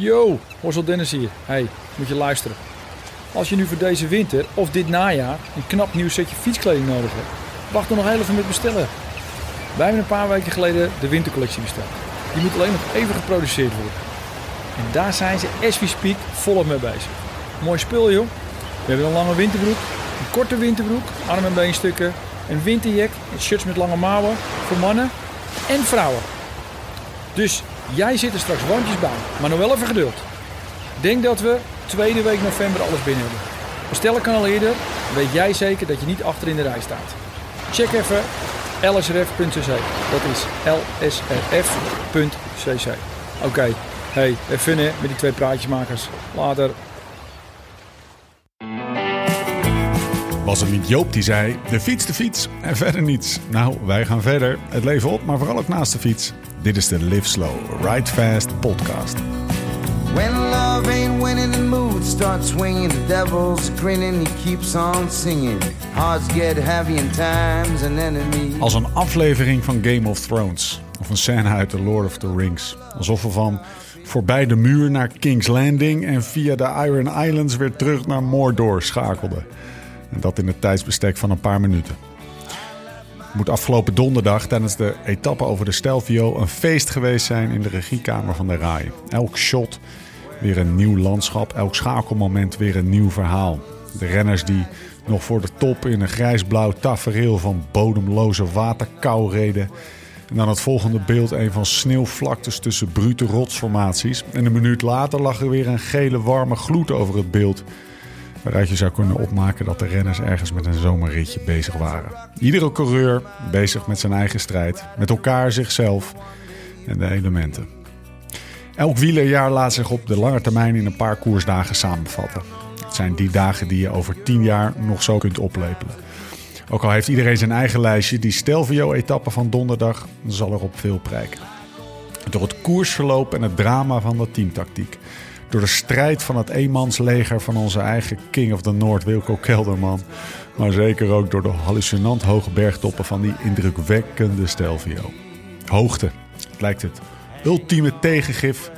Yo, Horsel Dennis hier. Hey, moet je luisteren. Als je nu voor deze winter of dit najaar een knap nieuw setje fietskleding nodig hebt, wacht dan nog heel even met bestellen. Wij hebben een paar weken geleden de wintercollectie besteld. Die moet alleen nog even geproduceerd worden. En daar zijn ze as we speak volop mee bezig. Mooi spul joh. We hebben een lange winterbroek, een korte winterbroek, arm- en beenstukken, een winterjack, shirts met lange mouwen voor mannen en vrouwen. Dus jij zit er straks warmpjes bij, maar nog wel even geduld. Denk dat we tweede week november alles binnen hebben. Bestellen kan al eerder, weet jij zeker dat je niet achter in de rij staat. Check even lsrf.cc. Dat is lsrf.cc. Oké, hey, even met die twee praatjesmakers. Later. Was het niet Joop die zei: de fiets, de fiets en verder niets? Nou, wij gaan verder. Het leven op, maar vooral ook naast de fiets. Dit is de Live Slow, Ride Fast podcast. When love ain't winning, the mood starts swinging. The devil's grinning, he keeps on singing. Hearts get heavy time's an enemy. Als een aflevering van Game of Thrones of een scène uit The Lord of the Rings. Alsof we van voorbij de muur naar King's Landing en via de Iron Islands weer terug naar Mordor schakelden. En dat in het tijdsbestek van een paar minuten. Moet afgelopen donderdag tijdens de etappe over de Stelvio een feest geweest zijn in de regiekamer van de RAI. Elk shot weer een nieuw landschap, elk schakelmoment weer een nieuw verhaal. De renners die nog voor de top in een grijsblauw tafereel van bodemloze waterkou reden. En dan het volgende beeld een van sneeuwvlaktes tussen brute rotsformaties. En een minuut later lag er weer een gele warme gloed over het beeld. Waaruit je zou kunnen opmaken dat de renners ergens met een zomerritje bezig waren. Iedere coureur bezig met zijn eigen strijd, met elkaar, zichzelf en de elementen. Elk wielerjaar laat zich op de lange termijn in een paar koersdagen samenvatten. Het zijn die dagen die je over tien jaar nog zo kunt oplepelen. Ook al heeft iedereen zijn eigen lijstje, die Stelvio-etappe van donderdag zal erop veel prijken. Door het koersverloop en het drama van de teamtactiek. Door de strijd van het eenmansleger van onze eigen King of the North, Wilco Kelderman. Maar zeker ook door de hallucinant hoge bergtoppen van die indrukwekkende Stelvio. Hoogte, lijkt het ultieme tegengif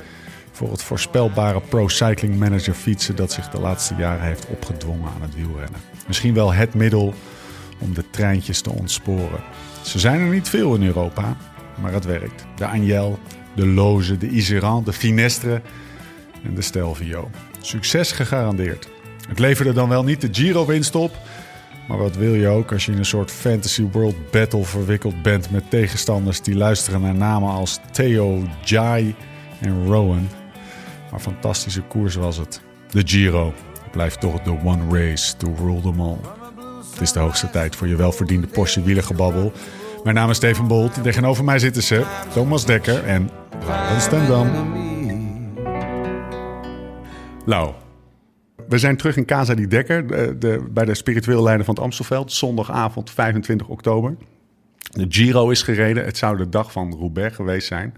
voor het voorspelbare Pro Cycling Manager fietsen dat zich de laatste jaren heeft opgedwongen aan het wielrennen. Misschien wel het middel om de treintjes te ontsporen. Ze zijn er niet veel in Europa, maar het werkt. De Agnel, de Loze, de Iseran, de Finestre en de Stelvio. Succes gegarandeerd. Het leverde dan wel niet de Giro-winst op, maar wat wil je ook als je in een soort fantasy world battle verwikkeld bent met tegenstanders die luisteren naar namen als Theo, Jai en Rowan. Maar fantastische koers was het. De Giro blijft toch de one race to rule them all. Het is de hoogste tijd voor je welverdiende Porsche wielergebabbel. Mijn naam is Steven Bolt. Tegenover mij zitten ze Thomas Dekker en Laurens Stendam. Lau, we zijn terug in Casa di Dekker, de, de, bij de spiritueel leider van het Amstelveld. Zondagavond 25 oktober. De Giro is gereden. Het zou de dag van Roubaix geweest zijn.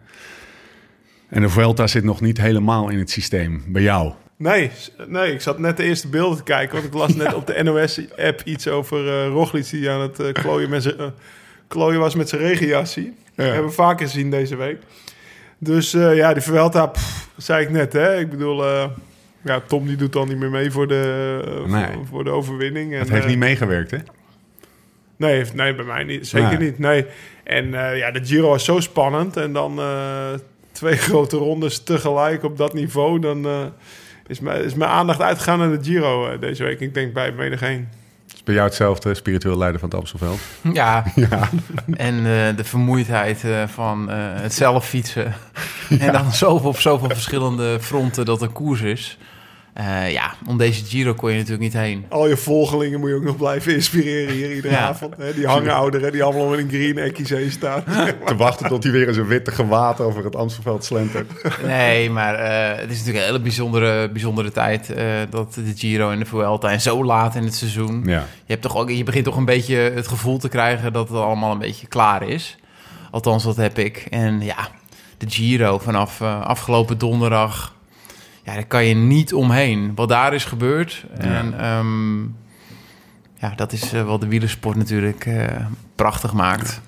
En de Vuelta zit nog niet helemaal in het systeem. Bij jou? Nee, nee, ik zat net de eerste beelden te kijken. Want ik las net op de NOS-app iets over uh, Roglic... die aan het uh, klooien, met zijn, uh, klooien was met zijn regenjassie. Ja. hebben we vaker gezien deze week. Dus ja, die Vuelta, pff, zei ik net. Hè? Ik bedoel, ja, Tom die doet dan niet meer mee voor de, nee. voor, voor, de overwinning. Het heeft niet meegewerkt, hè? Nee, nee, bij mij niet. Zeker nee. niet, nee. En ja, de Giro was zo spannend. En dan twee grote rondes tegelijk op dat niveau... dan is mijn, is mijn aandacht uitgegaan naar de Giro uh, deze week. Ik denk bij menig heen. Is bij jou hetzelfde, spiritueel leider van het Amstelveld? Ja, ja. en uh, de vermoeidheid uh, van het zelf fietsen. Ja. En dan zoveel op zoveel verschillende fronten dat er koers is. Uh, ja, om deze Giro kon je natuurlijk niet heen. Al je volgelingen moet je ook nog blijven inspireren hier iedere ja. avond. Hè? Die hangouderen die allemaal met een green ekkies staan. Te wachten tot hij weer eens een witte gewaad over het Amstelveld slentert. Nee, maar uh, het is natuurlijk een hele bijzondere, bijzondere tijd... Uh, dat de Giro en de Vuelta en zo laat in het seizoen... Ja. Je, hebt toch ook, je begint toch een beetje het gevoel te krijgen... dat het allemaal een beetje klaar is. Althans, dat heb ik. En ja, de Giro vanaf afgelopen donderdag ja, daar kan je niet omheen. Wat daar is gebeurd. Ja. En um, ja, dat is uh, wat de wielersport natuurlijk uh, prachtig maakt.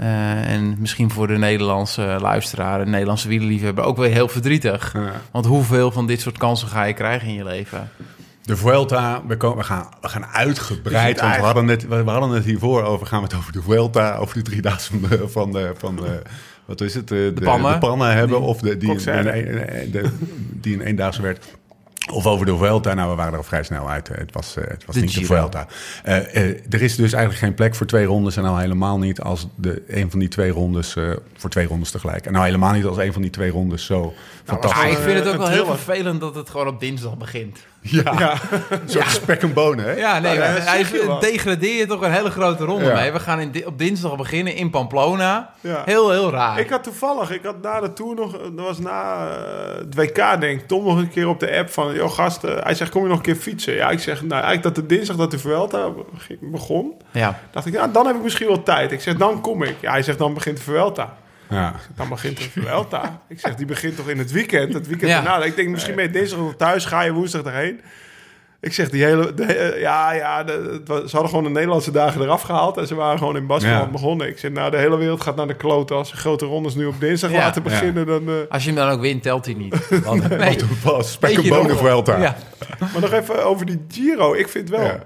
Uh, en misschien voor de Nederlandse luisteraar, de Nederlandse wielerliefhebber, ook weer heel verdrietig. Ja. Want hoeveel van dit soort kansen ga je krijgen in je leven? De Vuelta, we, komen, we, gaan, we gaan uitgebreid, want we hadden, net, we hadden het hiervoor over, gaan we het over de Vuelta, over de drie dagen van de, van de, van de wat is het, de, de, pannen, de pannen hebben, die, of de, die, die, de, die een eendaagse werd. Of over de Vuelta. Nou, we waren er al vrij snel uit. Het was, uh, het was niet de Vuelta. Uh, uh, er is dus eigenlijk geen plek voor twee rondes. En nou helemaal niet als de, een van die twee rondes... voor twee rondes tegelijk. En nou helemaal niet als een van die twee rondes zo nou, fantastisch. ik vind het ook wel heel vervelend dat het gewoon op dinsdag begint. Ja, ja. zo'n ja. spek en bonen, hè? Ja, nee, ja, hij degradeer je toch een hele grote ronde mee. We gaan in, op dinsdag beginnen in Pamplona. Heel, heel raar. Ik had toevallig, ik had na de Tour nog, dat was na het WK denk ik, Tom nog een keer op de app van, joh gasten, hij zegt, kom je nog een keer fietsen? Ja, ik zeg, nou, eigenlijk dat de dinsdag dat de Vuelta begon, ja. dacht ik, nou, dan heb ik misschien wel tijd. Ik zeg, dan kom ik. Ja, hij zegt, dan begint de Vuelta. Ja. Dan begint de Vuelta. ik zeg, die begint toch in het weekend? Het weekend ja. daarna. Ik denk, misschien ben je dinsdag thuis, ga je woensdag erheen. Ik zeg, die hele... De, ja, ja, de, ze hadden gewoon de Nederlandse dagen eraf gehaald... en ze waren gewoon in Baskeland begonnen. Ik zeg, nou, de hele wereld gaat naar de klote... als ze grote rondes nu op dinsdag laten beginnen, dan... Uh... Als je hem dan ook wint, telt hij niet. Want, nee. Wat spek en bonen Vuelta. Ja. Maar nog even over die Giro. Ik vind wel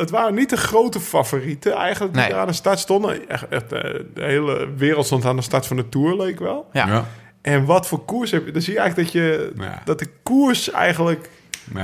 het waren niet de grote favorieten eigenlijk die daar aan de start stonden. Echt, echt, eh, de hele wereld stond aan de start van de Tour, leek wel. Ja. En wat voor koers heb je? Dan zie je eigenlijk dat, je, dat de koers eigenlijk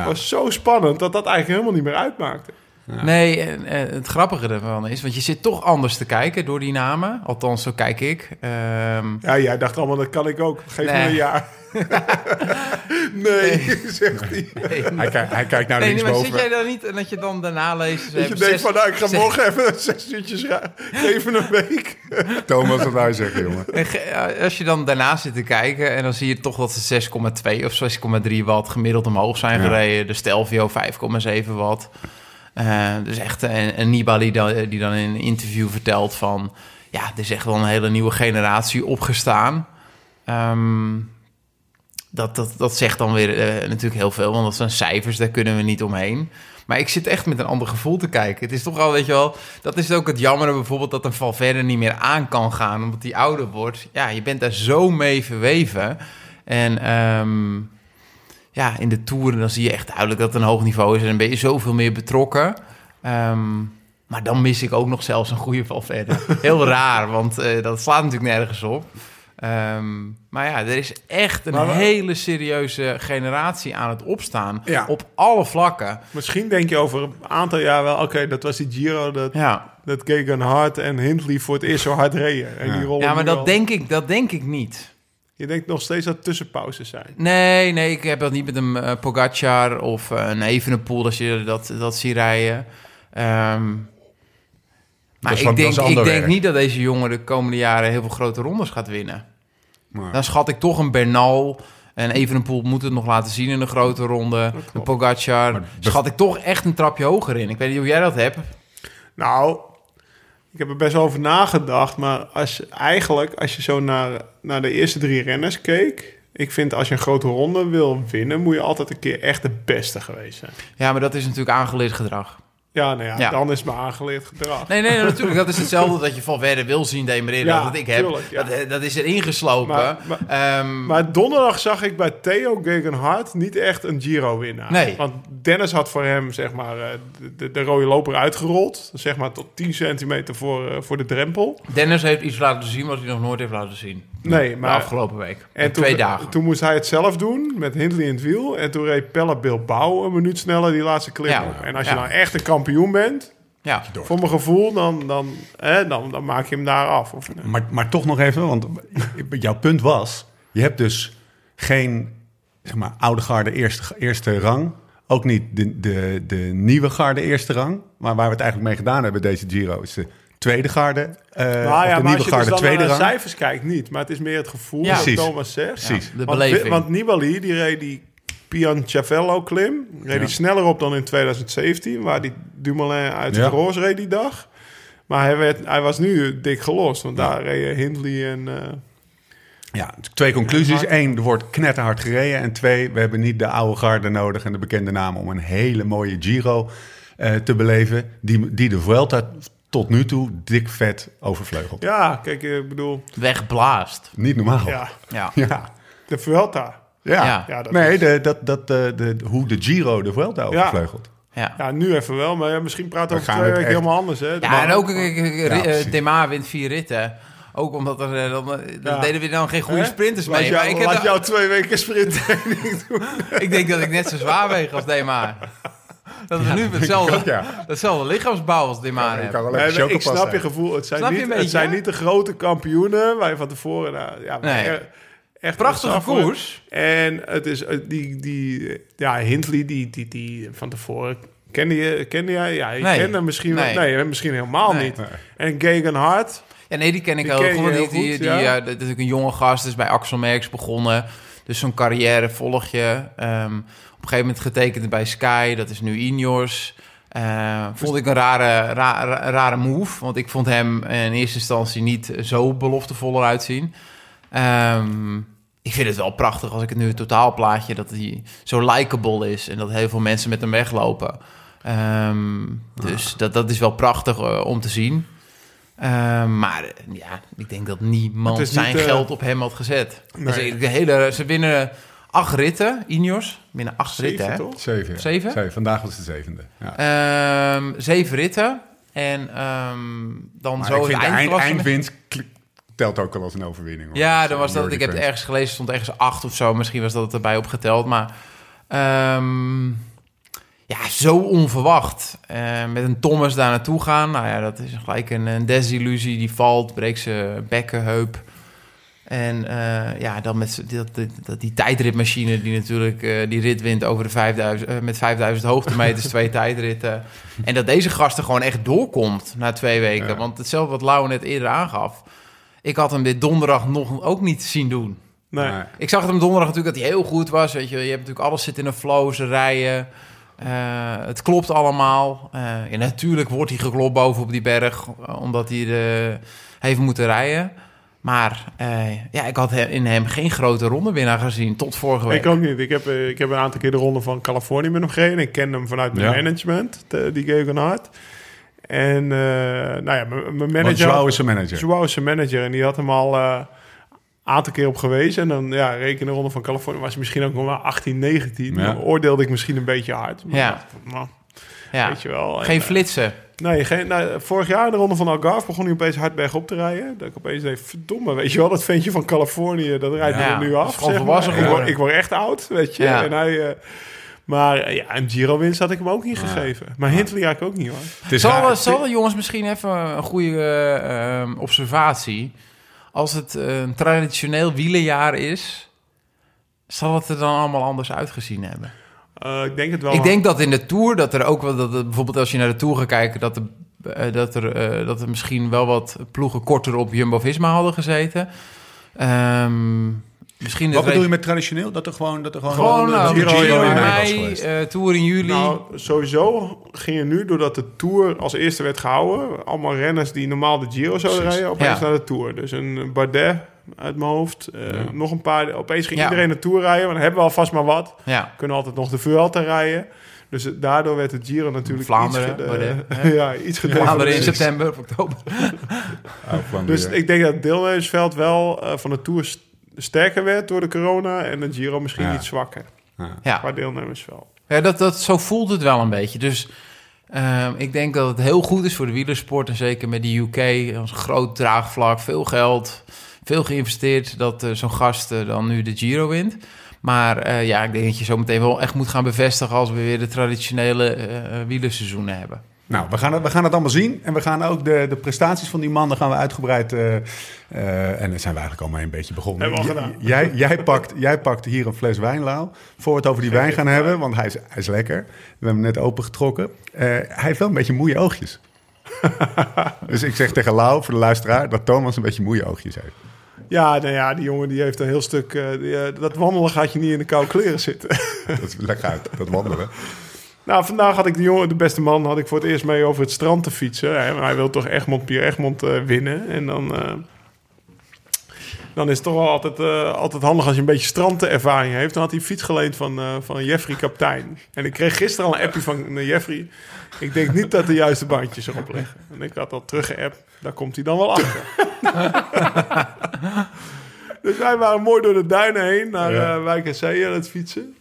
was zo spannend... dat dat eigenlijk helemaal niet meer uitmaakte. Nee, en, het grappige ervan is, want je zit toch anders te kijken door die namen. Althans, zo kijk ik. Um... Ja, jij dacht allemaal, dat kan ik ook. Geef me een jaar. nee, zegt hij. Hij, kijkt, hij kijkt naar nee, linksboven. Nee, maar zit jij dan niet en dat je dan daarna leest... Dat je denkt van, nou, ik ga morgen even zes uurtjes geven een week. Thomas, wat hij zeggen, jongen. Als je dan daarna zit te kijken en dan zie je toch dat ze 6,2 of 6,3 watt gemiddeld omhoog zijn gereden. De Stelvio 5,7 watt. Uh, dus echt een, Nibali die dan in een interview vertelt van... Ja, er is echt wel een hele nieuwe generatie opgestaan. Um, dat, dat, dat zegt dan weer uh, natuurlijk heel veel, want dat zijn cijfers, daar kunnen we niet omheen. Maar ik zit echt met een ander gevoel te kijken. Het is toch al, weet je wel, dat is ook het jammer bijvoorbeeld dat een Valverde niet meer aan kan gaan, omdat hij ouder wordt. Ja, je bent daar zo mee verweven. En um, ja, in de Tour dan zie je echt duidelijk dat het een hoog niveau is en dan ben je zoveel meer betrokken. Um, maar dan mis ik ook nog zelfs een goede Valverde. Heel raar, want uh, dat slaat natuurlijk nergens op. Um, maar ja, er is echt een hele serieuze generatie aan het opstaan. Ja. Op alle vlakken. Misschien denk je over een aantal jaar wel... oké, dat was die Giro dat, ja. dat Kegan Hart en Hindley voor het eerst zo hard reden. En ja. die ja, maar dat denk, ik, dat denk ik niet. Je denkt nog steeds dat tussenpauzes zijn. Nee, nee, ik heb dat niet met een uh, Pogacar of uh, een Evenepoel... als je dat, dat ziet rijden. Um, maar ik, denk, ik denk niet dat deze jongen de komende jaren heel veel grote rondes gaat winnen. Dan schat ik toch een Bernal en Evenepoel moet het nog laten zien in de grote ronde. Een Pogacar. Schat ik toch echt een trapje hoger in. Ik weet niet hoe jij dat hebt. Nou, ik heb er best over nagedacht. Maar als eigenlijk, als je zo naar, naar de eerste drie renners keek... Ik vind als je een grote ronde wil winnen... moet je altijd een keer echt de beste geweest zijn. Ja, maar dat is natuurlijk aangeleerd gedrag. Ja, nou ja, dan is me aangeleerd gedrag. Nee, nee, natuurlijk. Dat is hetzelfde dat je van verder wil zien demereren ja, dat ik heb. dat, dat, is er ingeslopen. Maar, maar, um, maar, donderdag zag ik bij Theo Gegenhardt niet echt een Giro-winnaar. Nee. Want Dennis had voor hem, zeg maar, eh, de, de, rode loper uitgerold. Zeg maar tot 10 centimeter voor, uh, voor de drempel. Dennis heeft iets laten zien wat hij nog nooit heeft laten zien. Nee, maar... De afgelopen week. En toen, twee dagen. Toen moest hij het zelf doen, met Hindley in het wiel. En toen reed Pelle Bilbao een minuut sneller die laatste klim. En als je nou echt een kampioen bent... Ja. Voor mijn gevoel, dan, dan, hè, dan, dan maak je hem daar af. Of, maar, maar toch nog even, want jouw punt was... Je hebt dus geen zeg maar, oude garde eerste, eerste rang. Ook niet de, de, de nieuwe garde eerste rang. Maar waar we het eigenlijk mee gedaan hebben, deze Giro... is de tweede garde. Uh, nou ja, de maar als je dus dan naar de cijfers kijkt, niet. Maar het is meer het gevoel ja. dat Thomas zegt. Precies. de beleving. Want, Nibali, die reed die Pianchavello klim. Reed die sneller op dan in 2017, waar die Dumoulin uit de roos reed die dag. Maar hij, werd, hij was nu dik gelost, want daar reden Hindley en... Uh, ja, twee conclusies. Eén, er wordt knetterhard gereden. En twee, we hebben niet de oude garde nodig en de bekende namen om een hele mooie Giro uh, te beleven. Die, die de Vuelta tot nu toe dik vet overvleugeld. Ja, kijk, ik bedoel... Wegblaast. Niet normaal. Ja, Ja. Ja. de Vuelta. Ja. Ja. Ja, dat nee, is- de, dat, dat, de, de, hoe de Giro de Vuelta overvleugelt. Ja. Ja, nu even wel, maar ja, misschien praten we We over twee het weken echt- helemaal anders, hè? Ja, en ook Ja, uh, precies. Dema wint vier ritten. Ook omdat er eh, dan, eh, dan Ja. deden we dan geen goede sprinters Laat mee. jou, Maar ik, heb laat da- jou twee weken sprintraining doen. ik denk dat ik net zo zwaar weeg als Dema. Dat is nu hetzelfde, ja. hetzelfde lichaamsbouw als Dema heb. Nee, maar ik snap je gevoel. Het zijn, Snap niet, het zijn niet de grote kampioenen waar je van tevoren... Nou, ja, Nee. Echt Prachtige koers. En het is eh, die, die ja, Hindley, die, die, die van tevoren... Kende je, kende jij? Ja, je Nee. kende hem misschien, wel- Nee. nee. misschien helemaal Nee. niet. En Gegan Hart, Ja, nee, die ken ik Die heel ken heel Die, die, goed, die, ja. dat is een jonge gast, is bij Axel Merks begonnen. Dus zo'n carrière volg je. Ehm, op een gegeven moment getekend bij Sky, dat is nu Ineos. Eh, vond ik een rare, ra- ra- rare move, want ik vond hem in eerste instantie niet zo beloftevoller uitzien. Ehm, ik vind het wel prachtig als ik het nu het totaalplaatje dat hij zo likable is en dat heel veel mensen met hem weglopen. Ehm, dus dat, dat is wel prachtig eh, om te zien. Ehm, maar eh, ja, ik denk dat niemand zijn niet, eh, geld op hem had gezet. Nee. Dus de hele, ze winnen acht ritten, Ineos. Winnen acht Zeven, ritten, hè? toch? Zeven. Zeven? Vandaag was de zevende. Ja. Ehm, zeven ritten. En ehm, dan Maar zo ik vind de eind, eindwinst telt ook al als een overwinning. hoor. Ja, Dus, dan was dat. Ik heb het ergens gelezen, stond ergens acht of zo. Misschien was dat het erbij opgeteld. Maar ehm, ja, zo onverwacht. Eh, met een Thomas daar naartoe gaan. Nou ja, dat is gelijk een, een desillusie. Die valt, breekt zijn bekkenheup. En eh, ja, dan met dat, dat, die tijdritmachine die natuurlijk eh, die rit wint over de 5000, eh, met 5000 hoogtemeters, twee tijdritten. En dat deze gast er gewoon echt doorkomt na twee weken. Ja. Want hetzelfde wat Lau net eerder aangaf. Ik had hem dit donderdag nog ook niet zien doen. Nee. Nee. Ik zag het hem donderdag natuurlijk dat hij heel goed was. Weet je, je hebt natuurlijk alles zit in een flow, ze rijden. Eh, het klopt allemaal. Eh, ja, natuurlijk wordt hij geklopt boven op die berg, eh, omdat hij de, heeft moeten rijden. Maar eh, ja, ik had in hem geen grote rondewinnaar gezien tot vorige week. Ik ook niet. Ik heb, ik heb een aantal keer de ronde van Californië met hem gereden. Ik ken hem vanuit mijn Ja. management, die Gegan Hart. En eh, nou ja, mijn- manager... Joao is zijn manager. Joao is zijn manager en die had hem al eh, een aantal keer op gewezen. En dan, ja, reken de ronde van Californië was misschien ook nog wel 18, 19. Ja. Dan oordeelde ik misschien een beetje hard. Maar Ja. nou, ja. weet je wel. En, Geen eh, flitsen. Nee, geen, nou, vorig jaar de ronde van Algarve begon hij opeens hard bergop te rijden. Dat ik opeens dacht, verdomme, weet je wel, dat ventje van Californië, dat rijdt Ja, er nu dat af. is gewoon zeg maar. ik, word, ik word echt oud, weet je. Ja. En hij, eh, maar eh, ja, een Giro-winst had ik hem ook niet gegeven. Maar Hindley eigenlijk ook niet, hoor. Het is Zal, raar. zal de jongens misschien even een goede eh, ehm, observatie. Als het een traditioneel wielenjaar is, zal het er dan allemaal anders uitgezien hebben? Eh, ik denk het wel. Ik denk dat in de Tour, dat er ook wel, dat er, bijvoorbeeld als je naar de Tour gaat kijken, dat er, eh, dat er, dat er misschien wel wat ploegen korter op Jumbo-Visma hadden gezeten. Ehm, misschien Wat bedoel je met traditioneel? Dat er gewoon... Dat er gewoon, Gewoon nou, Giro Giro, in in mei eh, Tour in juli. Nou, sowieso ging je nu, doordat de Tour als eerste werd gehouden... allemaal renners die normaal de Giro zouden Precies. rijden, opeens Ja. naar de Tour. Dus een Bardet uit mijn hoofd, eh, Ja. nog een paar... Opeens ging Ja. iedereen de Tour rijden, want dan hebben we alvast maar wat. ja. kunnen altijd nog de Vuelta rijden. Dus daardoor werd het Giro natuurlijk Vlaanderen, iets, gede- ja, iets Vlaanderen in gedevalueerd. september of oktober. Oh, Vlaanderen. Dus ik denk dat het deelnemersveld wel eh, van de Tour sterker werd door de corona... en de Giro misschien Ja. iets zwakker Ja. qua deelnemersveld. Ja, dat, dat, zo voelt het wel een beetje. Dus ehm, ik denk dat het heel goed is voor de wielersport. En zeker met de UK, als groot draagvlak, veel geld, veel geïnvesteerd. Dat eh, zo'n gast eh, dan nu de Giro wint. Maar eh, ja, ik denk dat je zo meteen wel echt moet gaan bevestigen... als we weer de traditionele wielerseizoenen hebben. Nou, we gaan, het, we gaan het allemaal zien. En we gaan ook de, de prestaties van die mannen gaan we uitgebreid... eh, eh, en dan zijn we eigenlijk allemaal een beetje begonnen. Hebben we al gedaan. Jij, jij, pakt, jij pakt hier een fles wijn, Lau. Voor we het over die wijn gaan hebben, want hij is, hij is lekker. We hebben hem net opengetrokken. Eh, hij heeft wel een beetje moeie oogjes. dus ik zeg tegen Lau, voor de luisteraar... dat Thomas een beetje moeie oogjes heeft. Ja, nou ja, die jongen die heeft een heel stuk... die, dat wandelen gaat je niet in de koude kleren zitten. Dat is lekker uit, dat wandelen. nou, vandaag had ik de jongen, de beste man, had ik voor het eerst mee over het strand te fietsen. Hij, hij wil toch Egmond, Pierre Egmond eh, winnen. En dan... eh, dan is het toch wel altijd, uh, altijd handig als je een beetje strandenervaring heeft. Dan had hij fiets geleend van, van Jeffrey Kaptein. En ik kreeg gisteren al een appje van Jeffrey. Ik denk niet dat de juiste bandjes erop liggen. En ik had al teruggeappt. Daar komt hij dan wel achter. dus wij waren mooi door de duinen heen naar ja. Wijk en Zee aan het fietsen.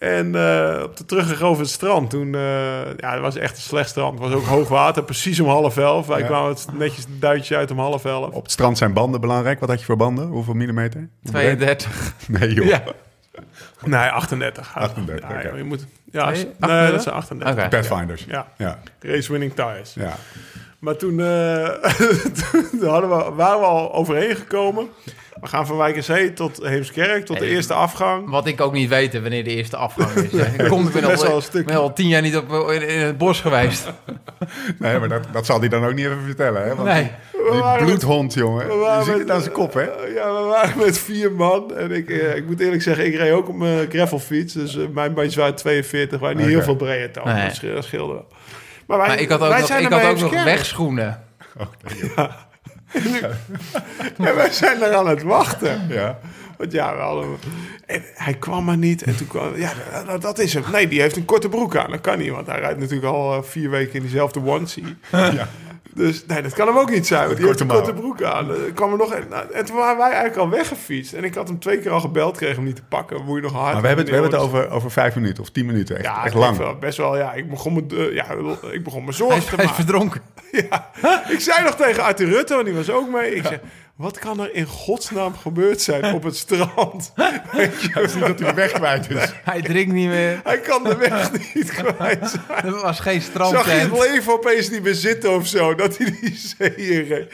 En uh, op de terugweg over het strand, toen... Uh, ja, het was echt een slecht strand. Het was ook hoog water, precies om half elf. Wij ja. kwamen het netjes duitje uit om half elf. Op het strand zijn banden belangrijk. Wat had je voor banden? Hoeveel millimeter? 32. Nee, joh. Ja. Nee, 38. 38, ja, okay. je moet, ja, nee, nee, dat zijn 38. Okay. Pathfinders. Ja. ja. Race winning tires. Ja. Maar toen, uh, toen hadden we, waren we al overheen gekomen. We gaan van Wijkenzee tot Heemskerk, tot de eerste afgang. Wat ik ook niet weet wanneer de eerste afgang is. ik kom, ik ben, al, wel een ik stuk. ben al tien jaar niet op, in, in het bos geweest. Nee, maar dat, dat zal hij dan ook niet even vertellen, hè? Want Nee. die, We die bloedhond, jongen. we Je waren ziet met- het aan zijn kop, hè? Eh, ja, we waren met vier man. En ik, eh, ik moet eerlijk zeggen, ik reed ook op mijn gravelfiets. Dus eh, mijn bandjes waren 42, waren niet heel veel breed. dan. Nee. Dat scheelde- wel. Maar, wij, Maar ik had ook wij nog, zijn ik had ook nog wegschoenen. En wij zijn er aan het wachten. Ja. Want ja, we hij kwam maar niet. En toen kwam... Ja, dat, dat is hem. Nee, die heeft een korte broek aan. Dat kan niet, want hij rijdt natuurlijk al eh, vier weken in diezelfde onesie. ja. Dus nee, dat kan hem ook niet zijn. Want die Korte heeft een korte broek aan. Er kwam er nog een, nou, en toen waren wij eigenlijk al weggefietst. En ik had hem twee keer al gebeld, kreeg hem niet te pakken. Moet je nog hard. Maar we hebben het, we hebben het over, over vijf minuten of tien minuten. Echt, Ja, echt lang. wel, best wel. Ja, ik begon me, eh, ja, ik begon me Hij zorgen is, te hij is maken. verdronken. Ja. Ik zei nog tegen Arthur Rutte, want die was ook mee. Ik zei, wat kan er in godsnaam gebeurd zijn op het strand? Weet je, Niet dat hij weg kwijt is. Hij drinkt niet meer. hij kan de weg niet kwijt zijn. Er was geen Zag je het leven opeens niet meer zitten of zo? Dat hij die zee.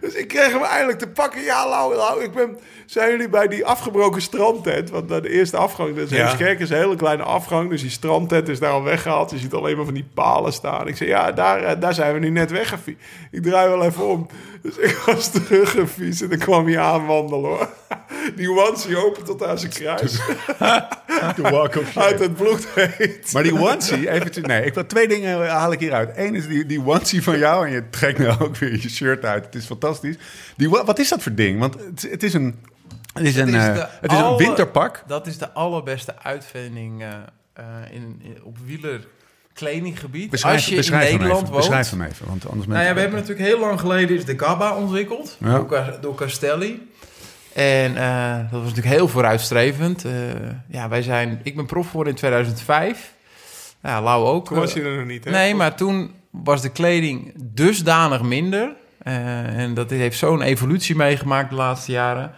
Dus ik kreeg hem eindelijk te pakken. Ja, Lau, Lau, ik ben... Zijn jullie bij die afgebroken strandtent? Want de eerste afgang, dus Ja. Heemskerk is een hele kleine afgang. Dus die strandtent is daar al weggehaald. Je ziet alleen maar van die palen staan. Ik zei, ja, daar, eh, daar zijn we nu net weggefietst. Ik draai wel even om. Dus ik was teruggefietst en dan kwam hij aanwandelen hoor. Die onesie open tot aan zijn kruis. De walk of shame. Uit het bloed heet. Maar die onesie, even, nee, ik wil twee dingen haal ik hieruit. Eén is die, die onesie van jou en je trekt nu ook weer je shirt uit. Het is fantastisch. Die, wa- wat is dat voor ding? Want het, het is een, het is een, is eh, het is een alle- winterpak. Dat is de allerbeste uitvinding eh, eh, in, in- op wielerkledinggebied. Beschrijf, Als je beschrijf in hem Nederland even. woont. Beschrijf hem even, want anders Nou ja, we hebben natuurlijk heel lang geleden is de Gabba ontwikkeld Ja. door, door Castelli. En eh, dat was natuurlijk heel vooruitstrevend. Eh, ja, wij zijn, ik ben prof geworden in 2005. Ja, Lau ook. Toen was je er nog niet, hè? Nee, maar toen was de kleding dusdanig minder. Eh, en dat heeft zo'n evolutie meegemaakt de laatste jaren.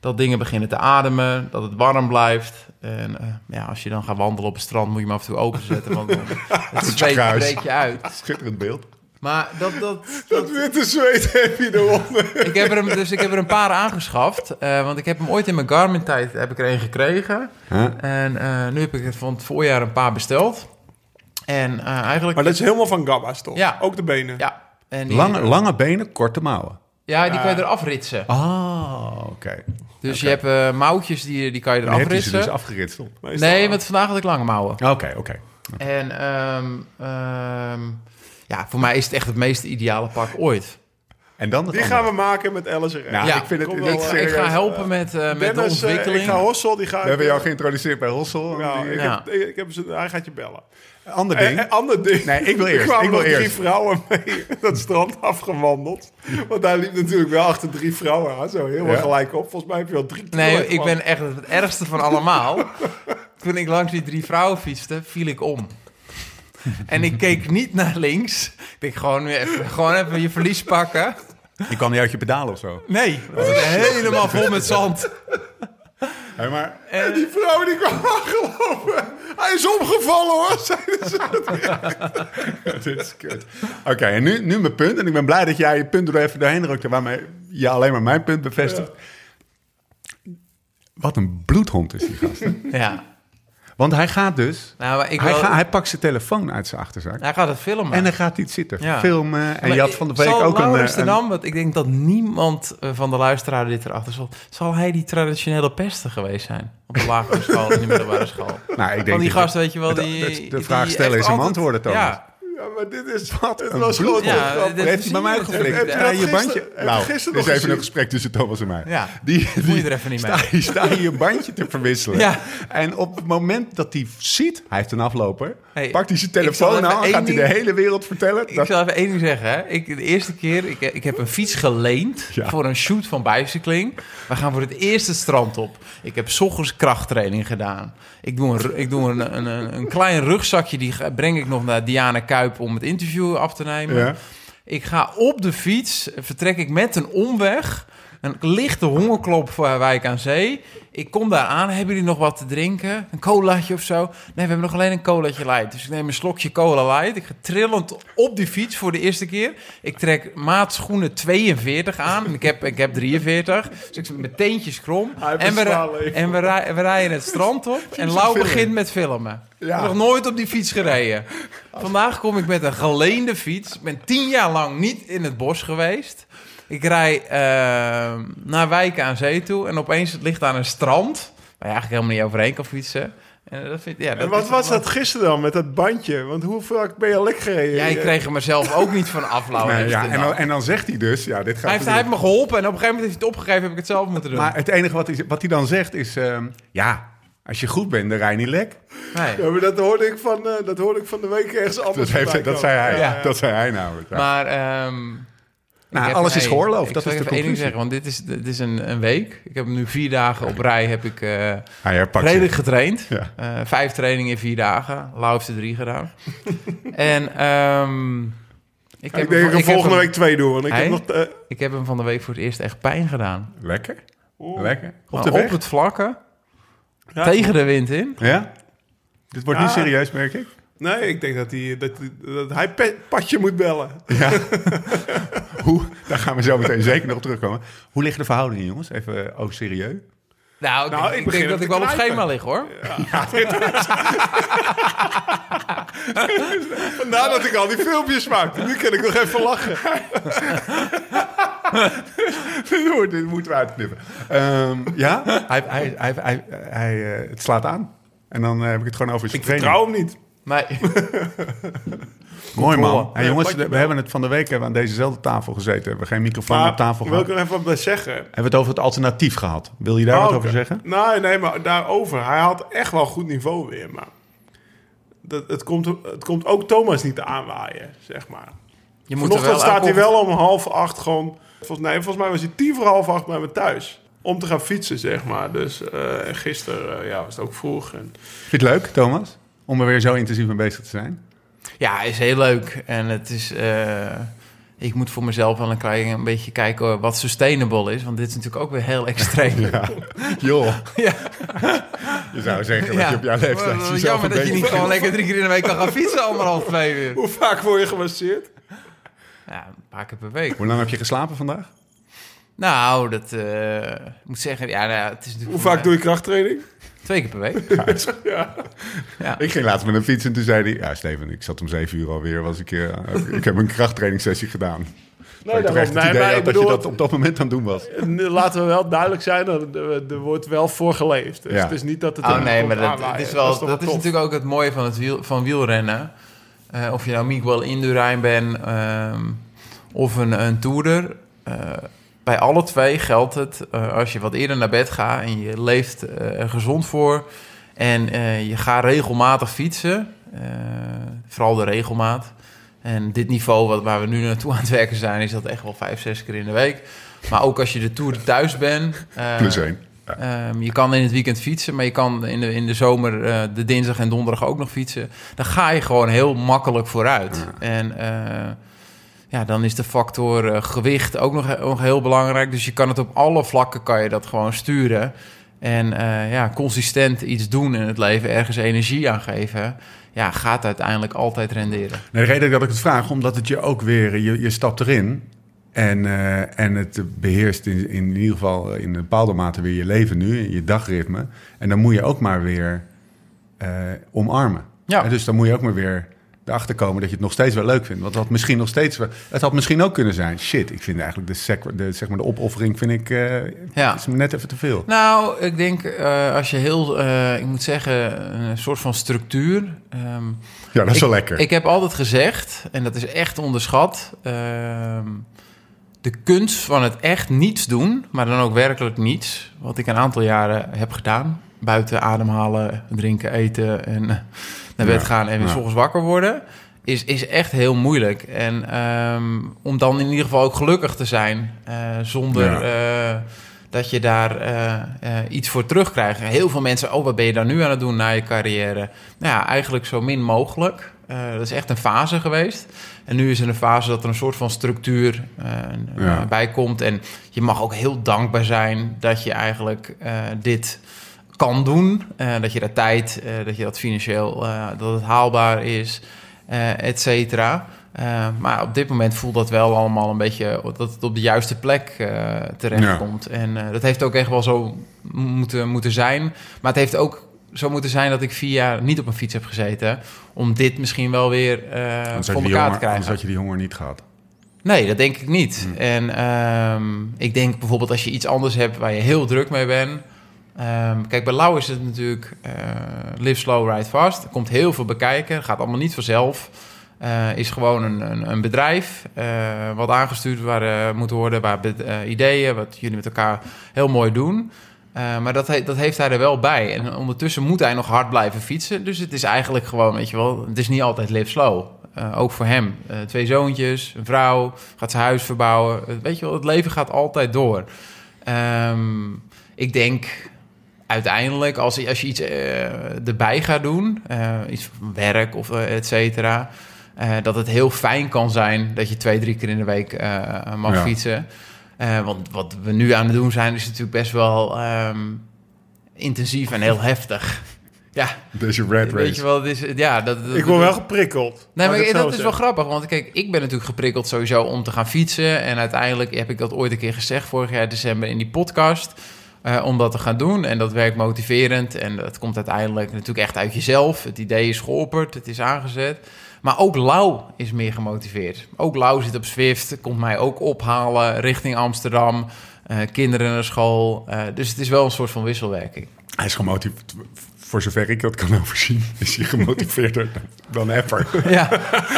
Dat dingen beginnen te ademen, dat het warm blijft. En eh, ja, als je dan gaat wandelen op het strand, moet je hem af en toe openzetten. Want het zweet breekt je uit. Schitterend beeld. Maar dat, dat, Dat witte zweet heb je eronder. ik heb er, hem- dus ik heb er een paar aangeschaft. eh, want ik heb hem ooit in mijn Garmin-tijd heb ik er een gekregen. Huh? En eh, nu heb ik er van het voorjaar een paar besteld. En eh, eigenlijk... Maar dat is helemaal van Gabba's, toch? Ja. Ook de benen. Ja, en die, Lange, lange benen, korte mouwen. Ja, die kan je eraf ritsen. Ah, oké. Dus je hebt eh, mouwtjes, die, die kan je eraf heb je ze ritsen. dus afgeritst nee, want vandaag had ik lange mouwen. Oké, oké. En ehm, ehm, ja, voor mij is het echt het meest ideale pak ooit. En dan Die andere. gaan we maken met LSR. Nou, Ja, ik vind het, wel, Ik, is eh, ga helpen met, eh, met de Dennis, eh, ontwikkeling. ik ga Hossel, die ga We hebben jou geïntroduceerd bij Hossel. Ja, Die- ik, Ja. Heb, ik heb ze, hij gaat je bellen. Ander ding. en ander ding. Nee, ik wil Er eerst, kwamen ik wil nog drie eerst. vrouwen mee dat strand afgewandeld. Want hij liep natuurlijk wel achter drie vrouwen aan. Zo helemaal Ja. gelijk op. Volgens mij heb je al drie Nee, ik ben echt het ergste van allemaal. Toen ik langs die drie vrouwen fietste, viel ik om. En ik keek niet naar links. Ik denk gewoon, weer even, gewoon even je verlies pakken. Je kan niet uit je pedalen of zo. Nee, dat was helemaal vol met zand. Hey, maar En die vrouw die kwam aangelopen. Hij is omgevallen hoor, zeiden ze. dit is kut. Oké, en nu, nu mijn punt. En ik ben blij dat jij je punt er even doorheen drukte... waarmee je alleen maar mijn punt bevestigt. Wat een bloedhond is die gast. hè? Ja. Want hij gaat dus... Nou, ik Hij, wil, ga- hij pakt zijn telefoon uit zijn achterzak. hij gaat het filmen. En dan gaat hij zitten Ja. filmen. En Maar je had van de week zal ook een... Laurens eh, een- want ik denk dat niemand eh, van de luisteraar dit erachter zal... Zal hij die traditionele pester geweest zijn? Op de lagere school en de middelbare school. Nou, ik denk Van die gast, weet je wel, die... de die vraag stellen is hem altijd- antwoorden, Thomas. Ja, Ja, maar dit is... Wat het een was gewoon... Ja, dit- heeft hij bij mij geflikt. heb je bandje. Nou, is even een gesprek tussen Thomas en mij. Ja, Die, moet je er even niet mee. sta, je sta je je bandje te verwisselen. Ja. En op het moment dat hij ziet, hij heeft een afloper, Hey, pakt hij zijn telefoon aan, gaat hij de hele wereld vertellen. Ik dat- zal even één ding zeggen. Hè. Ik, de eerste keer, ik, ik heb een fiets geleend Ja. voor een shoot van Bicycling. We gaan voor het eerst het strand op. Ik heb 's ochtends krachttraining gedaan. Ik doe, een, ik doe een, een, een, een klein rugzakje, die breng ik nog naar Diana Kuip om het interview af te nemen. Ja. Ik ga op de fiets, vertrek ik met een omweg. Een lichte hongerklop voor Wijk aan Zee. Ik kom daar aan. Hebben jullie nog wat te drinken? Een colaatje of zo? Nee, we hebben nog alleen een colaatje light. Dus ik neem een slokje cola light. Ik ga trillend op die fiets voor de eerste keer. Ik trek maatschoenen 42 aan. Ik heb, ik heb 43. Dus ik zit met teentjes krom. En we, en we, rij- we rijden het strand op. En Lau begint met filmen. Ja. Nog nooit op die fiets gereden. Vandaag kom ik met een geleende fiets. Ik ben tien jaar lang niet in het bos geweest. Ik rij eh, naar Wijk aan Zee toe. En opeens ligt daar een strand. Waar je eigenlijk helemaal niet overheen kan fietsen. En, dat vind, ja, dat En wat was dat gisteren dan met dat bandje? Want hoe vaak ben je al lek gereden? Ja, ik kreeg er mezelf ook niet van af. Nee, Heeft ja, het en, nou. dan, en dan zegt hij dus, ja, dit gaat hij, heeft, hij heeft me geholpen. En op een gegeven moment heeft hij het opgegeven. Heb ik het zelf moeten doen. Maar het enige wat hij, wat hij dan zegt is, ehm, ja, als je goed bent, dan rij je niet lek. nee. Ja, maar dat hoorde ik van, eh, dat hoorde ik van de week ergens Dat, anders. heeft, voorbij dat zei hij. Ja. Dat zei hij namelijk. Ja. Maar ehm, Nou, ik heb- alles is geoorloofd, Ik dat zal is de even één ding conclusie. zeggen, want dit is, dit is een, een week. Ik heb nu vier dagen op rij heb ik, eh, herpakt redelijk getraind. Ja. Eh, vijf trainingen in vier dagen. Lau heeft er drie gedaan. en ehm, ik, Ik heb denk hem- ik er heb volgende hem- week twee doe. Want ik Hij? heb nog... eh, Ik heb hem van de week voor het eerst echt pijn gedaan. Lekker. Oeh. Lekker. Op de het vlakke, ja, tegen de wind in. Ja? Dit wordt Ja. niet serieus, merk ik. Nee, ik denk dat hij, dat, dat hij pe- Patje moet bellen. Ja. Hoe, daar gaan we zo meteen zeker nog op terugkomen. Hoe liggen de verhoudingen, jongens? Even oh, serieus. Nou, ik, Nou, denk- ik ik begin denk dat ik wel op schema lig, hoor. Vandaar dat ik al die filmpjes maakte. Nu kan ik nog even lachen. dit, dit moeten we uitknippen. Ehm, ja, hij, hij, hij, hij, hij, eh, het slaat aan. En dan eh, heb ik het gewoon over zijn Ik vertrouw hem niet. Nee. Mooi man. Hey, jongens, we, hebben het van de week hebben we aan dezezelfde tafel gezeten. We hebben geen microfoon Maar op tafel wil ik gehad. er even wat bij zeggen. Hebben we het over het alternatief gehad? Wil je daar Oh, wat over zeggen? Nee, nee, maar daarover. Hij had echt wel goed niveau weer, maar... Dat, het, komt, het komt ook Thomas niet aanwaaien, zeg maar. Je moet er Vanochtend wel staat hij wel om half acht gewoon... Volgens, nee, volgens mij was hij tien voor half acht bij me thuis. Om te gaan fietsen, zeg maar. Dus eh, en gisteren eh, ja, was het ook vroeg. En, Vind je het leuk, Thomas? Om er weer zo intensief mee bezig te zijn? Ja, is heel leuk. En het is. eh, ik moet voor mezelf wel een klein een beetje kijken wat sustainable is. Want dit is natuurlijk ook weer heel extreem. Ja. Joh. Ja. Je zou zeggen dat je op jouw leeftijd jezelf Jammer een dat je beetje... niet gewoon lekker drie keer in de week kan gaan fietsen, anderhalf, twee uur. hoe vaak word je gemasseerd? Ja, een paar keer per week. Hoe lang heb je geslapen vandaag? Nou, dat eh, ik moet zeggen, ja, nou, het is natuurlijk. Hoe vaak mij doe je krachttraining? Twee keer per week. Ja. Ja. Ik ging laatst met een fiets en toen zei hij... Ja, Steven, ik zat om zeven uur alweer. Was ik, eh, ik heb een krachttrainingssessie gedaan. Nee, terecht het Nee, idee maar had ik dat je dat op dat moment aan het doen was. En Laten we wel duidelijk zijn, er, er wordt wel voor geleefd. Dus Ja. het is niet dat het... Oh nee, maar dat, het is, wel, dat is tof? natuurlijk ook het mooie van, het wiel, van wielrennen. Eh, of je nou Miguel Indurain bent ehm, of een, een toerder. eh, bij alle twee geldt het, eh, als je wat eerder naar bed gaat en je leeft eh, er gezond voor... en eh, je gaat regelmatig fietsen, vooral de regelmaat... En dit niveau wat, waar we nu naartoe aan het werken zijn, is dat echt wel vijf, zes keer in de week. Maar ook als je de Tour thuis bent... Plus één. Ja. Ehm, je kan in het weekend fietsen, maar je kan in de, in de zomer de dinsdag en donderdag ook nog fietsen. Dan ga je gewoon heel makkelijk vooruit. En eh, ja, dan is de factor eh, gewicht ook nog, nog heel belangrijk. Dus je kan het op alle vlakken kan je dat gewoon sturen. En eh, ja, consistent iets doen in het leven, ergens energie aan geven, ja, gaat uiteindelijk altijd renderen. Nee, de reden dat ik het vraag, omdat het je ook weer... Je, je stapt erin en, eh, en het beheerst in, in ieder geval in een bepaalde mate weer je leven nu. Je dagritme. En dan moet je ook maar weer omarmen. Ja. En dus dan moet je ook maar weer... erachter komen dat je het nog steeds wel leuk vindt. Want het had misschien nog steeds wel, het had misschien ook kunnen zijn. Shit, ik vind eigenlijk de, sec, de, zeg maar de opoffering vind ik uh, ja. is me net even te veel. Nou, ik denk uh, als je heel, uh, ik moet zeggen, een soort van structuur. Um, ja, dat is ik, wel lekker. Ik heb altijd gezegd, en dat is echt onderschat. Ehm, de kunst van het echt niets doen, maar dan ook werkelijk niets. Wat ik een aantal jaren heb gedaan. Buiten ademhalen, drinken, eten en naar bed gaan en weer volgens wakker worden. Is, is echt heel moeilijk. En um, om dan in ieder geval ook gelukkig te zijn. Uh, zonder ja. uh, dat je daar uh, iets voor terugkrijgt. Heel veel mensen, oh, wat ben je dan nu aan het doen na je carrière? Nou ja, eigenlijk zo min mogelijk. dat is echt een fase geweest. En nu is er een fase dat er een soort van structuur ja. bij komt. En je mag ook heel dankbaar zijn dat je eigenlijk dit kan doen. Uh, dat je dat tijd, uh, dat je dat financieel, uh, dat het haalbaar is, et cetera. maar op dit moment voelt dat wel allemaal een beetje dat het op de juiste plek terechtkomt. Ja. En dat heeft ook echt wel zo moeten, moeten zijn. Maar het heeft ook zo moeten zijn dat ik vier jaar niet op een fiets heb gezeten. Om dit misschien wel weer voor elkaar honger, te krijgen. Anders had je die honger niet gehad. Nee, dat denk ik niet. Hmm. En um, ik denk bijvoorbeeld als je iets anders hebt waar je heel druk mee bent. Um, kijk, bij Lau is het natuurlijk uh, live slow, ride fast. Komt heel veel bekijken. Gaat allemaal niet vanzelf. Uh, is gewoon een, een, een bedrijf uh, wat aangestuurd waar, moet worden, waar ideeën, wat jullie met elkaar heel mooi doen. maar dat, dat heeft hij er wel bij. En ondertussen moet hij nog hard blijven fietsen. Dus het is eigenlijk gewoon, weet je wel, het is niet altijd live slow. ook voor hem. twee zoontjes, een vrouw, gaat zijn huis verbouwen. weet je wel, het leven gaat altijd door. Um, ik denk uiteindelijk, als, als je iets uh, erbij gaat doen, uh, iets van werk of uh, et cetera, dat het heel fijn kan zijn dat je twee, drie keer in de week mag ja. fietsen. want wat we nu aan het doen zijn, is natuurlijk best wel um, intensief en heel heftig. Ja. Deze red race. Weet je wel, is, ja, dat, dat, ik word wel geprikkeld. Nee, maar dat is wel grappig. Want kijk, ik ben natuurlijk geprikkeld sowieso om te gaan fietsen. En uiteindelijk heb ik dat ooit een keer gezegd, vorig jaar december in die podcast. Uh, om dat te gaan doen. En dat werkt motiverend. En dat komt uiteindelijk natuurlijk echt uit jezelf. Het idee is geopperd, het is aangezet. Maar ook Lau is meer gemotiveerd. Ook Lau zit op Zwift, komt mij ook ophalen richting Amsterdam. Uh, kinderen naar school. Uh, dus het is wel een soort van wisselwerking. Hij is gemotiveerd. Voor zover ik dat kan overzien, is hij gemotiveerder dan Apper. Ja,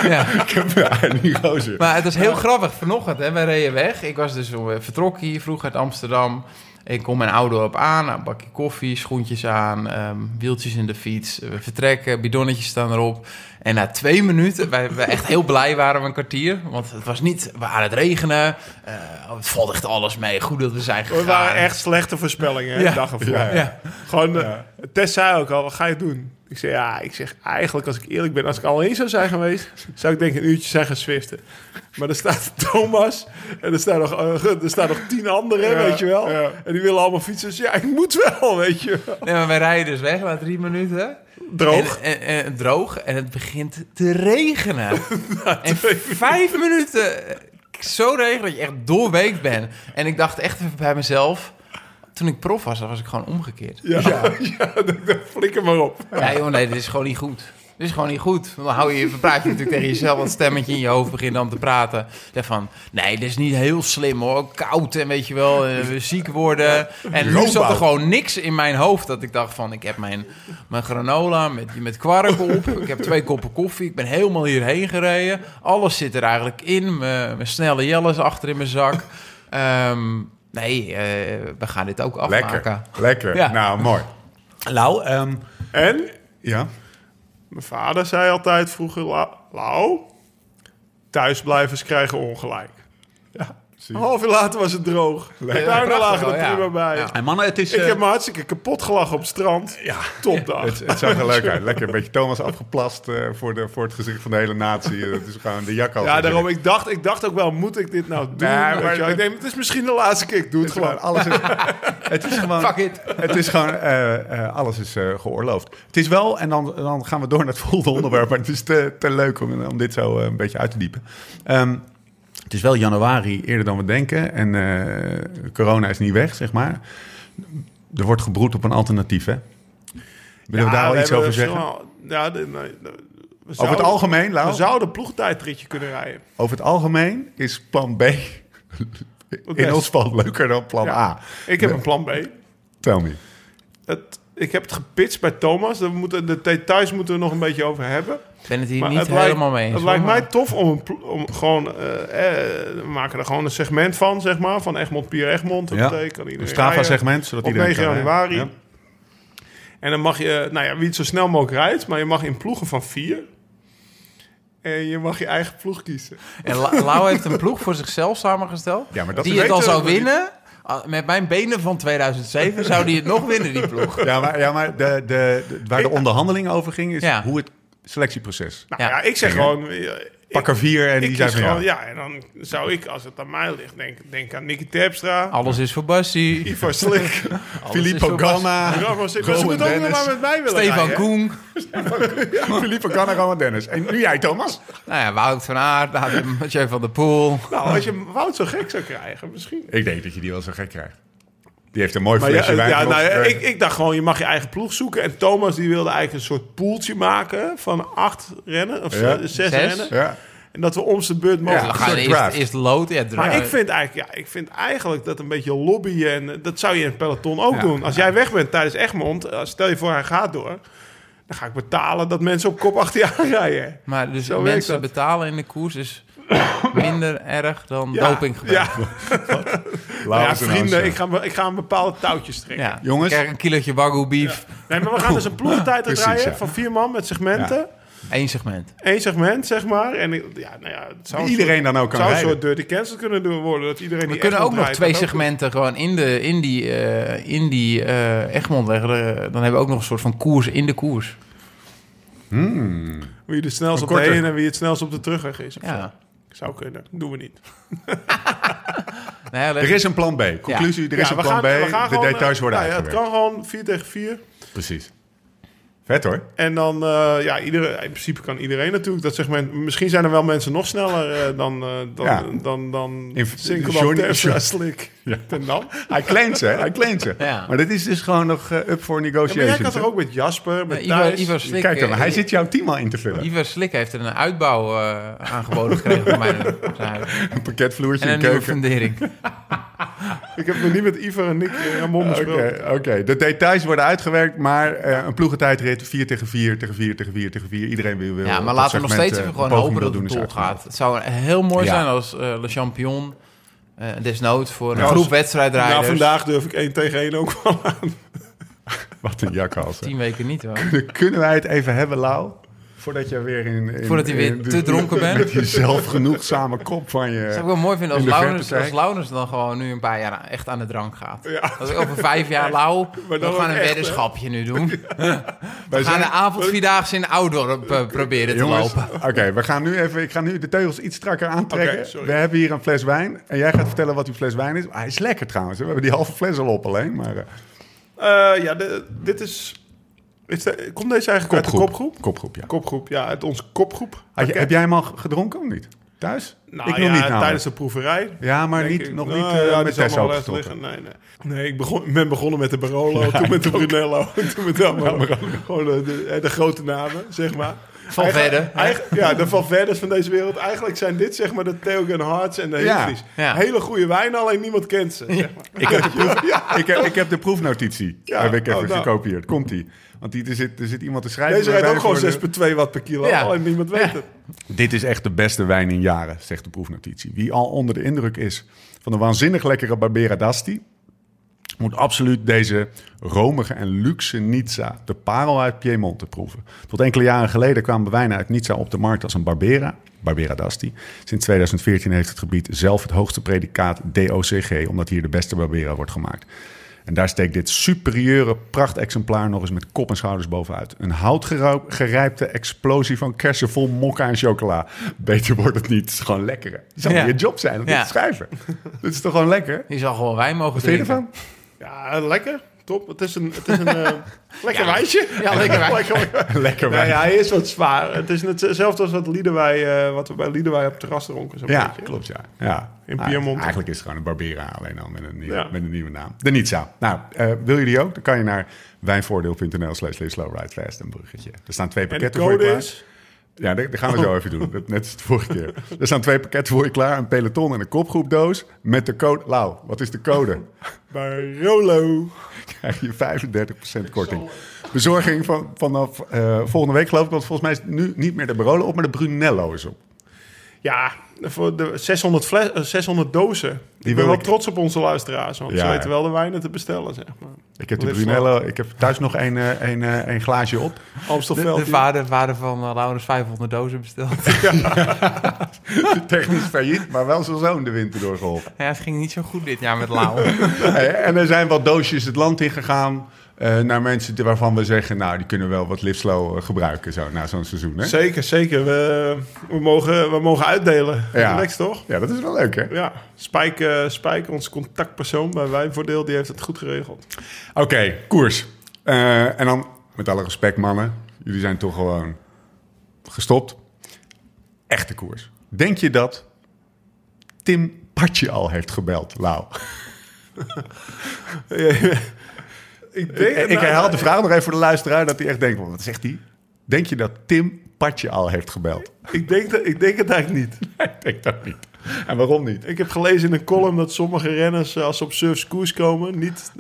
ja. ik heb niet gozer. Maar het is heel ja. grappig. Vanochtend, hè, wij reden weg. Ik was dus vertrokken hier vroeg uit Amsterdam. Ik kom mijn auto op aan, een bakje koffie, schoentjes aan, um, wieltjes in de fiets. We vertrekken, bidonnetjes staan erop. En na twee minuten, wij, wij echt heel blij waren we een kwartier. Want het was niet, we aan het regenen. Uh, het valt echt alles mee. Goed dat we zijn gegaan. We waren echt slechte voorspellingen, ja. dag ervoor. Ja, ja. Gewoon, uh, Tess zei ook al, wat ga je doen? Ik zeg, ja, ik zeg eigenlijk, als ik eerlijk ben, als ik alleen zou zijn geweest, zou ik denk een uurtje zijn gaan swiften. Maar er staat Thomas en er staan nog, uh, er staan nog tien anderen, ja, weet je wel. Ja. En die willen allemaal fietsen. Dus ja, ik moet wel, weet je wel. Nee, maar wij rijden dus weg na drie minuten. Droog. En, en, en, droog. En het begint te regenen. en vijf minuten zo regenen dat je echt doorweekt bent. En ik dacht echt even bij mezelf toen ik prof was, was ik gewoon omgekeerd. Ja, ja. ja dan flikker maar op. Ja, joh, nee, dit is gewoon niet goed. Dit is gewoon niet goed. Dan hou je, praat je natuurlijk tegen jezelf, dat stemmetje in je hoofd begint dan te praten. Van, nee, dit is niet heel slim hoor. Koud en weet je wel, uh, ziek worden. En nu zat er gewoon niks in mijn hoofd dat ik dacht van, ik heb mijn, mijn granola met, met kwark op. ik heb twee koppen koffie. Ik ben helemaal hierheen gereden. Alles zit er eigenlijk in. Mijn, mijn snelle jelles achter in mijn zak. Um, Nee, uh, we gaan dit ook afmaken. Lekker, lekker. Ja. Nou, mooi. Lau, um, en? Ja? Mijn vader zei altijd vroeger, Lau, thuisblijvers krijgen ongelijk. Ja. Een half uur later was het droog. De tuinen lagen er prima bij. Ja. En mannen, het is, ik uh, heb me hartstikke kapot gelachen op het strand. Ja. Topdag. het, het zag er leuk uit. Lekker een beetje Thomas afgeplast uh, voor, de, voor het gezicht van de hele natie. Het is gewoon de jak al. Ja, daarom. Ik dacht, ik dacht ook wel, moet ik dit nou doen? Nee, maar, ik denk, het is misschien de laatste keer. Ik doe het, het gewoon. Alles is, het is gewoon... Fuck it. Het is gewoon... Uh, alles is geoorloofd. Het is wel... En dan, dan gaan we door naar het volgende onderwerp. Maar het is te, te leuk om, om dit zo een beetje uit te diepen. Um, het is wel januari eerder dan we denken. En uh, corona is niet weg, zeg maar. Er wordt gebroed op een alternatief, hè? Willen ja, we daar al iets over zeggen? Wel, ja, de, nee, We Over het algemeen, Lau? We zouden ploegtijdritje kunnen rijden. Over het algemeen is plan B in ons geval leuker dan plan A. Ik heb een plan B. Tell me. Het, ik heb het gepitcht bij Thomas. We moeten, de details moeten we nog een beetje over hebben. Ik ben het hier niet helemaal mee eens. Het lijkt mij tof om, om gewoon... Uh, we maken er gewoon een segment van, zeg maar. Van Egmond, Pier Egmond. Ja. Kan een Strava-segment, zodat op 9 januari. Ja. En dan mag je, nou ja, wie het zo snel mogelijk rijdt... maar je mag in ploegen van vier... En je mag je eigen ploeg kiezen. En Lau heeft een ploeg voor zichzelf samengesteld. Ja, maar dat die het al zou winnen. Ah, met mijn benen van 2007 zou die het nog winnen, die ploeg. Ja, maar, ja, maar de, de, waar de onderhandeling over ging, is hoe het selectieproces. Nou ja, ik zeg gewoon... Pak er vier en die zijn gewoon, ja. en dan zou ik, als het aan mij ligt, denk, denk aan Nicky Terpstra. Alles is voor Bassi. Ivo Slik. Filippo Ganna. Ze moeten ook nog maar met mij willen Stefan Koen. Filippo Ganna, Roman Dennis. En nu jij, Thomas? Nou ja, Wout van Aert, Mathieu van der Poel. Nou, als je Wout zo gek zou krijgen, misschien. Ik denk dat je die wel zo gek krijgt. Die heeft een mooi flesje ja, ja, nou, ik, ik, dacht gewoon, je mag je eigen ploeg zoeken. En Thomas die wilde eigenlijk een soort poeltje maken van acht rennen. Of zes, zes, rennen. Ja. En dat we om zijn beurt mogen. Ja, gaan eerst, eerst lood. Ja, maar ik vind, eigenlijk, ja, ik vind eigenlijk dat een beetje lobbyen... en eh, dat zou je in het peloton ook doen. Als jij weg bent tijdens Egmond, eh, stel je voor hij gaat door... dan ga ik betalen dat mensen op kop achter je aanrijden. Maar dus Zo mensen betalen in de koers is minder erg dan ja, dopinggebruik. Ja, ja vrienden, ik ga, ik ga een bepaalde touwtjes trekken. Ja. Jongens. Krijg een kilootje wagyu beef. Nee, maar we gaan dus een ploegentijd rijden van vier man met segmenten. Eén segment. Eén segment, zeg maar. En ja, nou ja, het zou iedereen dan ook kan zou een soort dirty cancel kunnen doen worden. Dat iedereen We kunnen ook nog twee segmenten gewoon in, de, in die, uh, in die uh, Egmond leggen. Dan hebben we ook nog een soort van koers in de koers. Hmm. Wie de snelst op de heen en wie het snelst op de terugweg is. Ja. Zou kunnen. Doen we niet. nee, er is een plan B. Conclusie, er is een plan B. de details worden nou, Het kan gewoon 4 tegen 4. Precies. Vet hoor. En dan, uh, ja, iedereen, in principe kan iedereen natuurlijk. Dat zeg maar, misschien zijn er wel mensen nog sneller uh, dan, uh, dan, ja. dan, dan, dan Sinkelman, Slik. Ja. En dan? Hij claimt ze, hij claimt ze. Ja. Maar dit is dus gewoon nog up for negotiation. Ja, maar jij er ook met Jasper, met ja, Ivo, Ivo Slik, Kijk dan, hij zit jouw team al in te vullen. Ivo Slik heeft er een uitbouw aangeboden gekregen voor mij. Een pakketvloertje en een nieuwe fundering. Ik heb nog niet met Ivo en Nick Ramon besproken. Oké, okay, de details worden uitgewerkt, maar een ploegentijdrit 4 tegen 4 tegen 4 tegen 4 tegen 4. Iedereen wil, wil Ja, maar laten we nog steeds even gewoon hopen dat het doorgaat. Het zou heel mooi zijn als uh, Le Champion uh, desnoods voor een groep wedstrijdrijders. Nou, vandaag durf ik 1 tegen 1 ook wel aan. Wat een jakhals. Tien weken niet hoor. Kunnen, kunnen wij het even hebben, Lau? Voordat je weer in... in Voordat je weer te dronken bent. Met die zelfgenoegzame kop van je... Dat zou ik wel mooi vinden als Launus, als Launus dan gewoon nu een paar jaar echt aan de drank gaat. Ja. Als ik over vijf jaar lauw, we gaan een weddenschapje nu doen. we gaan de avondvierdaagse in Oudorp uh, proberen te lopen. Oké, we gaan nu even... Ik ga nu de teugels iets strakker aantrekken. we hebben hier een fles wijn. En jij gaat vertellen wat uw fles wijn is. hij is lekker trouwens. We hebben die halve fles al op alleen, maar... Uh, ja, de, dit is is de, komt deze eigenlijk kopgroep. uit de kopgroep? Kopgroep, ja. Kopgroep, ja, uit onze kopgroep. heb jij hem al gedronken of niet? Thuis? Nou, ik ja, nog niet tijdens de proeverij. Ja, maar niet, nog niet uh, ja, met Tessa liggen. Nee, nee. nee ik begon, ben begonnen met de Barolo, toen met de Brunello, toen met de, gewoon de, de, grote namen, zeg maar. Van verder. Ja, de Van Verders van deze wereld. Eigenlijk zijn dit zeg maar de Theogen Hearts en de. Ja, Hele goede wijn, alleen niemand kent ze. Zeg maar. ik, heb de proef, ik, heb, ik heb de proefnotitie. Ja. Heb ik even oh, nou. gekopieerd. Komt-ie. Want die, er, zit, er zit iemand te schrijven. Deze rijdt ook gewoon 6,2 watt per kilo. Ja. Alleen niemand weet het. Dit is echt de beste wijn in jaren, zegt de proefnotitie. Wie al onder de indruk is van de waanzinnig lekkere Barbera d'Asti... moet absoluut deze romige en luxe Nizza, de parel uit Piemonte, proeven. Tot enkele jaren geleden kwamen wijnen uit Nizza op de markt als een Barbera... Barbera d'Asti. Sinds 2014 heeft het gebied zelf het hoogste predicaat DOCG... omdat hier de beste Barbera wordt gemaakt. En daar steekt dit superieure prachtexemplaar nog eens met kop en schouders bovenuit. Een houtgerijpte explosie van kersen vol mokka en chocola. Beter wordt het niet. Het is gewoon lekker. Het zou ja. je job zijn om ja. te schrijven. Dit is toch gewoon lekker? Je zal gewoon wijn mogen Wat drinken. Vind je ervan? Ja, lekker. Top. Het is een, het is een uh, lekker ja, wijntje. Ja, lekker wijntje. lekker wijn. ja, hij is wat zwaar. Het is hetzelfde als wat, Liederwij, uh, wat we bij Liederwij op terras dronken. Zo ja, klopt. Ja. ja. In nou, Piemont. Eigenlijk is het gewoon een Barbera, alleen al met een nieuwe, ja. met een nieuwe naam. De Nizza. Nou, uh, wil je die ook? Dan kan je naar wijnvoordeel.nl slash slowridefast een bruggetje. Er staan twee pakketten voor je is? Ja, dat, gaan we zo even doen. net als de vorige keer. Er staan twee pakketten voor je klaar. Een peloton en een kopgroepdoos. Met de code... Lau, wat is de code? Bij Rolo. Krijg je 35% korting. Bezorging van, vanaf uh, volgende week geloof ik. Want volgens mij is nu niet meer de Barolo op, maar de Brunello is op. Ja, voor de 600, fles, 600 eh, dozen. Die ik ben wel trots op onze luisteraars, want ze weten wel de wijnen te bestellen, zeg maar. Ik heb de Brunello, ik heb thuis nog een, eh, een, een, een glaasje op. Amstelveld. De, de vader, vader van uh, Laurens 500 dozen besteld. Technisch failliet, maar wel zijn zoon de winter doorgeholpen. Ja, het ging niet zo goed dit jaar met Lau. en er zijn wat doosjes het land ingegaan. Uh, naar mensen waarvan we zeggen, nou, die kunnen wel wat Livslow uh, gebruiken zo, na zo'n seizoen. Hè? Zeker, zeker. We, we, mogen, we mogen uitdelen. Ja. Lex, toch? Ja, dat is wel leuk, hè? Ja. Spijk, uh, onze contactpersoon bij Wijnvoordeel, die heeft het goed geregeld. Oké, koers. en dan, met alle respect, mannen, jullie zijn toch gewoon gestopt. Echte koers. Denk je dat Tim Patje al heeft gebeld, Lau? ik, denk, ik, herhaal de vraag nog even voor de luisteraar, dat hij echt denkt, wat zegt hij? Denk je dat Tim Patje al heeft gebeld? Ik denk, dat, ik denk het eigenlijk niet. ik denk dat niet. En waarom niet? Ik heb gelezen in een column dat sommige renners, als ze op surfs koers komen, niet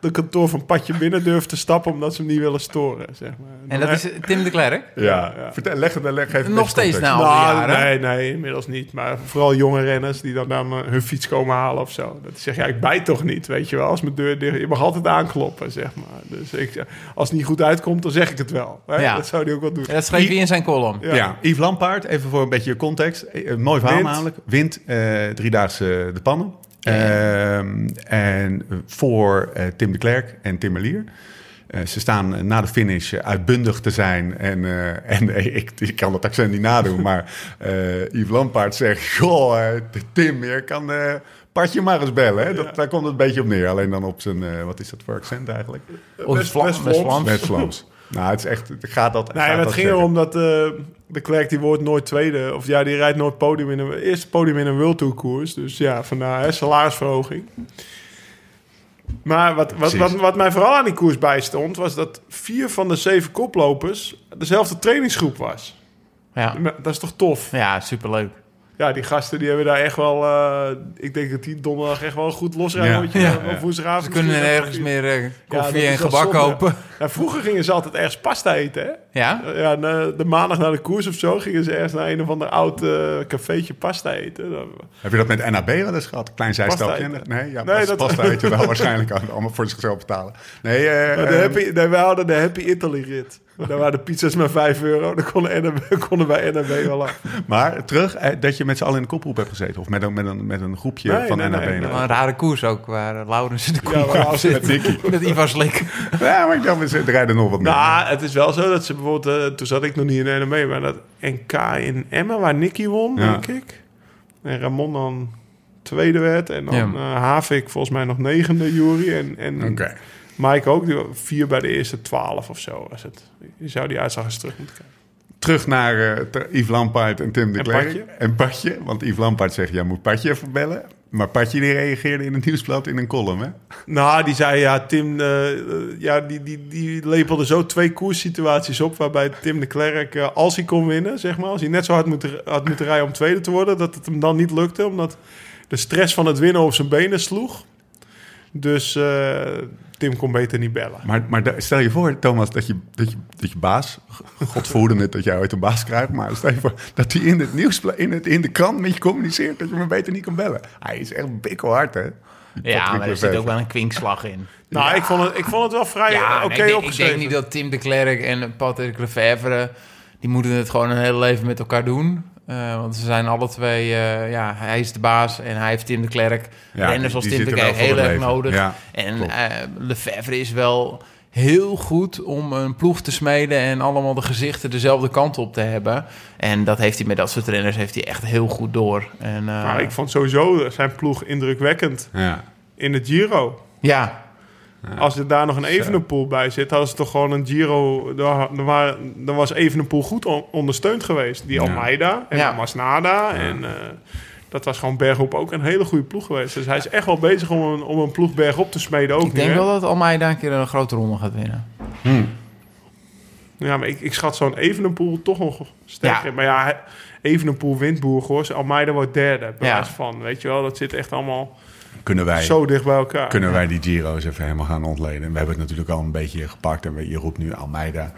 de kantoor van Patje binnen durft te stappen omdat ze hem niet willen storen. Zeg maar. En dat is Tim de Klerk? Ja, ja. Vertel, leg het leg even. Nog steeds na al nou, jaren? Nee, nee, inmiddels niet. Maar vooral jonge renners die dan, dan hun fiets komen halen of zo. Dat zeg ja, ik bijt toch niet, weet je wel. Als mijn deur dicht, je mag altijd aankloppen, zeg maar. Dus ik, als het niet goed uitkomt, dan zeg ik het wel. Hè? Ja. Dat zou hij ook wel doen. dat schreef hij in zijn column. Ja. Yves Lampaard, even voor een beetje context. Een eh, mooi verhaal namelijk. Wint uh, driedaagse de pannen. Ehm, en voor uh, Tim de Klerk en Tim Merlier. Uh, ze staan na de finish uitbundig te zijn. En, uh, en ik, ik kan dat accent niet nadoen, maar Yves Lampaard zegt... Goh, Tim, je kan Partje maar eens bellen. Hè? Dat, Daar komt het een beetje op neer. Alleen dan op zijn... wat is dat voor accent eigenlijk? West-Vlaams. West-Vlaams. Nou, het is echt, gaat dat. Nee, het ging erom dat uh, de Klerk die wordt nooit tweede. Of ja, die rijdt nooit podium in een eerste podium in een World Tour koers. Dus ja, vandaar hè, salarisverhoging. Maar wat, wat, wat, wat, mij vooral aan die koers bijstond, was dat vier van de zeven koplopers dezelfde trainingsgroep was. Ja. Dat is toch tof? Ja, superleuk ja, die gasten die hebben daar echt wel... Uh, ik denk dat die donderdag echt wel goed losrijden. Ja. Ja, ja. woensdagavond. Ze kunnen nergens meer uh, koffie en gebak kopen. Ja, vroeger gingen ze altijd ergens pasta eten, hè? Ja? Uh, ja, de maandag na de koers of zo gingen ze ergens naar een of ander oud cafeetje pasta eten. Heb je dat met NAB wel eens gehad? Klein zijstapje? Nee, ja, nee, dat... pasta eten wel waarschijnlijk allemaal voor zichzelf betalen. Nee, de happy, nee, we hadden de Happy Italy rit. Daar waren de pizza's maar 5 euro. Dan konden, NMB, konden wij NMB wel af. Maar terug, eh, dat je met z'n allen in de koproep hebt gezeten. Of met een, met een, met een groepje van nee, een rare koers ook, waar Laurens in de koers ja, zit. Met Dickie. met Ivan Slik. Ja, maar ik dacht, er rijden nog wat meer. Nou, het is wel zo dat ze bijvoorbeeld... Uh, toen zat ik nog niet in NMB, maar dat NK in Emmen, waar Nicky won, denk ik. En Ramon dan tweede werd. En dan ja. uh, Havik volgens mij nog negende, Jury. En, en okay. Mike ook, die vier bij de eerste twaalf of zo was het. Je zou die uitzag eens terug moeten kijken. Terug naar uh, Yves Lampaard en Tim de Klerk. En Patje. Want Yves Lampaard zegt, jij moet Patje even bellen. Maar Patje die reageerde in het nieuwsblad in een column, hè? Nou, die zei, ja, Tim... Uh, ja, die, die, die lepelde zo twee koerssituaties op... waarbij Tim de Klerk, uh, als hij kon winnen, zeg maar... als hij net zo hard moet, had moeten rijden om tweede te worden... dat het hem dan niet lukte, omdat de stress van het winnen op zijn benen sloeg. Dus Tim kon beter niet bellen. Maar, maar stel je voor, Thomas, dat je, dat je, dat je baas... God voerde het dat jij ooit een baas krijgt... maar stel je voor dat hij in het nieuws, in, het, in de krant met je communiceert... dat je me beter niet kan bellen. Hij is echt bikkelhard, hè? Ja, maar er zit ook wel een kwinkslag in. Nou, ik, vond het, ik vond het wel vrij ja, oké okay Ik denk niet dat Tim de Klerk en Patrick Lefevre... die moeten het gewoon een hele leven met elkaar doen. Uh, want ze zijn alle twee, uh, ja, hij is de baas en hij heeft Tim de Klerk. Ja, renners als Tim de Klerk heel erg nodig. Ja, en uh, Lefebvre is wel heel goed om een ploeg te smeden en allemaal de gezichten dezelfde kant op te hebben. En dat heeft hij met dat soort renners heeft hij echt heel goed door. En, maar ik vond sowieso zijn ploeg indrukwekkend ja. in het Giro. Ja, als er daar nog een Evenepoel bij zit, hadden ze toch gewoon een Giro... Dan was Evenepoel goed ondersteund geweest. Die Almeida en ja. Masnada en... Uh, dat was gewoon bergop ook een hele goede ploeg geweest. Dus hij is echt wel bezig om een, om een ploeg bergop te smeden ook Ik denk wel dat Almeida een keer een grote ronde gaat winnen. Hmm. Ja, maar ik, ik schat zo'n Evenepoel toch nog sterker. Ja. Maar ja, Evenepoel wint Boergors. Almeida wordt derde, bij Ja. van. Weet je wel, dat zit echt allemaal Kunnen wij, zo dicht bij elkaar. kunnen wij die Giro's even helemaal gaan ontleden? We hebben het natuurlijk al een beetje gepakt. En we- je roept nu Almeida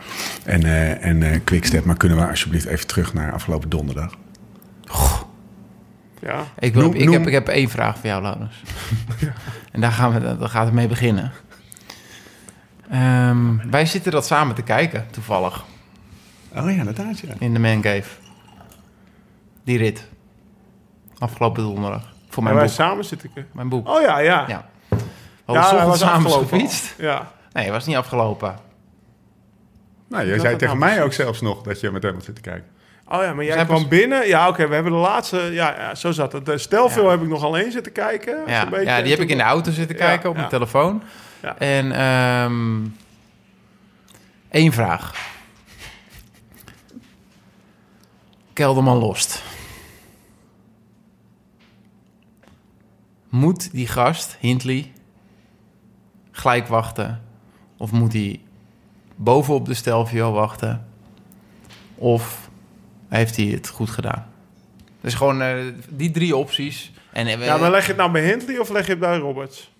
en, eh en eh Quickstep. Maar kunnen we alsjeblieft even terug naar afgelopen donderdag? Ja. Ik, wil, Noem- ik, noem- heb, ik heb één vraag voor jou, Laurens. en daar, gaan we, daar gaat het mee beginnen. Ehm, wij zitten dat samen te kijken, toevallig, Oh ja, inderdaad ja. in de Man Cave. Die rit. Afgelopen donderdag. Voor En mijn wij boek. samen zitten. ik- Mijn boek. Oh ja, ja. Ja. Ja, We hadden hij ja, was samen afgelopen. gefietst. Ja. Nee, het was niet afgelopen. Nou, jij zei tegen nou mij ook zelfs nog dat je met hem had zitten kijken. Oh ja, maar jij kwam binnen. Ja, oké, we hebben de laatste... Ja, ja zo zat het. De Stelveel Ja. heb ik nog alleen zitten kijken. Ja, beetje. ja, die heb ik in de auto zitten Ja, kijken op ja. mijn telefoon. Ja. En ehm één vraag. Kelderman lost. Moet die gast, Hindley, gelijk wachten? Of moet hij bovenop de Stelvio wachten? Of heeft hij het goed gedaan? Dus gewoon eh, die drie opties. En, eh, Ja, maar leg je het nou bij Hindley of leg je het bij Roberts?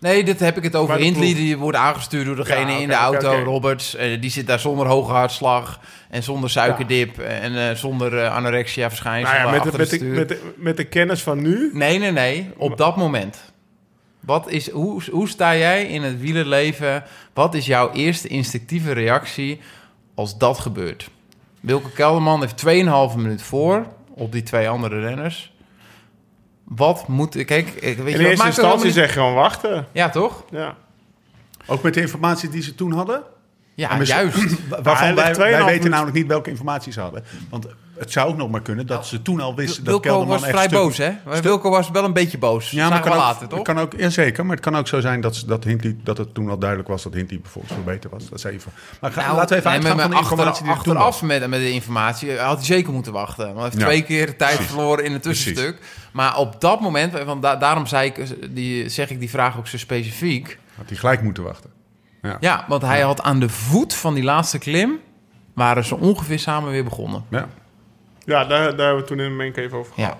Nee, dit heb ik het over Hindley. Die wordt aangestuurd door degene Ja, in de auto. Roberts, eh, die zit daar zonder hoge hartslag en zonder suikerdip en eh, zonder eh, anorexia verschijnselen Nou ja, met, de, met, de, met, de, met de kennis van nu... Nee, nee, nee. Op dat moment. Wat is, hoe, hoe sta jij in het wielerleven? Wat is jouw eerste instinctieve reactie als dat gebeurt? Wilke Kelderman heeft 2,5 minuut voor op die twee andere renners. Wat moet... Kijk, ik- weet In wat eerste er instantie zeg gewoon wachten. Ja, toch? Ja. Ook met de informatie die ze toen hadden? Ja, juist. Waarvan wij, wij 2,5 weten namelijk niet welke informatie ze hadden. Want het zou ook nog maar kunnen dat ze toen al wisten dat Kelderman was echt vrij stuk- boos, hè? Wilco was wel een beetje boos. Ja, maar maar kan ook, later, toch? het kan ook, ja, zeker. Maar het kan ook zo zijn dat, dat, dat het toen al duidelijk was dat Hindley bijvoorbeeld veel beter was. Dat is even. Maar ga- Nou, laten we even nee, uitgaan maar van de achter- informatie die er toen Achteraf was. met, met de informatie had hij zeker moeten wachten. Want hij heeft Ja, twee keer de tijd precies. verloren in het tussenstuk. Maar op dat moment, want da- daarom zei ik, die, zeg ik die vraag ook zo specifiek. Had hij gelijk moeten wachten. Ja, want hij had aan de voet van die laatste klim... waren ze ongeveer samen weer begonnen. Ja. Ja, daar, daar hebben we toen in de cave over gehad. Ja,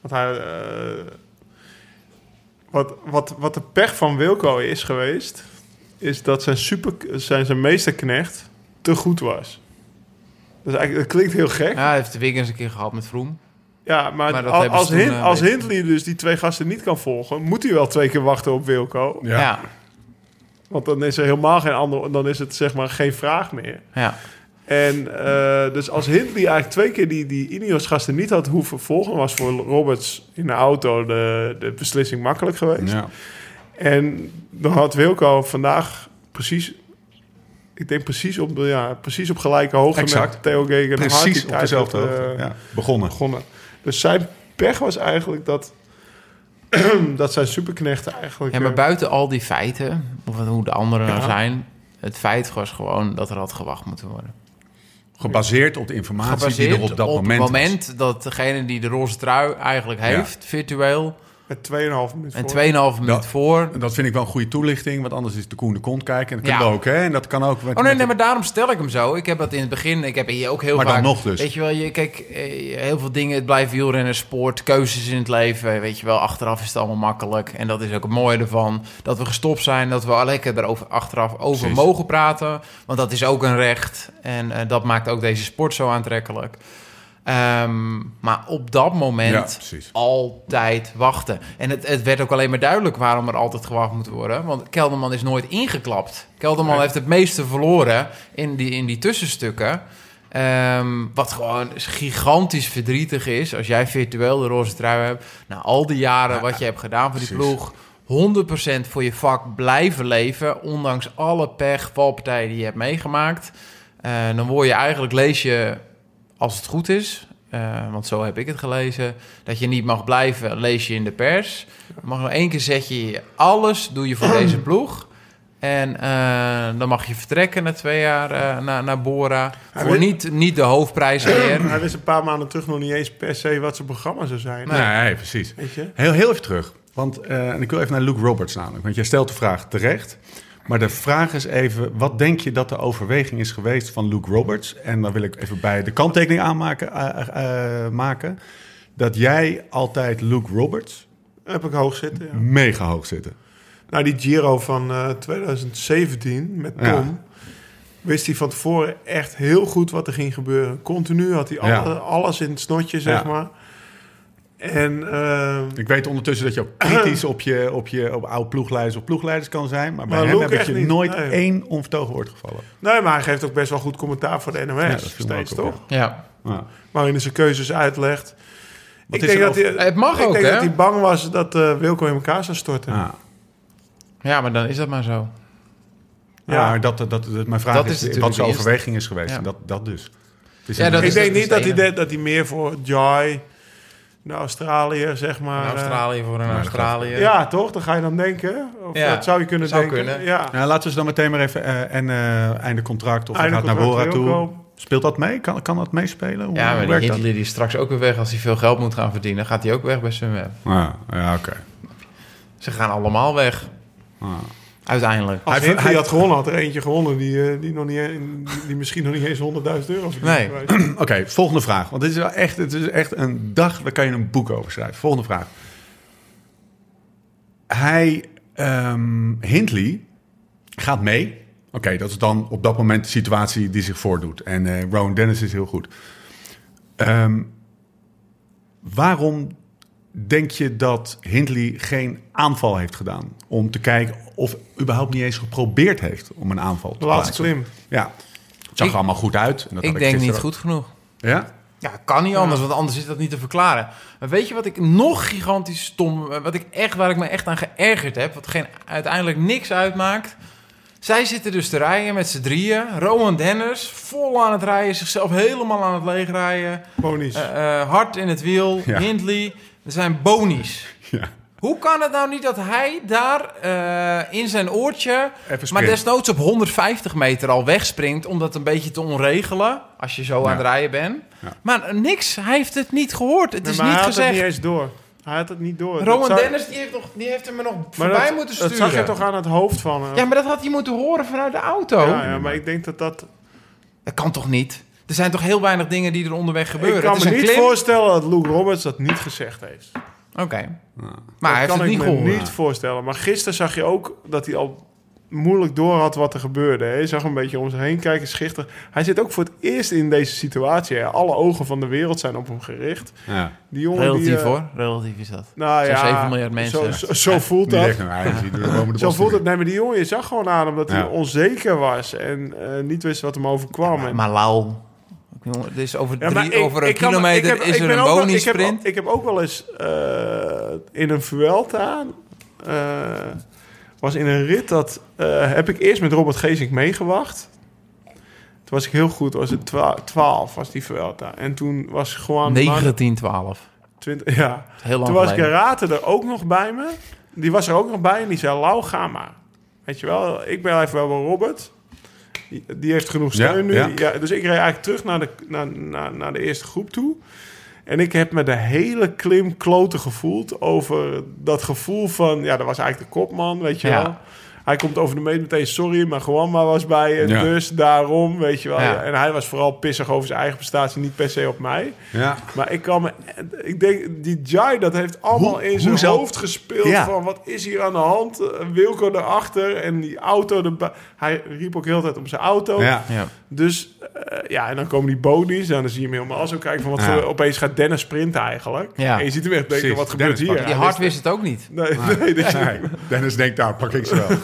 Want hij, eh, wat, wat, wat de pech van Wilco is geweest... is dat zijn, super, zijn, zijn meesterknecht te goed was. Dus eigenlijk, dat klinkt heel gek. ja hij heeft de Wiggins een keer gehad met Vroom. Ja, maar, als, eh, als. Hindley dus die twee gasten niet kan volgen... moet hij wel twee keer wachten op Wilco. Ja. Want dan is er helemaal geen ander... dan is het zeg maar geen vraag meer. ja. En eh, dus als Hindley eigenlijk twee keer die, die Ineos-gasten niet had hoeven volgen... was voor Roberts in de auto de, de beslissing makkelijk geweest. Ja. En dan had Wilco vandaag precies... Ik denk precies op, de- ja, precies op gelijke hoogte Exact. met Theo Gegen. en Precies op dezelfde had, hoogte. eh, ja. Begonnen. begonnen. Dus zijn pech was eigenlijk dat, dat zijn superknechten eigenlijk... Ja, maar eh, buiten al die feiten, of hoe de anderen Ja. zijn... het feit was gewoon dat er had gewacht moeten worden. Gebaseerd op de informatie die er op dat op moment, moment dat degene die de roze trui eigenlijk heeft, virtueel, met 2,5 minuten en 2,5 voor. minuut Dat- voor. Dat vind ik wel een goede toelichting, want anders is de koen de kont kijken. En dat Ja. kan ook, hè? En dat kan ook... Oh nee, nee, maar daarom stel ik hem zo. Ik heb dat in het begin, ik heb hier ook heel Maar dan vaak... nog dus. Weet je wel, je, kijk, eh, heel veel dingen, het blijft wielrennen, sport, keuzes in het leven. Weet je wel, achteraf is het allemaal makkelijk. En dat is ook het mooie ervan, dat we gestopt zijn, dat we al lekker erover achteraf over Precies. mogen praten. Want dat is ook een recht en eh, dat maakt ook deze sport zo aantrekkelijk. Ehm, maar op dat moment altijd wachten. En het, het werd ook alleen maar duidelijk waarom er altijd gewacht moet worden. Want Kelderman is nooit ingeklapt. Kelderman Nee. heeft het meeste verloren in die, in die tussenstukken. Ehm, wat gewoon gigantisch verdrietig is als jij virtueel de roze trui hebt. Na al die jaren wat je hebt gedaan voor die precies. ploeg. 100% voor je vak blijven leven. Ondanks alle pech, valpartijen die je hebt meegemaakt. Eh, dan word je eigenlijk, lees je als het goed is, eh, want zo heb ik het gelezen, dat je niet mag blijven, lees je in de pers. Mag nog één keer zet je alles, doe je voor deze ploeg. En eh, dan mag je vertrekken na twee jaar eh, naar, naar Bora. Hij Voor niet, niet de hoofdprijs meer. Hij wist een paar maanden terug nog niet eens per se wat zijn programma zou zijn. Nee, precies. Weet je? Heel, heel even terug. Want, eh, en ik wil even naar Luke Roberts namelijk. Want jij stelt de vraag terecht. Maar de vraag is even, wat denk je dat de overweging is geweest van Luke Roberts? En dan wil ik even bij de kanttekening aanmaken, uh, maken. Dat jij altijd Luke Roberts... Heb ik hoog zitten, ja. Mega hoog zitten. Nou, die Giro van 2017 met Tom... Wist hij van tevoren echt heel goed wat er ging gebeuren. Continu had hij alles in het snotje, zeg maar. En, uh, ik weet ondertussen dat je ook kritisch op je, op je op oude ploegleiders of ploegleiders kan zijn. Maar bij hem heb je nooit één onvertogen woord gevallen. Nee, maar hij geeft ook best wel goed commentaar voor de NOS. Ja, steeds, toch? Ja. ja. Waarin hij zijn keuzes uitlegt. ik denk dat hij, het mag ik ook, denk hè? dat hij bang was dat uh, Wilco in elkaar zou storten. Ja. ja, maar dan is dat maar zo. Ja, dat, dat, dat, mijn vraag dat is, is wat zijn overweging is geweest. Ja. Dat, dat dus. ja, dat ik denk niet dat hij, dat hij meer voor Joy naar Australië, zeg maar. Naar Australië voor een Australië. Ja, toch? Dan ga je dan denken. Of ja, dat zou je kunnen zou denken. Kunnen. Ja. ja. laten we ze dan meteen maar even... Uh, en uh, einde contract of einde gaat naar Bora toe. Speelt dat mee? Kan, kan dat meespelen? Hoe, ja, maar die Hindley die is straks ook weer weg. Als hij veel geld moet gaan verdienen, gaat hij ook weg bij Sunweb. Ah, ja, oké. Okay. Ze gaan allemaal weg. Ah. Uiteindelijk. Als hij, hij had gewonnen, had er eentje gewonnen die, die, nog niet, die misschien nog niet eens 100.000 euro Nee. Oké, okay, volgende vraag. Want dit is wel echt, het is echt een dag, daar kan je een boek over schrijven. Volgende vraag. Hij, um, Hindley, gaat mee. Oké, okay, dat is dan op dat moment de situatie die zich voordoet. En uh, Rowan Dennis is heel goed. Um, waarom denk je dat Hindley geen aanval heeft gedaan? Om te kijken of überhaupt niet eens geprobeerd heeft om een aanval te De laatste klim. Ja, het zag er allemaal goed uit. En dat ik denk niet goed genoeg. Ja? Ja, kan niet anders, want anders is dat niet te verklaren. Maar weet je wat ik nog gigantisch stom... Wat ik echt, waar ik me echt aan geërgerd heb... wat geen, uiteindelijk niks uitmaakt... Zij zitten dus te rijden met z'n drieën. Roman Dennis, vol aan het rijden, zichzelf helemaal aan het leegrijden. Bonies. Uh, uh, hard in het wiel, ja. Hindley. Er zijn bonies. Ja. Hoe kan het nou niet dat hij daar uh, in zijn oortje, maar desnoods op 150 meter al wegspringt om dat een beetje te onregelen als je zo ja. aan het rijden bent? Ja. Maar niks, hij heeft het niet gehoord. Het nee, is maar niet hij gezegd. had het niet eens door. Hij had het niet door. Roman zou... Dennis die heeft, nog, die heeft hem er nog voorbij dat, moeten sturen. Dat zag je toch aan het hoofd van hem? Ja, maar dat had hij moeten horen vanuit de auto. Ja, ja, maar ik denk dat dat... Dat kan toch niet? Er zijn toch heel weinig dingen die er onderweg gebeuren. Ik kan me niet klim. voorstellen dat Luke Roberts dat niet gezegd heeft. Oké. Okay. Ja. Maar hij heeft kan het niet ik me niet voorstellen. Maar gisteren zag je ook dat hij al moeilijk door had wat er gebeurde. Hij zag een beetje om zich heen kijken, schichtig. Hij zit ook voor het eerst in deze situatie. Hè. Alle ogen van de wereld zijn op hem gericht. Ja. Die jongen Relatief die, uh, hoor, relatief is dat. Nou ja, 7 miljard mensen. Zo, zo, zo voelt dat. Zo voelt het. Nee, maar die jongen, je zag gewoon aan hem dat hij onzeker was. En uh, niet wist wat hem overkwam. Maar, en, maar lauw. Jongen, dus over, drie, ik- over een kan- kilometer heb- is ik er een bonus ik heb- sprint. Ik heb ook wel eens uh, in een Vuelta... Uh, was in een rit dat... Uh, heb ik eerst met Robert Geesink meegewacht. Toen was ik heel goed. Was het 12 was die Vuelta. En toen was gewoon... 19, 12. 20, ja. Heel lang Toen was. Garate er ook nog bij me. Die was er ook nog bij en die zei... Lau, ga maar. Weet je wel, ik ben even wel bij Robert. Die, heeft genoeg steun Ja, nu. ja. Dus ik reed eigenlijk terug naar de, naar, naar, naar de eerste groep toe. En ik heb me de hele klim kloten gevoeld over dat gevoel van... Ja, dat was eigenlijk de kopman, weet je Ja. wel. Hij komt over de meet meteen sorry, maar gewoon maar was bij. En Ja. dus daarom, weet je wel. Ja. En hij was vooral pissig over zijn eigen prestatie, niet per se op mij. Ja. Maar ik kan me... Ik denk, die Jai, dat heeft allemaal Hoe- in zijn hoofd gespeeld. Ja. Van, wat is hier aan de hand? Eh, Wilco erachter en die auto erbij. Hij riep ook heel de tijd om zijn auto. Ja. Ja. Dus eh, ja, en dan komen die bonies. En dan zie je hem helemaal zo kijken van wat Ja. voor- opeens gaat Dennis sprinten eigenlijk. Ja. En je ziet hem echt denken, Precies. wat gebeurt Dennis hier? Die hart wist- het ook niet. Nee, nee, Nee. Dennis denkt, nou, pak ik ze wel.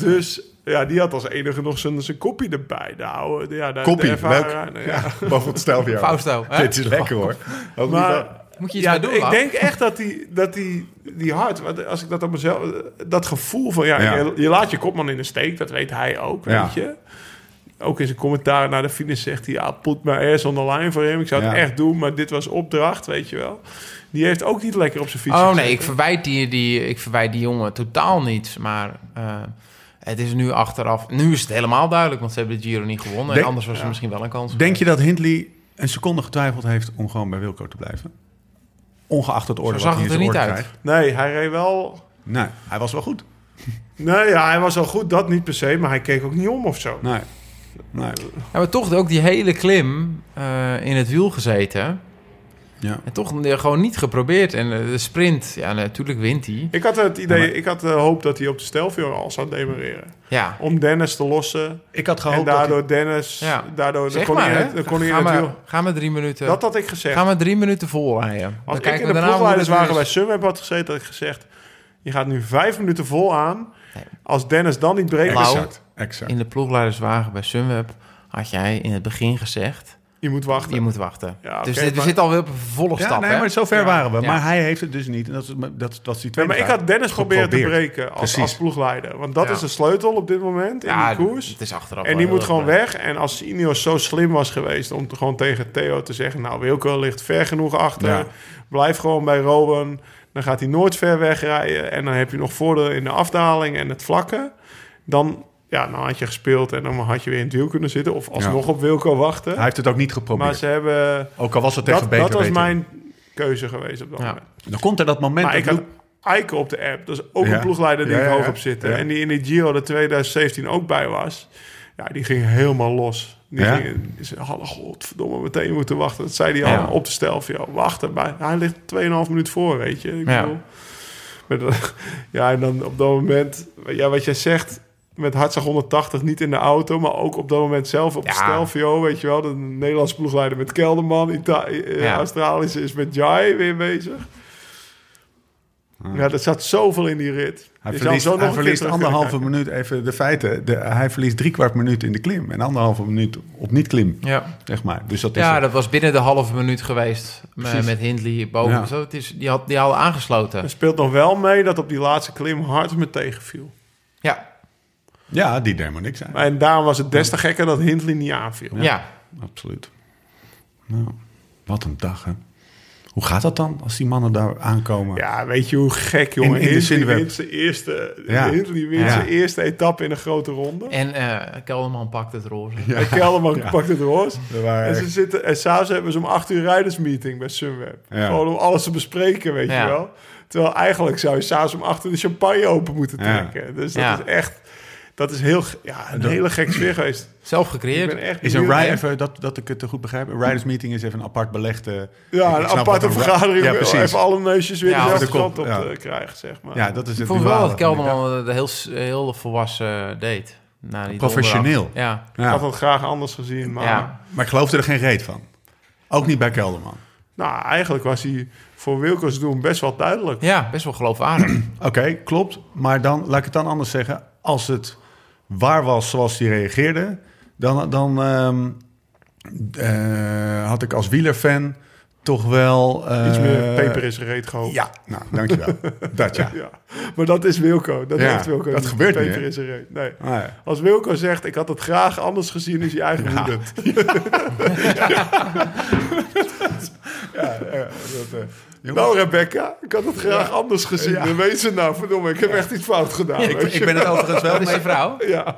dus ja, die had als enige nog zijn, zijn kopie erbij. De oude, de- ja, de, Koppie, de ervaren- leuk. nou, Ja, ja. boven het stel voor jou. Fausto. hè? Dit is lekker hoor. Ook Maar- niet, Moet je iets Ja, doen, ik denk echt dat die, dat die, die hart, want als ik dat op mezelf, dat gevoel van, ja, Ja. Je, je laat je kopman in de steek, dat weet hij ook, Ja. weet je. Ook in zijn commentaar naar de finish zegt hij, ja, put my ass on the line voor hem. Ik zou het echt doen, maar dit was opdracht, weet je wel. Die heeft ook niet lekker op zijn fiets Oh nee, ik verwijt die, die, ik verwijt die jongen totaal niet. Maar eh, het is nu achteraf... Nu is het helemaal duidelijk, want ze hebben de Giro niet gewonnen. Denk- en anders was er misschien wel een kans. Denk je dat Hindley een seconde getwijfeld heeft om gewoon bij Wilco te blijven? Ongeacht het orde Zo wat zag hij het er niet uit. krijgt. Nee, hij reed wel... Nee, hij was wel goed. Nee, ja, hij was al goed, dat niet per se, maar hij keek ook niet om of zo. Nee. nee. Ja, maar toch ook die hele klim uh, in het wiel gezeten. Ja. En toch gewoon niet geprobeerd. En de sprint, ja, natuurlijk wint hij. Ik had het idee, ja, ik had de hoop dat hij op de Stelvio al zou demereren. Ja. Om Dennis te lossen. Ik had gehoopt en daardoor dat hij... Dennis, ja. daardoor zeg kon maar, hij, dan kon hij ga, maar, wiel. ga maar drie minuten. Dat had ik gezegd. Ga maar drie minuten vol rijden. Als Dan ik in we de daarna hoe ploegleiderswagen bij. Sunweb had gezeten, had ik gezegd... je gaat nu vijf minuten vol aan. Als Dennis dan niet breekt... Exact, exact. In de ploegleiderswagen bij Sunweb had jij in het begin gezegd... Je moet wachten. Je moet wachten. Ja, dus dit, we maar- zitten alweer op een vervolgstap, Ja, nee, hè? maar zover Ja. waren we. Ja. Maar hij heeft het dus niet. En dat is, dat, dat is die Ja, tweede maar ik had Dennis proberen te breken als, als ploegleider. Want dat Ja. is de sleutel op dit moment in Ja, die koers. het is achteraf En die moet gewoon weg. En als Ineos zo slim was geweest om te, gewoon tegen Theo te zeggen... nou, Wilco ligt ver genoeg achter. Ja. Blijf gewoon bij Rowan. Dan gaat hij nooit ver wegrijden. En dan heb je nog voordeel in de afdaling en het vlakke. Dan, ja, dan had je gespeeld en dan had je weer in het wiel kunnen zitten. Of alsnog op Wilco wachten. Hij heeft het ook niet geprobeerd. maar ze hebben... Ook al was het tegen Dat, beter dat was mijn keuze geweest op dat Ja. moment. Dan komt er dat moment... Maar dat ik had op de app. Dat is ook Ja. een ploegleider die Ja, ik ja, hoog op zitten. Ja. En die in die Giro de 2017 ook bij was. Ja, die ging helemaal los. Die Ja? ging, die zei, "Hallo, godverdomme, meteen moeten wachten. Dat zei hij Ja. al op de Stelvio. Wachten, bij, hij ligt 2,5 minuut voor, weet je. Ik Ja. bedoel, met, ja, en dan op dat moment... Ja, wat jij zegt, met hartslag 180 niet in de auto... maar ook op dat moment zelf op de Ja. Stelvio, weet je wel. De Nederlandse ploegleider met Kelderman. Ita eh, Ja. Australische is met Jai weer bezig. Ja, er zat zoveel in die rit. Hij Je verliest, zo hij verliest anderhalve minuut, even de feiten. De, hij verliest drie kwart minuut in de klim. En anderhalve minuut op niet-klim, Ja, zeg maar. Dus dat is ja dat was binnen de halve minuut geweest. Precies. Met Hindley boven. Ja. Zo, het is, die, had, die hadden aangesloten. Er speelt nog wel mee dat op die laatste klim hard me tegenviel. Ja, Ja, die deed maar niks aan. En daarom was het des te gekker dat Hindley niet aanviel. ja. Absoluut. Nou, wat een dag, hè. Hoe gaat dat dan als die mannen daar aankomen? Ja, weet je hoe gek, jongen. In- in de Hindley wint zijn eerste, Ja. Hindley wint Ja. zijn eerste etappe in een grote ronde. En eh Kelderman pakt het roze. En Kelderman Ja. pakt het roze. En ze echt- zitten, en s'avonds hebben ze om acht uur rijdersmeeting bij Sunweb. Ja. Gewoon om alles te bespreken, weet Ja. je wel. Terwijl eigenlijk zou je s'avonds om acht uur de champagne open moeten Ja. trekken. Dus dat Ja. is echt... Dat is heel, ja, een hele gekke sfeer geweest. Zelf Ik gecreëerd. ben echt Is een ride, even, dat, dat ik het goed begrijp, een riders meeting is even een apart belegde... Ja, Ik een aparte vergadering. Ja, precies. Even alle neusjes weer Ja, dezelfde de kant op ja. te krijgen, zeg maar. Ja, dat is Ik het vond wel dat. Kelderman het heel, heel volwassen eh, deed. Na die Professioneel. Ja. Ik had het graag anders gezien, maar... Ja. Maar ik geloofde er geen reet van. Ook niet bij Kelderman. Nou, eigenlijk was hij voor Wilco's doen best wel duidelijk. ja, best wel geloofwaardig. Oké, klopt. Maar dan, laat ik het dan anders zeggen. Als het waar was zoals hij reageerde... dan, dan ehm, eh, had ik als wielerfan toch wel... eh, Iets meer peper is reet gehoopt. Ja, nou, dankjewel. dat ja. Ja, maar dat is Wilco. Dat Ja, heeft Wilco dat niet. gebeurt niet, Peper hè? is een reet. Nee. Ah, ja. Als Wilco zegt, ik had het graag anders gezien, is hij eigenlijk Ja. dat, eh, jongens, Nou, Rebecca, ik had het graag anders gezien. Ja. Weet ze nou, verdomme, ik heb echt iets fout gedaan. ik, ik ben het overigens wel met je vrouw? Ja,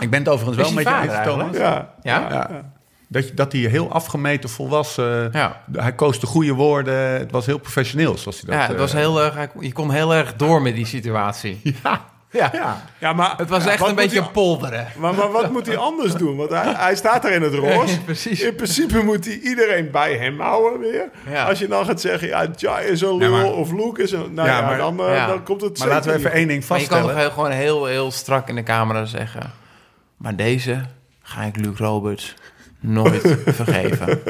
Ik ben het overigens wel met je Thomas. ja. Ja? Ja. Dat, dat hij heel afgemeten, volwassen... Ja. Hij koos de goede woorden. Het was heel professioneel, zoals hij dat... Ja, het was eh, heel erg, je kon heel erg door met die situatie. Ja, Ja. ja. ja maar Het was ja, echt een beetje hij- polderen. Maar, maar wat moet hij anders doen? Want hij, hij staat daar in het precies. In principe moet hij iedereen bij hem houden weer. Ja. Als je dan gaat zeggen, ja, Jai is een Ja, lul maar- of Luke is een... Nou Ja, ja, maar- dan, eh, Ja. dan komt het Maar laten we even één ding Maar je kan vaststellen. toch heel- gewoon heel, heel strak in de camera zeggen... Maar deze ga ik Luke Roberts nooit vergeven.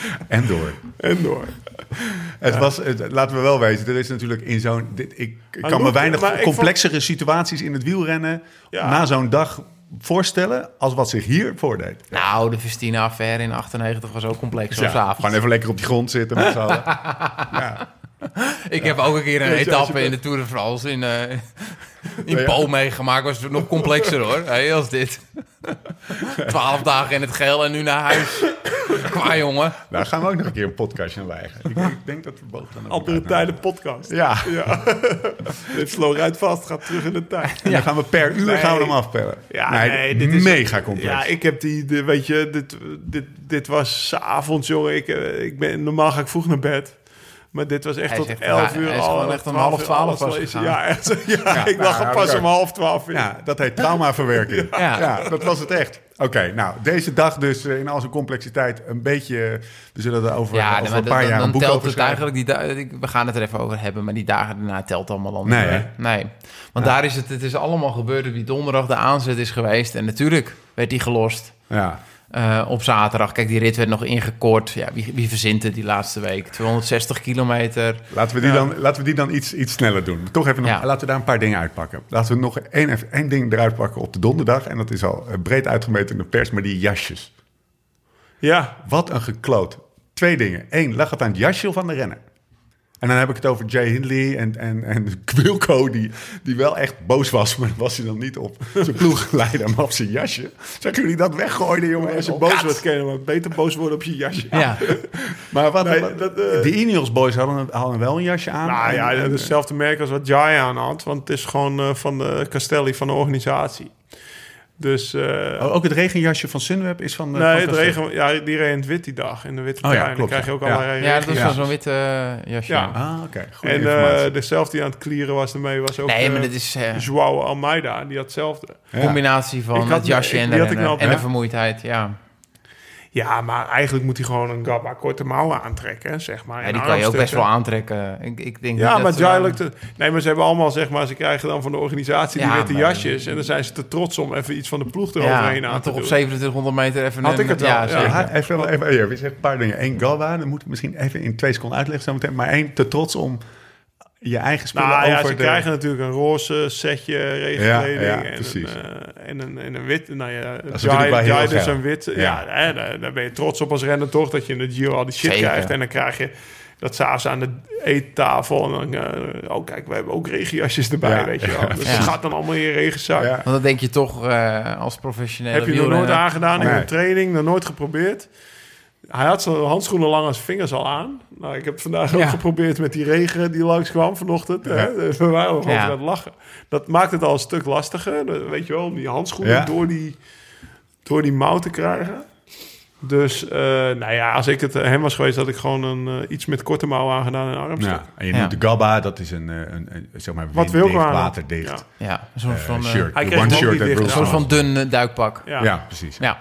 En door. En door. Het was, het- laten we wel weten, er is natuurlijk in zo'n... dit- Ik Maar kan me weinig ik complexere situaties in het wielrennen... Ja. na zo'n dag voorstellen als wat zich hier voordeed. Nou, de Festina-affaire in 98 was ook complex. Ja, Ja, avond. gewoon even lekker op die grond zitten met z'n allen. ja. Ik heb ook een keer een Weet je, als etappe je- in de Tour de France in, eh in Ja. Po meegemaakt. Was het nog complexer hoor, hey, als dit. Twaalf dagen in het geel en nu naar huis. Qua jongen. Daar gaan we ook nog een keer een podcastje aan wijgen. Ik, ik denk dat we boven dan ook Andere tijden podcast. Ja, Ja. Dit slow rijdt vast, gaat terug in de tijd. en dan gaan we per uur Nee. gaan we hem afpellen. Ja, nee, dit is mega complex. Ja, ik heb die, de, weet je, dit, dit, dit was 's avonds, jongen. Ik, eh, ik ben, normaal ga ik vroeg naar bed. Maar dit was echt Hij tot is echt- 11 hij uur al. echt om half 12 alles was gegaan. Ja, echt. Ja, Ja, ik lag nou, pas om half 12 in. Ja, dat heet traumaverwerking. Ja. ja. dat was het echt. Oké, nou, deze dag dus eh, in al zijn complexiteit een beetje... We zullen er over, Ja, over maar een paar dan, jaar dan een boek telt over het schrijven. eigenlijk... Die, ik- we gaan het er even over hebben, maar die dagen daarna telt allemaal dan Nee, hè? Nee, want daar is het... Het is allemaal gebeurd op die donderdag. De aanzet is geweest. En natuurlijk werd die gelost. Ja, eh, op zaterdag. Kijk, die rit werd nog ingekort. Ja, wie, wie verzint het die laatste week? 260 kilometer. laten we die, Ja. dan, laten we die dan iets, iets sneller doen. Toch even nog, Ja. laten we daar een paar dingen uitpakken. Laten we nog één, één ding eruit pakken op de donderdag. En dat is al eh, breed uitgemeten in de pers, maar die jasjes. Ja, Wat een gekloot. Twee dingen. Eén, lag het aan het jasje van de renner? En dan heb ik het over Jay Hindley en, en, en Wilco, die, die wel echt boos was, maar was hij dan niet op zijn ploegleider, maar op zijn jasje. Zeggen jullie dat weggooiden, jongen? als je boos wordt, kun je maar beter boos worden op je jasje. Ja, Maar wat, Nee, wat- dat, eh, de Ineos boys hadden, hadden wel een jasje aan. Nou En- ja, en- hetzelfde merk als wat Jai aan had. Want het is gewoon eh, van de Castelli, van de organisatie. Dus... eh, Oh, ook het regenjasje van Sunweb is van... eh, nee, van het regen, ja, die reed in het wit die dag. In de witte Oh ja. En dan krijg je ook ja. allerlei ja dat was regen. wel zo'n wit eh, jasje. Ja. Ah, oké. Goede En eh dezelfde die aan het clearen was ermee was ook Nee, maar dit is eh, Joao Almeida. Die had hetzelfde. Ja. combinatie Ik van had- het jasje en de, ik nou- en de hè? vermoeidheid. Ja, Ja, maar eigenlijk moet hij gewoon een Gabba korte mouwen aantrekken, zeg maar. ja En die kan je ook best wel aantrekken. Ik, ik denk Ja, maar dan- het. Nee, maar ze hebben allemaal, zeg maar, ze krijgen dan van de organisatie die Ja, witte jasjes. En dan zijn ze te trots om even iets van de ploeg Ja, eroverheen aan maar te toch op doen. 2700 meter even Had een... ik het wel, Ja, ja. Ja, even, even, even, een paar dingen. Eén, Galba, dat moet ik misschien even in twee seconden uitleggen. Maar één, te trots om je eigen spullen Nou ja, over ze de... krijgen natuurlijk een roze setje regenkleding Ja, ja, en, een, eh, en, een, en een wit. Nou ja, Jai, Jai dus een wit. Ja. Ja, daar, daar ben je trots op als renner toch, dat je in de Giro al die shit Zeker. krijgt. En dan krijg je dat s'avonds aan de eettafel. En dan, eh, oh kijk, we hebben ook regenjasjes erbij, Ja, weet je wel. Dus Ja. het gaat dan allemaal in je regenzak. Ja. Want dan denk je toch eh, als professionele Heb je nog nooit aangedaan in een training, nog nooit geprobeerd. Hij had zijn handschoenen lang als vingers al aan. Nou, ik heb vandaag ook Ja. geprobeerd met die regen die langs kwam vanochtend. Hè? We waren gewoon Ja. aan het lachen. Dat maakt het al een stuk lastiger. Weet je wel, om die handschoenen Ja. door, die, door die mouw te krijgen. Dus, eh, nou ja, als ik het eh, hem was geweest, had ik gewoon een, eh, iets met korte mouw aangedaan en armstuk. Ja, en je Ja. noemt de Gabba, dat is een, een, een zeg maar, Wat had. waterdicht Ja. Ja, een soort eh, van, shirt. Hij one shirt een soort van dun duikpak. Ja. Ja, precies. Ja.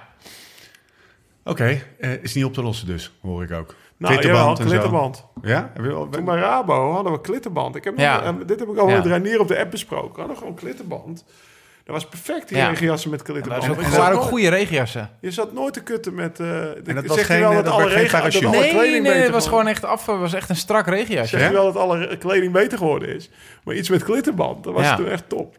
Oké, is niet op te lossen dus, hoor ik ook. Nou, klitterband. Ja? Heb je wel- Toen bij Rabo hadden we klitterband. Ik heb Ja. dit heb ik al Ja. met Reinier op de app besproken. We hadden gewoon klitterband. Dat was perfect, die Ja. regenjassen met klitterband. Dat ook- waren ook goede regenjassen. Je zat nooit te kutten met... eh en dat was geen, wel dat alle regen... Dat Nee, kleding nee, beter het was gewoon echt af. Het was echt een strak regenjasje. Zeg Ja? je wel dat alle kleding beter geworden is. Maar iets met klitterband, dat was Ja. toen echt top.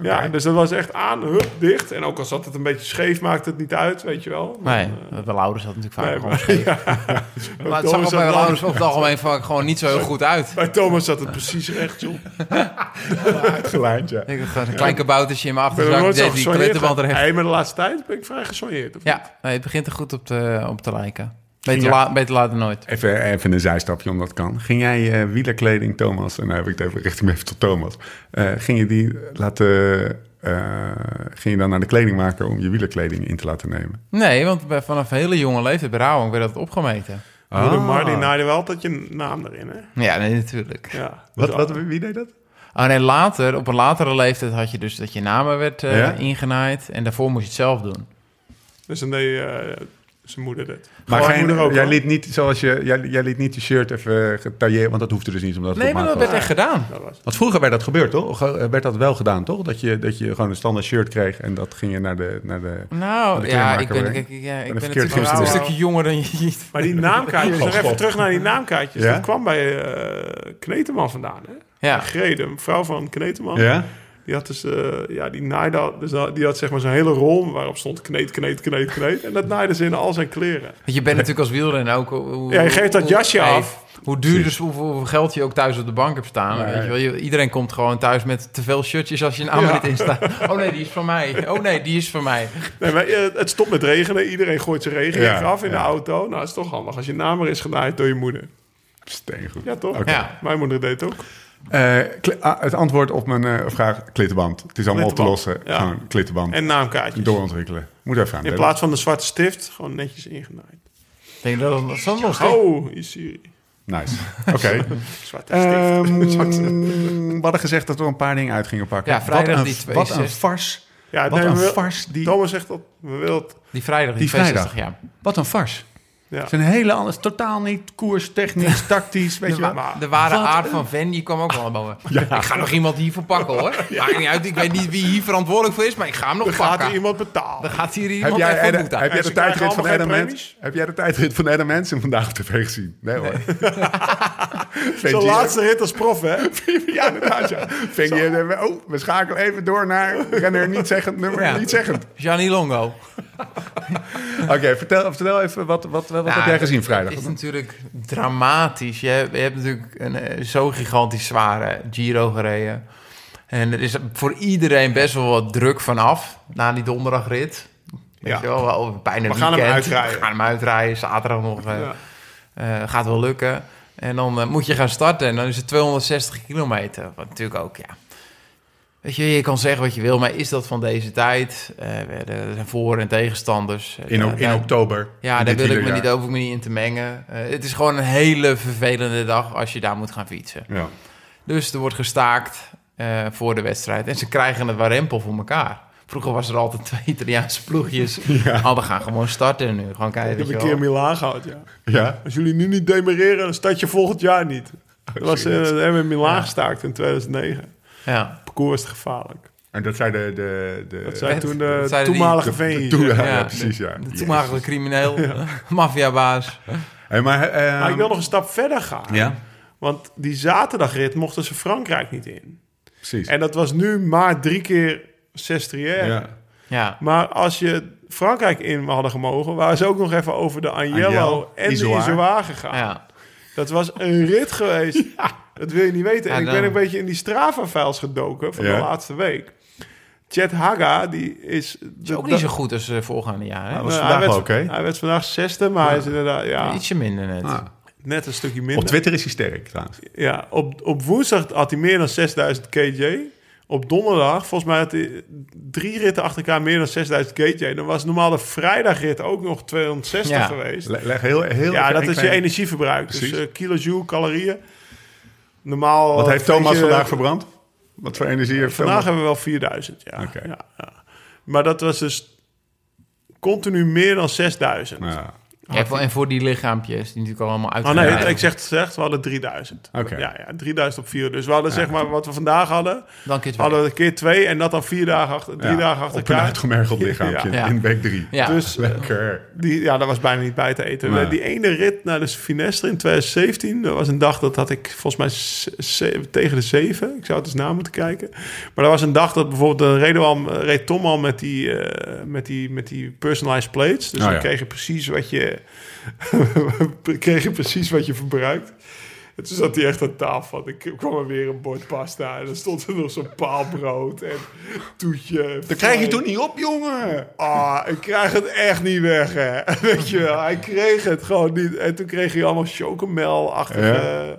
Ja, dus dat was echt aan, hup, dicht. En ook al zat het een beetje scheef, maakte het niet uit, weet je wel. Nee, eh, bij Laurens had natuurlijk vaak nee, gewoon maar- scheef. ja. Maar het zag er bij wel- Laurens over het algemeen vaak gewoon niet zo heel goed uit. Bij Thomas zat het precies recht, joh. Uitgelijnd, ja. Ik had een klein kaboutertje in mijn er achterzak. deed die er echt. Hey, maar de laatste tijd ben ik vrij gesoigneerd. of? Ja, nee, het begint er goed op te, op te lijken. Beter, Ja. la, beter later nooit. Even, even een zijstapje om dat kan. Ging jij eh, wielerkleding, Thomas, en nou heb ik het even richting me even tot Thomas. eh, ging je die laten, eh, ging je dan naar de kledingmaker om je wielerkleding in te laten nemen? Nee, want vanaf een hele jonge leeftijd bij Rauwang werd dat opgemeten. Ah. Mar, die naaide wel altijd je naam erin, hè? Ja, nee, natuurlijk. Ja. Wat, Dus wat, wie deed dat? Oh nee, later, op een latere leeftijd had je dus dat je namen werd eh, Ja? ingenaaid. En daarvoor moest je het zelf doen. Dus dan deed eh, zijn moeder dit. Maar geen, moeder ook, jij hoor. liet niet zoals je, jij, jij liet niet je shirt even getailleerd, want dat hoefde dus niet omdat het Nee, maar dat werd echt gedaan. Dat was. Want vroeger werd dat gebeurd, toch? Ge- Werd dat wel gedaan, toch? Dat je, dat je gewoon een standaard shirt kreeg en dat ging je naar de... Naar de Nou, de ja, ik ben, ik, ja, ik een ben een stukje jonger dan je. Maar die naamkaartjes, nog Oh, even terug naar die naamkaartjes. Ja? Dat kwam bij eh Kneteman vandaan, hè? Ja, Grede, een vrouw van Kneteman. ja? Die had dus, eh, ja, die naaide, dus die had zeg maar zo'n hele rol waarop stond kneed, kneed, kneed, kneed. En dat naaide ze in al zijn kleren. want je bent natuurlijk als wielrenner ook... Hoe, Ja, je geeft dat hoe- jasje hey, af. Hoe duur dus hoeveel, hoeveel geld je ook thuis op de bank hebt staan. Weet je wel. Je- iedereen komt gewoon thuis met te veel shirtjes als je naam er Ja. niet in staat. Oh nee, die is van mij. Oh nee, die is van mij. Nee, maar, eh, het stopt met regenen. Iedereen gooit zijn regenjak Ja, af in de auto. Nou, dat is toch handig als je naam er is genaaid door je moeder. Steengoed. Ja, toch? Oké. Ja. Mijn moeder deed het ook. Eh, ah, het antwoord op mijn eh, vraag, klittenband. Het is allemaal op te lossen. ja. Gewoon klittenband. En naamkaartjes. doorontwikkelen. Moet even aan. In plaats van de zwarte stift, gewoon netjes ingenaaid. Ik denk dat het zo los Oh, hier je. Nice. Oké. Zwarte Ehm, we hadden gezegd dat we een paar dingen uit gingen pakken. Ja, vrijdag wat een, die Wat 62. een fars. Ja, Wat nee, een we wil- fars. Die, Thomas zegt dat we willen het. Die vrijdag, die, Die 62, vrijdag. ja. wat een fars. Ja. Het is een hele andere, totaal niet koers, technisch, tactisch, weet De, je wa- wel. de ware Wat aard van Van, die kwam ook wel naar boven. Ik ga nog iemand hiervoor pakken, hoor. Maakt niet uit, ik weet niet wie hier verantwoordelijk voor is, maar ik ga hem nog gaat pakken. er iemand betalen. Dan gaat hier Heb iemand jij, een boete aan. heb jij de tijdrit van Adam Mens? Heb jij de tijdrit van Adam Mensen vandaag op tv gezien? Nee hoor. Zijn laatste rit als prof, hè? Ja, inderdaad. Ja. Ving je, oh, we schakelen even door naar renner niet zeggend, nummer Ja. niet zeggend. Gianni Longo. Oké, vertel, vertel even, wat, wat, wat, Ja, heb jij gezien vrijdag? Het is natuurlijk dramatisch. Je, hebt- je hebt natuurlijk een eh, zo gigantisch zware Giro gereden. En er is voor iedereen best wel wat druk vanaf na die donderdagrit. Weet Ja. je wel, wel bijna We gaan hem uitrijden. We gaan hem uitrijden. Zaterdag nog. eh, Ja. eh, gaat wel lukken. En dan moet je gaan starten. En dan is het 260 kilometer. Wat natuurlijk ook, ja. Weet je, je kan zeggen wat je wil, maar is dat van deze tijd? Eh, we- er zijn voor- en tegenstanders. in, Eh, in daar- oktober. ja, in daar wil ik me niet, over me niet in te mengen. Eh, het is gewoon een hele vervelende dag als je daar moet gaan fietsen. Ja. Dus er wordt gestaakt eh, voor de wedstrijd. En ze krijgen het warempel voor elkaar. Vroeger was er altijd twee Italiaanse ploegjes. Oh, we gaan gewoon starten nu. Gewoon kijken. Ik heb een keer. Milaan gehad, ja. ja? Als jullie nu niet demereren, dan start je volgend jaar niet. Dat was, hebben in Milaan gestaakt in 2009. Ja. Parcours is gevaarlijk. En dat zei de... de, de Dat zei Het- toen de zeiden die- toenmalige de- veen. toen- ja, Ja, precies, ja. De toenmalige crimineel, maffiabaas. Hey, maar, eh, Maar ik wil nog een stap verder gaan. Ja, Want die zaterdagrit mochten ze Frankrijk niet in. precies. En dat was nu maar drie keer Sestriere. ja. Ja. Maar als je Frankrijk in hadden gemogen, waren ze ook nog even over de Agnello, en Izoar. de Izoar gegaan. ja. Dat was een rit geweest. Dat wil je niet weten. En ik ben een beetje in die Strava-files gedoken van de laatste week. Chet Haga, die is... Is ook niet zo goed als eh, voorgaande jaar. Hè? Nou, was Nou, vandaag hij, werd, oké. hij werd vandaag zesde, maar hij is inderdaad ja, Ietsje minder net. Ah. net een stukje Op minder. Twitter is hij sterk trouwens. Ja, op, op woensdag had hij meer dan 6000 kj. Op donderdag, volgens mij had hij drie ritten achter elkaar meer dan 6000 kj. Dan was normaal de vrijdagrit ook nog 260 Ja. geweest. Le- Leg heel, heel Ja, dat is je energieverbruik. Dus uh, kilojoule, calorieën. Normaal... Wat heeft Thomas je- vandaag verbrand? Wat voor energie heeft Vandaag Thomas? hebben we wel 4000, ja. Oké. ja, ja. Maar dat was dus continu meer dan 6000. Ja. Ja, voor- en voor die lichaampjes, die natuurlijk allemaal uit. Oh nee, ik zeg het we hadden 3000. Oké. Ja, ja, 3000 op 4. Dus we hadden zeg maar wat we vandaag hadden, Dan keer twee. hadden we een keer twee en dat dan vier dagen achter, drie Ja, dagen achter Op een elkaar. uitgemergeld lichaampje Ja. in week drie. Ja. Dus Lekker. die, ja, dat was bijna niet bij te eten. Die ene rit naar de Finestre in 2017, dat was een dag dat had ik volgens mij tegen de zeven. Ik zou het eens na moeten kijken. Maar dat was een dag dat bijvoorbeeld dan reden al, reed Tom al met die, eh, met die, met die personalized plates. Dus Oh, dan ja. kreeg je precies wat je, kreeg je precies wat je verbruikt. En toen zat hij echt aan tafel. Ik kwam er weer een bord pasta. En dan stond er nog zo'n paalbrood en toetje. Dat krijg je toch niet op, jongen? Ah, ik krijg het echt niet weg, hè. Weet je wel, hij kreeg het gewoon niet. En toen kreeg hij allemaal chocomel-achtige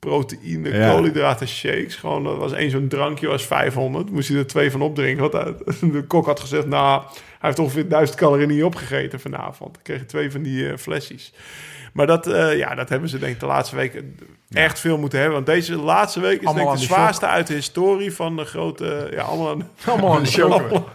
proteïne, Ja. koolhydraten, shakes. Gewoon, dat was één zo'n drankje, was 500. Moest hij er twee van opdrinken. Want hij- de kok had gezegd, nou, hij heeft ongeveer 1000 calorieën niet opgegeten vanavond. Dan kreeg je twee van die eh, flesjes. Maar dat, eh, ja, dat hebben ze denk ik de laatste week echt veel moeten hebben. Want deze laatste week is Allemaal denk ik de de zwaarste uit de historie van de grote... Ja, allemaal aan, Allemaal aan de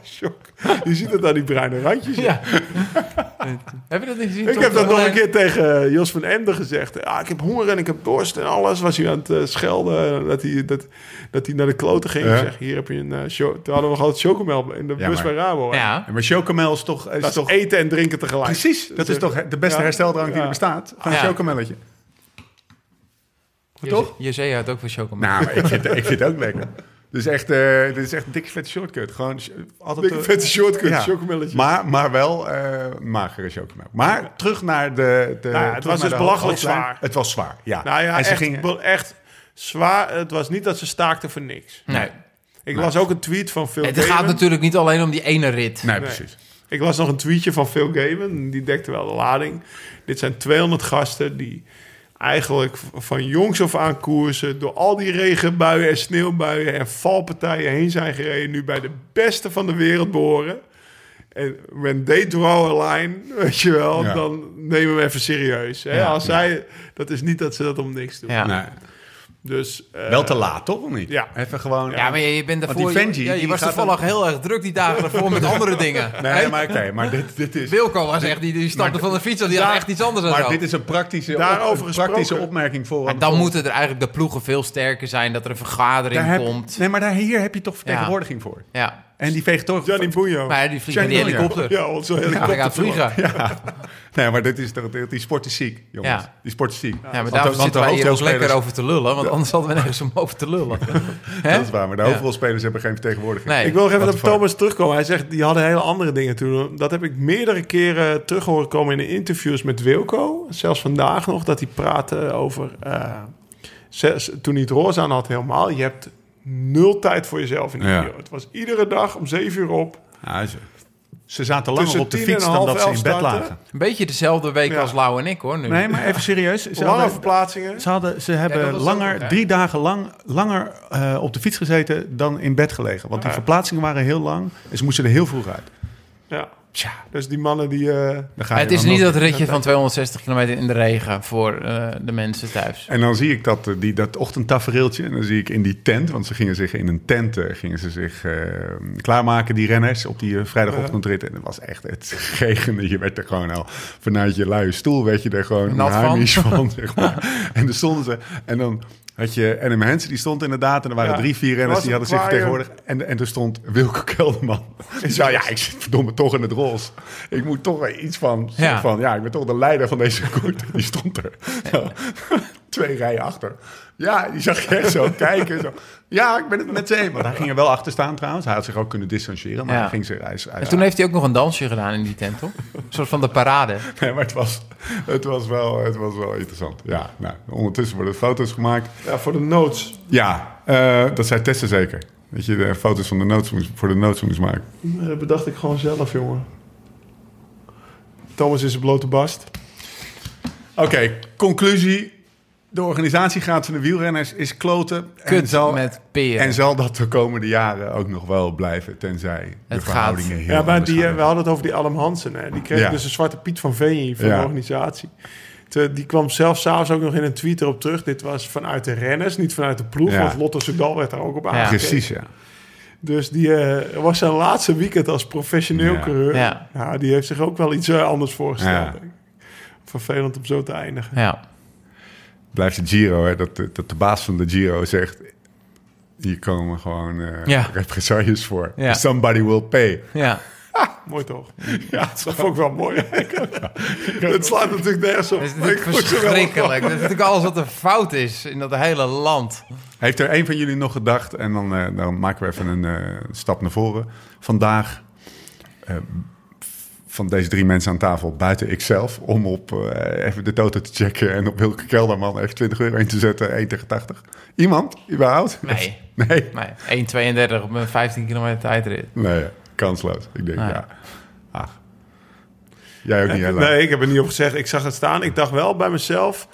shock. Je ziet het aan die bruine randjes. Ja. heb je dat niet gezien? Ik heb dat nog een keer tegen Jos van Ende gezegd. Ja, ik heb honger en ik heb dorst en alles. Was hij aan het eh, schelden dat hij, dat, dat hij naar de kloten ging. Zeg, hier heb je een uh, show. Toen hadden we gewoon chocomel in de Ja, bus maar- bij Rabo. hè. Ja. Ja, maar chocomel is toch... Is Dat is toch eten en drinken tegelijk. precies, dat is toch de beste Ja. hersteldrank die er bestaat. Van een Ja. chocomelletje. Toch? Je zei houdt ook van chocomel. Nou, maar ik vind, ik vind het ook lekker. Dus echt, eh, dit is echt een dikke vette shortcut. Gewoon altijd... Dikke vette shortcut, ja. chocomelletje. Maar, maar wel eh, magere chocomel. Maar terug naar de... de Nou ja, het was dus belachelijk zwaar. Het was zwaar, ja. nou ja, en ze echt, gingen... echt zwaar. Het was niet dat ze staakten voor niks. Nee. Ik las ook een tweet van Phil Het gaat natuurlijk niet alleen om die ene rit. Nee, Nee. precies. Ik las nog een tweetje van Phil Gaiman. Die dekte wel de lading. Dit zijn 200 gasten die eigenlijk van jongs af aan koersen... door al die regenbuien en sneeuwbuien en valpartijen heen zijn gereden... nu bij de beste van de wereld behoren. En when they draw a line, weet je wel, Ja. dan nemen we even serieus. Hè? Ja. Als zij, dat is niet dat ze dat om niks doen. Ja. Nee. Dus, eh, Wel te laat, toch? Of niet? ja. Even gewoon... Ja, maar je, je bent Want daarvoor... die Venji, ja, je die was toevallig dan- heel erg druk die dagen ervoor met andere dingen. Nee, maar oké, maar dit, dit is... Wilco was echt, die, die stapte van de fiets en die had daar- echt iets anders aan Maar zo. dit is een praktische, Daarover een praktische opmerking voor... Maar dan moeten er eigenlijk de ploegen veel sterker zijn, dat er een vergadering daar heb, komt. Nee, maar daar, hier heb je toch vertegenwoordiging voor. Ja, En die veegt toch... Maar die vliegt die helikopter. ja, onze Ja, helikopter. hij gaat vliegen. Ja, Nee, maar dit is toch, die sport is ziek, jongens. Ja. Die sport is ziek. maar Want daarom zitten de wij hier ook lekker over te lullen, want anders hadden we nergens om over te lullen. Hè? Dat is waar, maar de Ja. hoofdrolspelers hebben geen vertegenwoordiging. Nee. Ik wil nog even op Thomas terugkomen. Hij zegt, die hadden hele andere dingen toen. Dat heb ik meerdere keren terug horen komen in de interviews met Wilco. Zelfs vandaag nog, dat hij praatte over... eh, zes- toen hij het roze aan had helemaal. Je hebt nul tijd voor jezelf in de Ja. video. Het was iedere dag om zeven uur op. Ja, ze, ze zaten langer Tussen op de fiets dan dat ze in bed starten. lagen. Een beetje dezelfde week Ja. als Lau en ik hoor nu. Nee, maar even serieus. Ze, Lange hadden, verplaatsingen. ze, hadden, ze hebben langer, ook, drie dagen lang langer eh, op de fiets gezeten dan in bed gelegen. Want die verplaatsingen waren heel lang en ze moesten er heel vroeg uit. Ja. Dus die mannen die... eh, het is niet dat ritje van 260 kilometer in de regen voor eh, de mensen thuis. En dan zie ik dat, eh, die, dat ochtendtafereeltje. En dan zie ik in die tent, want ze gingen zich in een tent gingen ze zich, eh, klaarmaken, die renners, op die vrijdagochtendrit. En het was echt, het regende. Je werd er gewoon al vanuit je luie stoel, werd je er gewoon Nat van. van. zeg maar. En dan stonden ze, en dan had je Adam Hansen, die stond inderdaad. En er waren Ja, drie, vier renners die hadden zich vertegenwoordigd. En, en er stond Wilco Kelderman. Die zei, ja, ik zit verdomme toch in het roze. Ik moet toch iets van, Ja. van, ja, ik ben toch de leider van deze koers. Die stond er. Twee rijen achter. Ja, die zag je echt zo kijken. Zo. Ja, ik ben het met ze eens. Hij ging er wel achter staan trouwens. Hij had zich ook kunnen distancieren. Maar Ja. hij ging. Hij, is- hij, En toen heeft hij ook nog een dansje gedaan in die tent, toch? Een soort van de parade. Nee, maar het was, het, was wel, het was wel interessant. Ja, nou, ondertussen worden foto's gemaakt. ja, voor de notes. Ja, eh, dat zei Tessa zeker. Dat je de foto's van de notes moest, voor de notes moest maken. Dat bedacht ik gewoon zelf, jongen. Thomas is een blote bast. Oké, conclusie. De organisatie van de wielrenners is kloten. en Kut zal, met peren. En zal dat de komende jaren ook nog wel blijven, tenzij de verhoudingen gaat. heel Ja, maar die, eh, gaan. we hadden het over die Adam Hansen. Hè. Die kreeg Ja. dus een zwarte Piet van Veen van Ja. de organisatie. Te- Die kwam zelf s'avonds ook nog in een tweet erop terug. Dit was vanuit de renners, niet vanuit de ploeg. Ja. Want Lotto Soudal werd daar ook op Ja. aangekeken. Precies, ja. Dus die eh, was zijn laatste weekend als professioneel Ja. coureur. Ja. Ja. die heeft zich ook wel iets eh, anders voorgesteld. Vervelend om zo te eindigen. Ja. Blijft de Giro, hè, dat, de- dat de baas van de Giro zegt... Hier komen gewoon eh Ja. represailles voor. Ja. Somebody will pay. Ja. Mooi toch? Ja, dat vond ik wel mooi. Het slaat natuurlijk nergens op. Het is natuurlijk verschrikkelijk. Dat is natuurlijk alles wat er fout is in dat hele land. Heeft er een van jullie nog gedacht? En dan, eh, dan maken we even een eh, stap naar voren. Vandaag, van deze drie mensen aan tafel, buiten ikzelf... om op eh, even de toto te checken en op Wilke Kelderman even 20 euro in te zetten, 1 tegen 80. Iemand, überhaupt? Nee. Nee, Nee, 1,32 op een 15 kilometer tijdrit. nee kansloos. Ik denk, Nee. ja. Ach. Jij ook niet, hè? Lau? Nee, ik heb er niet op gezegd. Ik zag het staan. Ik dacht wel bij mezelf,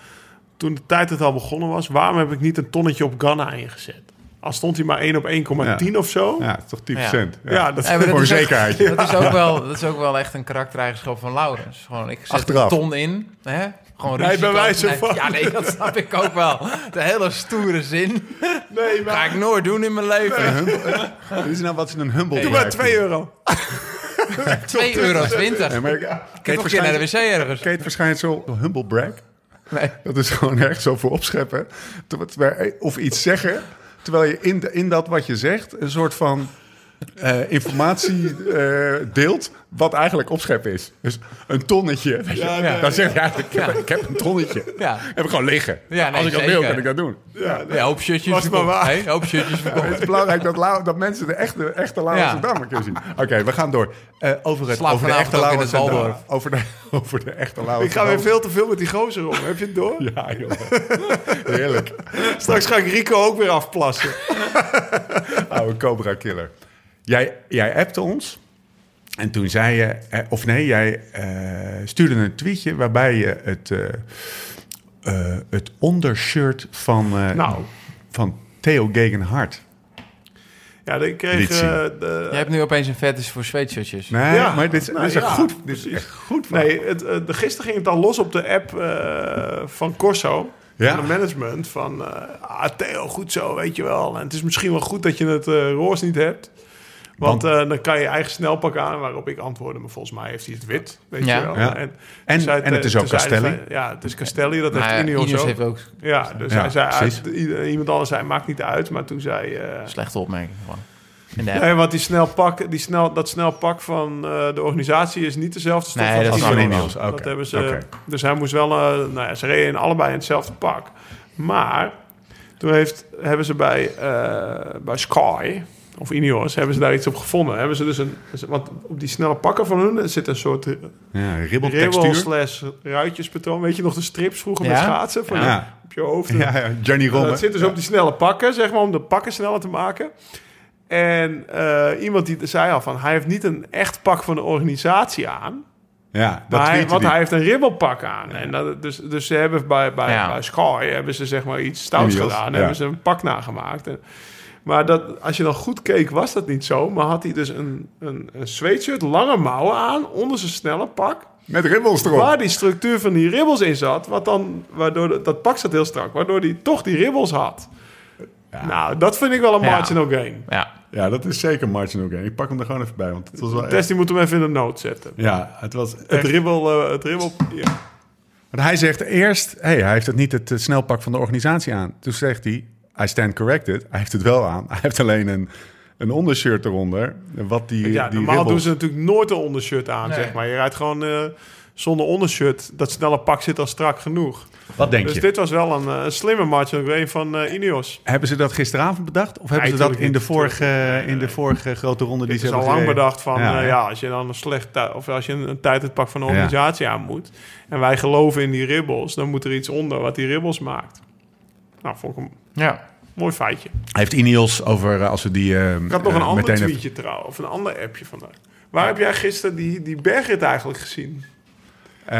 toen de tijd het al begonnen was... waarom heb ik niet een tonnetje op Ghana ingezet? Al stond hij maar 1 op 1,10 of zo. Ja, toch 10 Ja. cent. Ja. Ja, dat Nee, maar dat Voor is ook- zekerheid. Dat is, ook wel, dat is ook wel echt een karaktereigenschap van Laurens. Gewoon, ik zet Achteraf. een ton in. Hè? Gewoon Nee, risico. bij wijze Nee, van. Ja, nee, dat snap ik ook wel. De hele stoere zin. Nee, Ga ik maar... nooit doen in mijn leven. Dit is nou wat is een humble Doe maar 2 euro. 2,20 euro. Nee, 20. maar, Ik heb toch een keer naar de wc ergens. Kate waarschijnlijk zo humble brag. Nee. Dat is gewoon ergens zo voor opscheppen. Of iets zeggen. Terwijl je in, in dat wat je zegt een soort van eh, informatie eh, deelt. Wat eigenlijk opscheppen is. Dus een tonnetje. Weet je. Ja, nee, Dan zeg je eigenlijk, ik heb, ik heb een tonnetje. Ja. Heb ik gewoon liggen. Ja, nee, Als ik dat wil, kan ik dat doen. Ja, nee. Ja, hoop shirtjes Was maar waar. Hey, hoop shirtjes. Het is belangrijk dat, dat mensen de echte, echte Ja. Amsterdammer kunnen zien. Oké, we gaan door. Eh, over, het, over de echte Waldorf. Over de, over de echte Laurens Ik ga weer veel te veel met die gozer om. Heb je het door? Ja, joh. Heerlijk. Straks ga ik Rico ook weer afplassen. Oude Cobra Killer. Jij, jij appte ons. En toen zei je... eh, Of nee, jij eh, stuurde een tweetje... waarbij je het, eh, eh, het ondershirt van, eh, Nou. van Theo Gegenhardt... Ja, ik kreeg... Eh, de, Je hebt nu opeens een fetish voor sweatshirtjes. Nee, Ja. maar dit is, Nou, dit is echt ja, goed. Dit is echt goed. Nee, het, de, gisteren ging het al los op de app eh, van Corso. Ja. Van de management. Van, eh, ah, Theo, goed zo, weet je wel. En het is misschien wel goed dat je het eh roos niet hebt. Want Want- eh, dan kan je eigen snelpak aan. Waarop ik antwoordde, maar volgens mij heeft hij het wit. Weet Ja. je wel. Ja. En, En- toen zei en het is ook Castelli. Ja, het is Castelli. Dat Maar heeft Ineos Ineos ook. heeft ook Ja, dus Ja, hij zei, precies. uit- i- iemand anders zei, maakt niet uit. Maar toen zei... eh, slechte opmerking gewoon. Nee, want die snel pak, die snel, dat snel pak van eh, de organisatie is niet dezelfde stof Nee, als dat is van Ineos. Oké, Dat hebben ze. Dus hij moest wel. nou ja, ze reden in allebei in hetzelfde pak. Maar toen heeft, hebben ze bij, eh, bij Sky of Ineos hebben ze daar iets op gevonden. Hebben ze dus een, want op die snelle pakken van hun zit een soort Ja, ribbel ribbeltextuur. slash ruitjespatroon. Weet je nog de strips vroeger met schaatsen van Ja. je- op je hoofd? Ja, ja, Johnny Nou, Romme. dat zit dus op die snelle pakken, zeg maar, om de pakken sneller te maken. En eh, iemand die zei al van, hij heeft niet een echt pak van de organisatie aan. Ja, dat Maar hij, want die. hij heeft een ribbelpak aan. En dat, dus, dus ze hebben bij, bij, Ja. bij Sky hebben ze zeg maar iets stouts Ineos, gedaan. ja. Hebben ze een pak nagemaakt. En, maar dat, als je dan goed keek, was dat niet zo. Maar had hij dus een, een, een sweatshirt, lange mouwen aan, onder zijn snelle pak. Met ribbels erop. Waar die structuur van die ribbels in zat. Wat dan, waardoor de- dat pak zat heel strak. Waardoor hij toch die ribbels had. Nou, dat vind ik wel een Ja. marginal gain. Ja. Ja, dat is zeker marginal gain. Ik pak hem er gewoon even bij, want het was wel echt... Tess, die moet hem even in de noot zetten. Ja, het was Het ribbel, eh, het ribbel, ja. Want hij zegt eerst, hey, hij heeft het niet het eh, snelpak van de organisatie aan. Toen zegt hij, I stand corrected. Hij heeft het wel aan. Hij heeft alleen een, een ondershirt eronder. Wat die, ja die normaal ribbels... doen ze natuurlijk nooit een ondershirt aan, Nee. zeg maar. Je rijdt gewoon eh, zonder ondershirt. Dat snelle pak zit al strak genoeg. Wat denk Dus je? dit was wel een, eh, een slimme marginal gain van eh Ineos. Hebben ze dat gisteravond bedacht? Of hebben Nee, ze dat in de, vorige, in de vorige grote ronde die ze is al hebben lang gereden? bedacht van, Ja, ja, ja. ja, als je dan een slecht of als je een, een tijd het pak van een organisatie aan moet. En wij geloven in die ribbels, dan moet er iets onder wat die ribbels maakt. Nou, vond ik Ja. mooi feitje. Hij heeft Ineos over, eh, als we die... eh, Ik had nog een eh, ander even- tweetje trouwens, of een ander appje vandaag. Waar heb jij gisteren die, die bergrit eigenlijk gezien? Eh,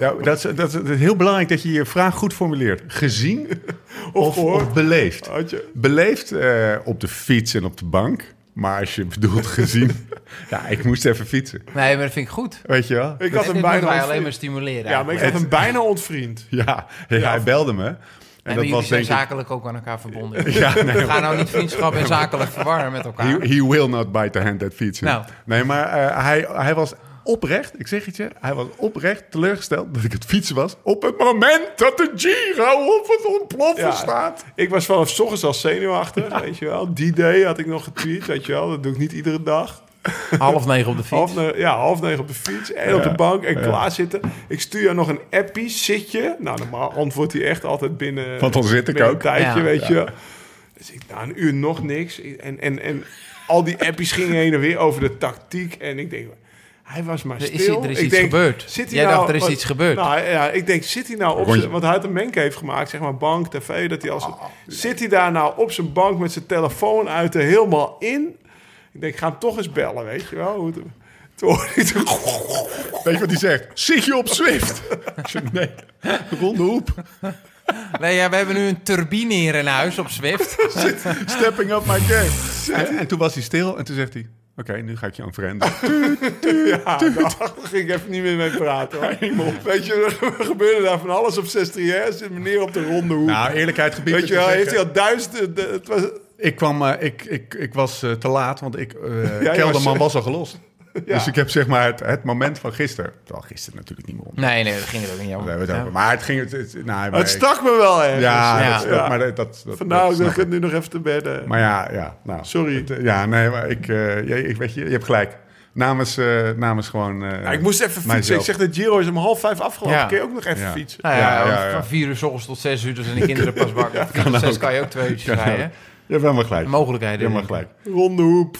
ja, dat, is, dat, is, dat is heel belangrijk dat je je vraag goed formuleert. Gezien Of of, beleefd? Had je? Beleefd eh, op de fiets en op de bank. Maar als je bedoelt gezien... ja, ik moest even fietsen. Nee, maar dat vind ik goed. Weet je wel? Ik had hem bijna alleen maar stimuleren. Ja, maar ik had hem bijna ontvriend. Ja, ja, hij belde me. En dat jullie was zijn ik... zakelijk ook aan elkaar verbonden. Ja, nee, We gaan nou niet vriendschap en zakelijk verwarren met elkaar. he, he will not bite the hand that feeds him. Nou. Nee, maar eh, hij, hij was oprecht, ik zeg het je, hij was oprecht teleurgesteld dat ik het fietsen was op het moment dat de Giro op het ontploffen Ja. staat. Ik was vanaf 's ochtends al zenuwachtig, weet je wel. Die day had ik nog getweet, weet je wel. Dat doe ik niet iedere dag. Half negen op de fiets. Half, ja, half negen op de fiets en op de bank en klaar zitten. Ik stuur jou nog een appie, zit je? Nou, normaal antwoordt hij echt altijd binnen, Want dan zit ik ook. een tijdje, Ja. weet je. Dus ik, nou, een uur nog niks. En, en, en al die appies gingen heen en weer over de tactiek. En ik denk, hij was maar stil. is, er is ik iets denk, gebeurd. Zit hij Jij nou, dacht, er is wat- iets gebeurd. Nou ja, ik denk, zit hij nou op zijn... Want hij had een menk heeft gemaakt, zeg maar bank, tv, dat hij als... Zit hij daar nou op zijn bank met zijn telefoon uit er helemaal in? Ik denk, ik ga hem toch eens bellen, weet je wel. Toen hoorde ik Weet je wat hij zegt? Zit je op Swift? Nee, ronde hoep. Nee, ja, we hebben nu een turbine hier in huis op Zwift. Stepping up my game. En, en toen was hij stil en toen zegt hij... Oké, nu ga ik je unfrienden. Ja, daar ging ik even niet meer mee praten. Hoor. Weet je, er gebeurde daar van alles op 60 jaar. Zit meneer op de ronde hoek. Nou, eerlijkheid gebied Weet je wel, heeft hij al duizenden... de- Het was, Ik kwam, eh, ik, ik, ik was eh, te laat, want ik, eh Kelderman was- was, al gelost. Ja. Dus ik heb zeg maar het, het moment van gisteren. Terwijl gisteren natuurlijk niet meer om. Nee, nee, dat ging er ook niet Ja. over. Maar het ging. Het, het, nou, maar het ik- stak me wel ergens. Ja, Ja. dat, dat- Ja. maar dat, dat, dat, Vandaar dat dat ik het nu nog even te bedden. Maar ja, ja, nou. Sorry. Het, ja, nee, maar ik, eh, je, ik weet je, je hebt gelijk. Namens, eh, namens gewoon. eh, Ja, ik moest even fietsen. mijzelf. Ik zeg, de Giro is om half vijf afgelopen. Ja. Kun je ook nog even Ja. fietsen? Nou ja, Ja, ja, ja. van vier uur s ochtends tot zes uur, dus zijn de kinderen pas wakker. Van tot zes kan je ook twee uurtjes Kan rijden. Je hebt helemaal gelijk. Je Mogelijkheden. hebt helemaal gelijk. Ronde hoep.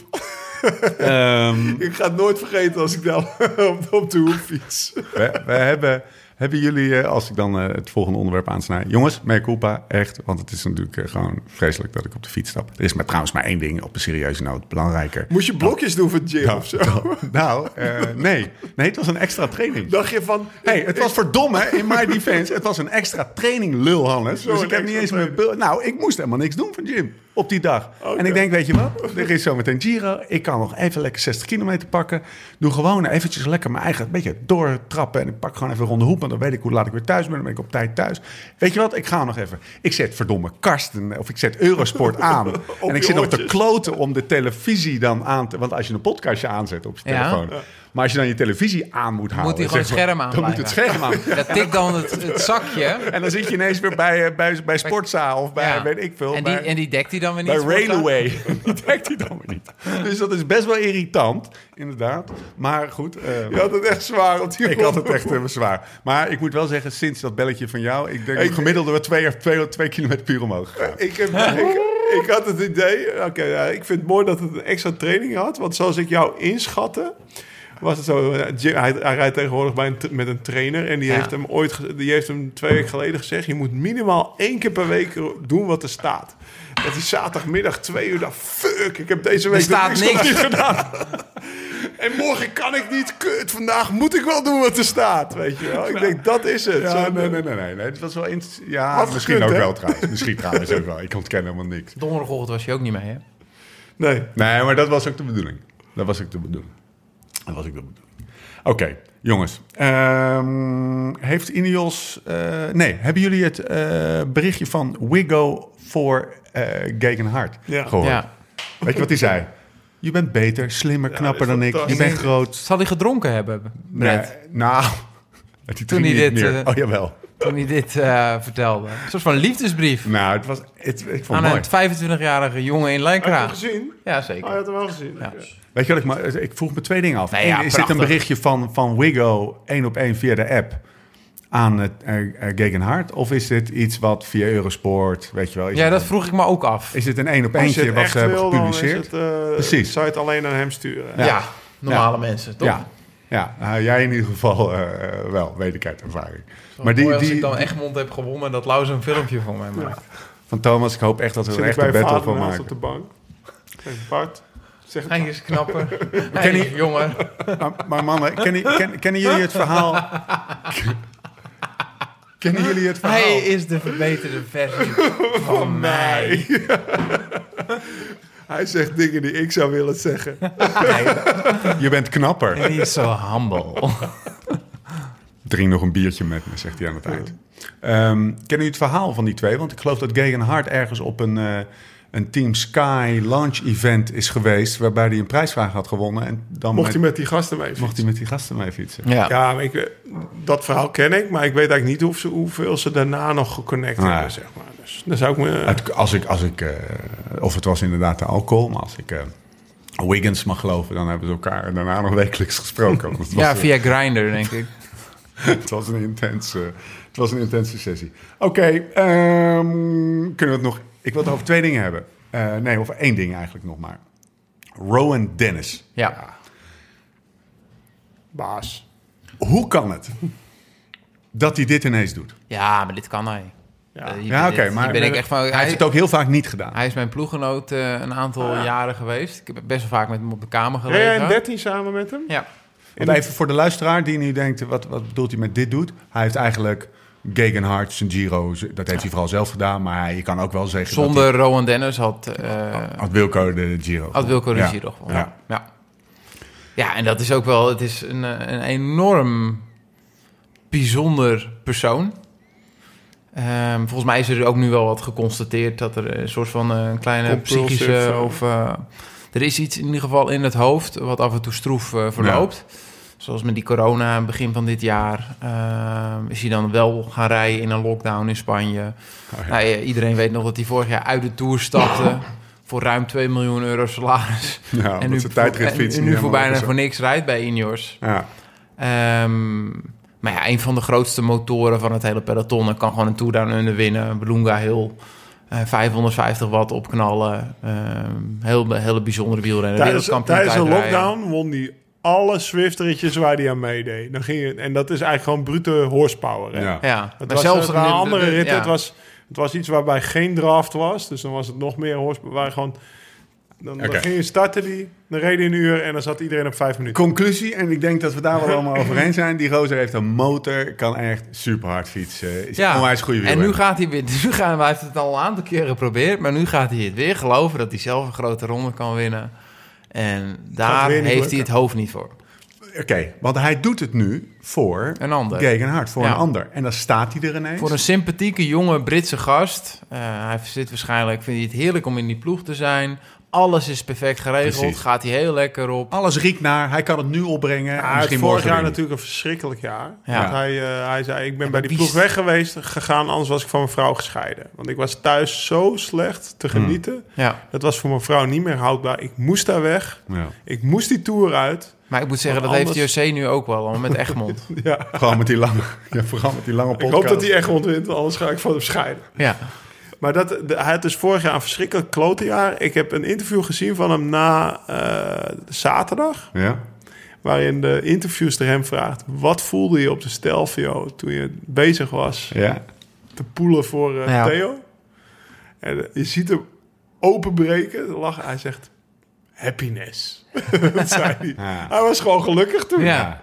Ehm, Ik ga het nooit vergeten als ik dan op, op de hoek fiets. we, we hebben, hebben jullie, eh, als ik dan eh, het volgende onderwerp aansnij. Jongens, mea culpa, echt. Want het is natuurlijk eh, gewoon vreselijk dat ik op de fiets stap. Er is maar trouwens maar één ding op een serieuze noot belangrijker. Moest je blokjes doen voor gym Nou, of zo? nou, eh, nee. Nee, het was een extra training. Dacht je van... Hey, het was verdomme, in my defense, het was een extra training, lul Hannes. Dus ik heb niet eens mijn... Nou, ik moest helemaal niks doen van gym. Op die dag. En ik denk, weet je wat? Er is zometeen Giro. Ik kan nog even lekker 60 kilometer pakken. Doe gewoon eventjes lekker mijn eigen een beetje doortrappen. En ik pak gewoon even ronde hoep. Want dan weet ik hoe laat ik weer thuis ben. Dan ben ik op tijd thuis. Weet je wat? Ik ga nog even. Ik zet verdomme Karsten of ik zet Eurosport aan. en ik zit nog te kloten om de televisie dan aan te... Want als je een podcastje aanzet op je Ja. Maar als je dan je televisie aan moet houden... Moet hij gewoon het scherm aan Dan moet het scherm aan. Dat tikt dan het, het zakje. En dan zit je ineens weer bij, eh, bij, bij Sportzaal of bij, Ja. weet ik veel. En die, bij- en die dekt hij dan weer bij niet. Sportza? Railway. Die dekt hij dan weer niet. Dus dat is best wel irritant, inderdaad. Maar goed, eh, Je had het echt zwaar op die ik had het echt eh, zwaar. Maar ik moet wel zeggen, sinds dat belletje van jou... ik denk Ik- gemiddeld we twee, twee, twee kilometer per uur omhoog gegaan. Ik, heb, ik, ik had het idee, oké, ja, ik vind het mooi dat het een extra training had. Want zoals ik jou inschatte, was het zo. eh, Hij, hij rijdt tegenwoordig bij een, met een trainer. En die, Ja. heeft hem ooit, die heeft hem twee weken geleden gezegd: je moet minimaal één keer per week doen wat er staat. Dat is zaterdagmiddag twee uur. Dan fuck, ik heb deze week Er staat niks. niet gedaan. En morgen kan ik niet. Kut, vandaag moet ik wel doen wat er staat. Weet je wel? Ik denk dat is het. Ja, nee, nee, nee, nee, nee. Het was wel int- Ja, Had misschien gekund, ook hè? wel trouwens. Misschien trouwens ook wel. Ik ontken helemaal niks. Donderdagochtend was je ook niet mee, hè? Nee. Nee, maar dat was ook de bedoeling. Dat was ook de bedoeling. Dat was ook de bedoeling. Oké, jongens. Ehm, heeft Ineos... eh, nee, hebben jullie het eh, berichtje van Wigo voor eh Gegenhard Ja. gehoord? Ja. Weet je wat hij zei? Je bent beter, slimmer, knapper dat dan ik. Je bent groot. Zal hij gedronken hebben, Brett? Nee, nou... Toen hij niet dit, meer. oh, jawel. Toen hij dit eh, vertelde. Een soort van liefdesbrief. Nou, het was... Het, ik vond Aan het mooi. een 25-jarige jongen in Heb je Lijnkra. hem gezien? Ja, Oh, zeker. je had hem wel gezien. Ja. Weet je wat ik maar ik vroeg me twee dingen af. Nee, ja, Eén, is dit een berichtje van, van Wigo één op één via de app aan het uh, Gegenhard? Of is dit iets wat via Eurosport, weet je wel? Is Ja, dat vroeg ik me ook af. Is dit een één op je eentje het wat ze hebben wil, dan is gepubliceerd? het, eh, Precies. Zou je het alleen aan hem sturen? Ja, Ja. normale mensen, toch? Ja, ja nou, jij in ieder geval eh, wel, weet ik uit ervaring. Maar die, Mooi als die, ik dan Egmond heb gewonnen en dat Lau een filmpje van mij maakt. van Thomas, ik hoop echt dat we er echt bij een battle vader van naast op maken. de bank? Hey, Bart, zeg het Hij is knapper. Hij is jonger. Maar, maar mannen, kennen, ken- kennen jullie het verhaal? kennen jullie het verhaal? Hij is de verbeterde versie van mij. Hij zegt dingen die ik zou willen zeggen. Je bent knapper. Hij is zo humble. Drink nog een biertje met me, zegt hij aan het eind. Ehm, kennen jullie het verhaal van die twee? Want ik geloof dat Gegenhard ergens op een, eh, een Team Sky launch event is geweest... waarbij hij een prijsvraag had gewonnen. En dan Mocht met, hij met die gasten mee mocht hij met die gasten mee fietsen. Ja. Ja, maar ik, eh, dat verhaal ken ik, maar ik weet eigenlijk niet hoe ze, hoeveel ze daarna nog geconnect hebben, zeg maar. Dus dan zou ik me... Het- Als ik, als ik, eh, of het was inderdaad de alcohol, maar als ik eh, Wiggins mag geloven... dan hebben ze elkaar daarna nog wekelijks gesproken. Ja, via Grindr, denk ik. het was een intense, het was een intense sessie. Oké, ehm, kunnen we het nog... Ik wil het over twee dingen hebben. Eh, nee, over één ding eigenlijk nog maar. Rowan Dennis. Ja. Baas. Hoe kan het dat hij dit ineens doet? Ja, maar dit kan hij. Ja. Eh, Ja, oké, maar ben ik echt van, hij hij, heeft het ook heel vaak niet gedaan. hij is mijn ploeggenoot eh, een aantal jaren geweest. Ik heb best wel vaak met hem op de kamer gelegen. jij in 13 samen met hem? Ja. Want even voor de luisteraar die nu denkt, wat, wat bedoelt hij met dit doet? Hij heeft eigenlijk Gegenhard, zijn Giro, dat heeft hij vooral zelf gedaan. Maar je kan ook wel zeggen dat Zonder Rowan Dennis had, eh hij, had Wilco de Giro. had Wilco de Ja. Giro gewonnen. Ja. Ja. ja, en dat is ook wel... Het is een, eh, een enorm bijzonder persoon. Ehm, volgens mij is er ook nu wel wat geconstateerd... dat er een soort van eh, een kleine Compulsive, psychische... of Er is iets in ieder geval in het hoofd... wat af en toe stroef verloopt. Zoals met die corona begin van dit jaar... ehm, is hij dan wel gaan rijden in een lockdown in Spanje. Oh, ja. Nou, iedereen weet nog dat hij vorig jaar uit de Tour stapte... voor ruim 2 miljoen euro salaris. Ja, en nu, zijn tijdritfiets en nu voor bijna voor niks rijdt bij Ineos. Ja. Ehm, maar ja, een van de grootste motoren van het hele peloton. En kan gewoon een Tour Down Under winnen. Belunga Hill. eh, 550 watt opknallen. Ehm heel, hele bijzondere wielrenner. Tijdens, tijdens de tijdrijden. lockdown won hij alle Swift-ritjes waar hij aan meedeed. Dan ging je, en dat is eigenlijk gewoon brute horsepower. Hè? Ja. Ja, Het maar was zelfs een de- andere de- rit. ja. Het, was, het was iets waarbij geen draft was. Dus dan was het nog meer horsepower. Waar gewoon, Dan, dan ging je starten die, dan reed hij een uur en dan zat iedereen op vijf minuten. Conclusie, en ik denk dat we daar wel allemaal over eens zijn. Die gozer heeft een motor, kan echt super hard fietsen. Is Ja, onwijs goede en nu gaat hij weer... Nu gaan, hij heeft het al een aantal keren geprobeerd, maar nu gaat hij het weer geloven dat hij zelf een grote ronde kan winnen. En daar heeft hij het hoofd niet voor. Oké, want hij doet het nu voor Een ander. Gegenhard, voor Ja. een ander. En dan staat hij er ineens. Voor een sympathieke jonge Britse gast. Eh, hij zit waarschijnlijk, vindt hij het heerlijk om in die ploeg te zijn. Alles is perfect geregeld. Precies. Gaat hij heel lekker op. Alles riekt naar, hij kan het nu opbrengen. Ja, vorig jaar natuurlijk een verschrikkelijk jaar. Ja. Want hij, eh, hij zei, ik ben bij die ploeg weg geweest, gegaan, anders was ik van mijn vrouw gescheiden. Want ik was thuis zo slecht te Hmm. genieten. Ja. Dat was voor mijn vrouw niet meer houdbaar. Ik moest daar weg. Ja. Ik moest die tour uit. Maar ik moet zeggen, dat heeft José nu ook wel, al met Egmond. Ja. Gewoon met die lange, ja, vooral met die lange Ik podcast. hoop dat hij echt ontwint, anders ga ik van hem scheiden. ja. Maar dat, de, hij had dus vorig jaar een verschrikkelijk klote jaar. Ik heb een interview gezien van hem na eh, zaterdag. Ja? Waarin de interviewster hem vraagt... wat voelde je op de Stelvio toen je bezig was Ja. te poelen voor eh, Ja. Theo? En eh, je ziet hem openbreken, lachen. Hij zegt, happiness. dat zei hij. Ja. Hij was gewoon gelukkig toen. Ja.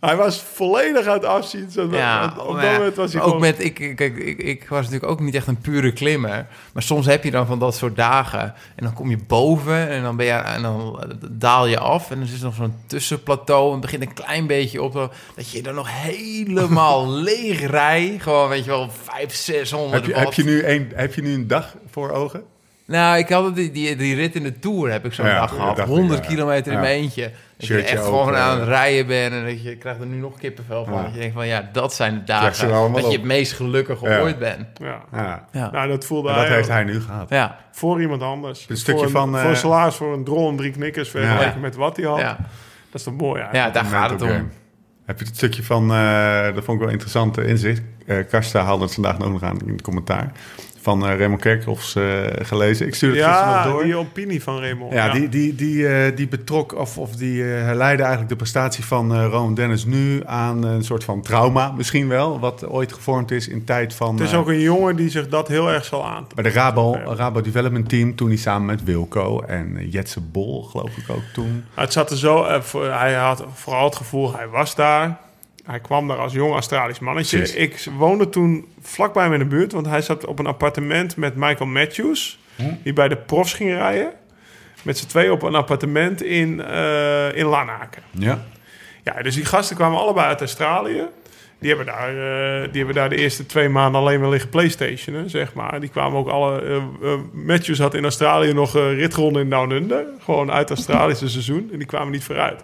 Hij was volledig aan het afzien. Ja, op dat ja, moment was hij ook gewoon... met, ik, ik, ik, ik, was natuurlijk ook niet echt een pure klimmer. Maar soms heb je dan van dat soort dagen. En dan kom je boven en dan, ben je, en dan daal je af. En dan is er nog zo'n tussenplateau. En het begint een klein beetje op. Dat je dan nog helemaal leeg rijdt. Gewoon, weet je wel, 500, 600 Heb, je, watt. heb, je nu een, heb je nu een dag voor ogen? Nou, ik had die, die, die rit in de Tour heb ik zo'n Ja, dag gehad. dacht ik, 100 ja. kilometer in Ja. mijn eentje. Dat je echt open, gewoon aan ja. het rijden bent. En dat je, krijgt er nu nog kippenvel van. Ja. Dat je denkt van, ja, dat zijn de dagen dat je het meest gelukkig Ja. ooit bent. Ja. Ja. Ja. Nou, dat voelde En dat hij heeft ook. hij nu gehad. Ja, voor iemand anders. Een stukje voor van, Voor eh, een salaris voor een drol en drie knikkers vergeleken Ja. met wat hij had. ja. Dat is toch mooi ja eigenlijk. daar gaat het om. Heb je het stukje van, eh, dat vond ik wel interessant eh, inzicht. Eh Karsta haalde het vandaag nog aan in het commentaar. Van eh Raymond Kerkhoffs eh, gelezen. Ik stuurde het gisteren nog Ja, door. die opinie van Raymond. Ja, Die, die, die, eh, die betrok of, of die herleidde eigenlijk de prestatie van Rowan Dennis nu aan een soort van trauma, misschien wel, wat ooit gevormd is in tijd van. Het is ook een jongen die zich dat heel erg zal aan. bij de Rabo, Rabo Development Team, toen hij samen met Wilco en Jetse Bol, geloof ik ook toen. Het zat er zo... hij had vooral het gevoel, hij was daar. Hij kwam daar als jong Australisch mannetje. Precies. Ik woonde toen vlakbij hem in de buurt, want hij zat op een appartement met Michael Matthews, die bij de profs ging rijden. Met z'n twee op een appartement in, eh in Lanaken. Ja. Ja, dus die gasten kwamen allebei uit Australië. Die hebben daar, eh, die hebben daar de eerste twee maanden alleen maar liggen Playstationen, zeg maar. Die kwamen ook alle... eh Matthews had in Australië nog eh ritronden in Down Under. Gewoon uit Australische seizoen. En die kwamen niet vooruit.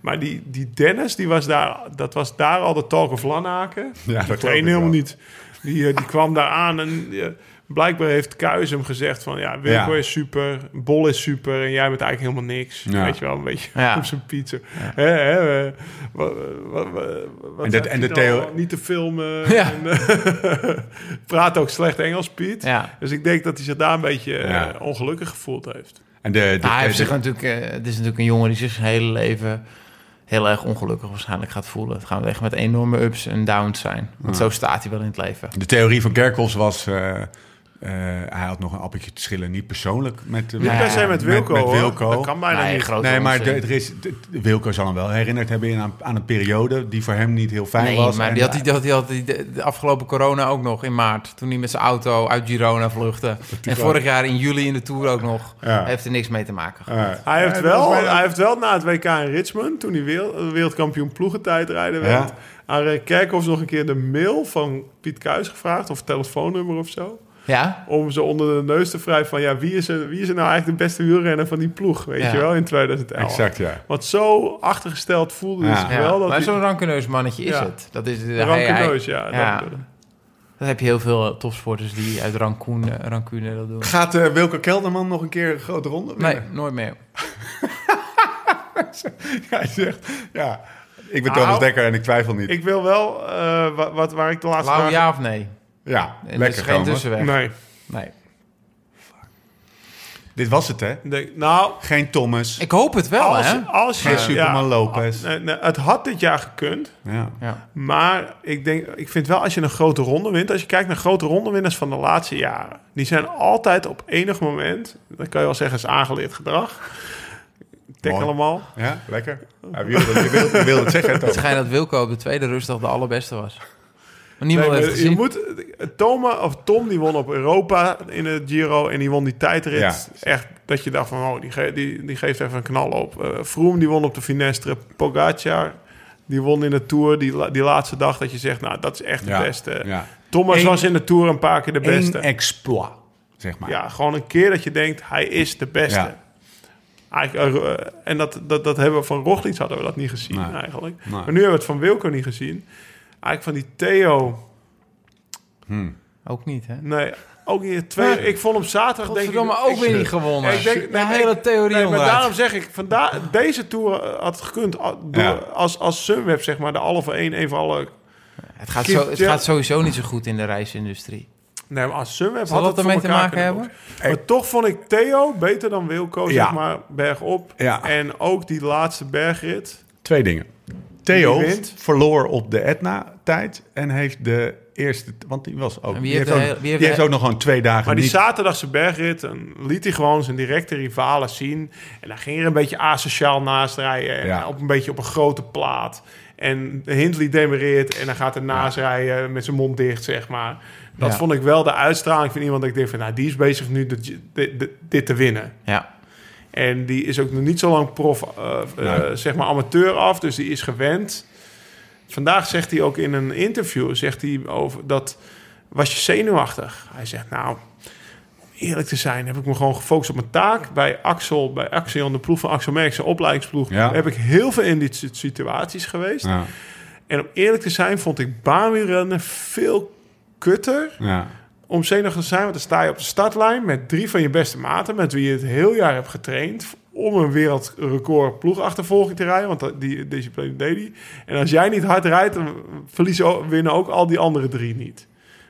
Maar die, die Dennis, die was daar, dat was daar al de talk of Lanaken. Ja, dat helemaal wel. niet. Die, eh, die kwam daar aan en... eh, Blijkbaar heeft Kuijs hem gezegd van... Ja, Wilco Ja. is super, Bol is super... en jij bent eigenlijk helemaal niks. Ja. Weet je wel, een beetje Ja. op zijn pizza. Hè, hè, eh, wat, wat, En de- en de theo- Niet te filmen. Ja. En, praat ook slecht Engels, Piet. Ja. Dus ik denk dat hij zich daar een beetje Ja. ongelukkig gevoeld heeft. En de, de, Nou, hij heeft de- zich natuurlijk, het is natuurlijk een jongen die zich zijn hele leven heel erg ongelukkig waarschijnlijk gaat voelen. Het gaat echt met enorme ups en downs zijn. Want zo staat hij wel in het leven. de theorie van Kerkhoffs was... eh, eh, hij had nog een appeltje te schillen, niet persoonlijk met, Niet Ja, per se met Wilco, met hoor. Wilco. Dat kan bijna Nee, niet. grote Nee, maar er is, Wilco zal hem wel herinnerd hebben aan, aan een periode die voor hem niet heel fijn Nee, was. maar En die had, hij, die had, die had hij de, de afgelopen corona ook nog in maart. Toen hij met zijn auto uit Girona vluchtte. En vorig jaar in juli in de Tour ook nog. Ja. Heeft er niks mee te maken gehad. Hij heeft, wel, hij heeft wel na het WK in Richmond, toen hij wereld, wereldkampioen ploegentijdrijden werd, Ja. aan Ray Kerkhoffs nog een keer de mail van Piet Kuijs gevraagd, of telefoonnummer of zo. Ja? Om ze onder de neus te wrijven van, ja, wie is er, wie is er nou eigenlijk de beste wielrenner van die ploeg, weet Ja. je wel, in 2011. Exact, ja. Want zo achtergesteld voelde Ja. zich Ja, wel. Dat maar zo'n rankeneus mannetje is Ja. het. Dat is de rankeneus, ja. ja. Dat, Dat heb je heel veel topsporters die uit rancune, rancune dat doen. Gaat eh, Wilco Kelderman nog een keer een grote ronde Nee, nooit meer. Hij zegt, ja, ik ben Nou, Thomas Dekker en ik twijfel niet. ik wil wel, eh, wat, wat, waar ik de laatste Lau dagen- ja of nee? Ja, En er lekker is geen tussenweg. Nee. Nee. Dit was het, hè? Nou, Geen Thomas. Ik hoop het wel, als, hè? als je... Geen Superman Lopez. Nee, nee, het had dit jaar gekund. Ja. Ja. Maar ik, denk, ik vind wel als je een grote ronde wint... Als je kijkt naar grote rondewinners van de laatste jaren... Die zijn altijd op enig moment... Dat kan je wel zeggen is aangeleerd gedrag. Tik Mooi. allemaal. Ja, lekker. Hij wilde, het- je wilde, je wilde het zeggen, Het Thomas. schijnt dat Wilco op de tweede rustdag de allerbeste was. Maar niemand Nee, heeft maar het je moet, Toma, of Tom die won op Europa in het Giro en die won die tijdrit. Ja. Echt dat je dacht van, oh, die, ge- die, die geeft even een knal op. Eh Froome die won op de Finestre. Pogacar die won in de Tour die, die laatste dag dat je zegt, nou, dat is echt de Ja, beste. ja. Thomas Eén- was in de Tour een paar keer de beste. Eén exploit, zeg maar. ja, gewoon een keer dat je denkt, hij is de beste. Ja. Eigenlijk, eh, en dat, dat, dat hebben we van Roglic hadden we dat niet gezien Nee. eigenlijk. Nee. Maar nu hebben we het van Wilco niet gezien. Eigenlijk van die Theo... Ook niet, hè? Nee, ook niet. Twee, ik vond hem zaterdag denk ik... Ook ik- weer niet gewonnen. Ik denk, de nee, hele ik- theorie nee, maar daarom zeg ik, vandaar, deze Tour eh, had het gekund door, Ja. als, als Sunweb, zeg maar, de alle voor één, één voor alle... Het, gaat zo, het ja. gaat sowieso niet zo goed in de reisindustrie. Nee, maar als Sunweb Zal had dat het ermee te maken hebben? Maar toch vond ik Theo beter dan Wilco, Ja. zeg maar, bergop. Ja. En ook die laatste bergrit. Twee dingen. Theo verloor op de Etna-tijd en heeft de eerste... Want die was ook... En wie die heeft heeft, de ook, hele- wie heeft die heeft ook nog gewoon twee dagen Maar die niet... zaterdagse bergrit dan liet hij gewoon zijn directe rivalen zien. En dan ging er een beetje asociaal naast rijden. En Ja. op een beetje op een grote plaat. En Hindley demereert en dan gaat er naast rijden met zijn mond dicht, zeg maar. Dat Ja. vond ik wel de uitstraling van iemand dat ik denk van... nou, die is bezig nu dit te winnen. Ja. En die is ook nog niet zo lang prof, eh, eh, Nee. zeg maar amateur af, dus die is gewend. Vandaag zegt hij ook in een interview, zegt hij over dat was je zenuwachtig. Hij zegt nou, om eerlijk te zijn, heb ik me gewoon gefocust op mijn taak. Bij Axel, bij Axion, de ploeg van Axel zijn opleidingsploeg, Ja. heb ik heel veel in dit soort situaties geweest. Ja, En om eerlijk te zijn, vond ik baanwielrennen veel kutter ja. Om zenuwachtig te zijn. Want dan sta je op de startlijn met drie van je beste maten... met wie je het heel jaar hebt getraind... om een wereldrecord ploegachtervolging te rijden. Want dat- die discipline deed hij. En als jij niet hard rijdt, dan verliezen, winnen ook al die andere drie niet.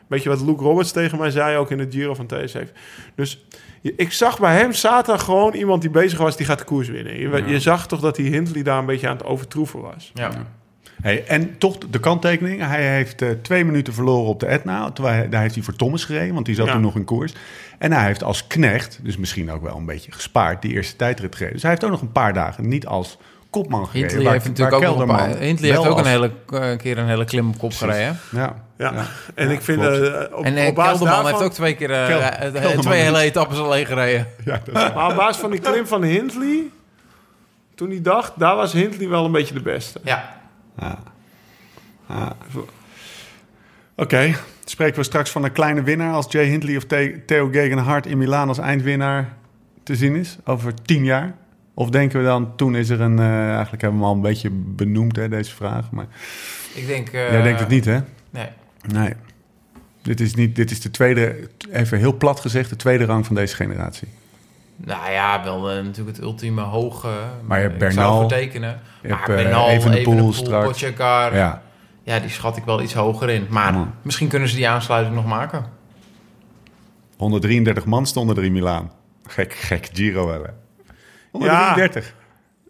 Weet je wat Luke Roberts tegen mij zei, ook in het Giro van TS7. Dus ik zag bij hem zaterdag gewoon iemand die bezig was... die gaat de koers winnen. Je, je zag toch dat die Hindley daar een beetje aan het overtroeven was. ja. Hey, en toch de kanttekening. Hij heeft eh, twee minuten verloren op de Etna. Terwijl hij, daar heeft hij voor Thomas gereden, want die zat Ja. toen nog in koers. En hij heeft als knecht, dus misschien ook wel een beetje gespaard, die eerste tijdrit gereden. Dus hij heeft ook nog een paar dagen niet als kopman gereden. Hindley waar- heeft natuurlijk ook een paar, Kelderman Hindley heeft ook een hele eh, keer een hele klim op kop gereden. Ja, Ja, ja. en Ja, ik vind... eh, op, En op basis Kelderman daarvan- heeft ook twee keer Kel- twee hele etappes alleen gereden. Ja, dat is- Maar op basis van die klim van Hindley, toen hij dacht, daar was Hindley wel een beetje de beste. Ja. Oké, spreken we straks van een kleine winnaar als Jay Hindley of The- Theo Gegenhardt in Milaan als eindwinnaar te zien is over tien jaar? Of denken we dan, toen is er een, eh, eigenlijk hebben we hem al een beetje benoemd hè, deze vraag, maar Ik denk... eh, jij denkt het niet hè? Nee. Nee. Dit is, niet, dit is de tweede, even heel plat gezegd, de tweede rang van deze generatie. Nou ja, wel eh, natuurlijk het ultieme hoge. Maar je hebt ik Bernal, zou vertekenen. je maar eh, Bernal, Evenepoel Evenepoel, straks. Pogacar, ja. Ja, die schat ik wel iets hoger in. Maar Ja. misschien kunnen ze die aansluiting nog maken. 133 man stonden er in Milaan. Gek, gek Giro wel hè? 133,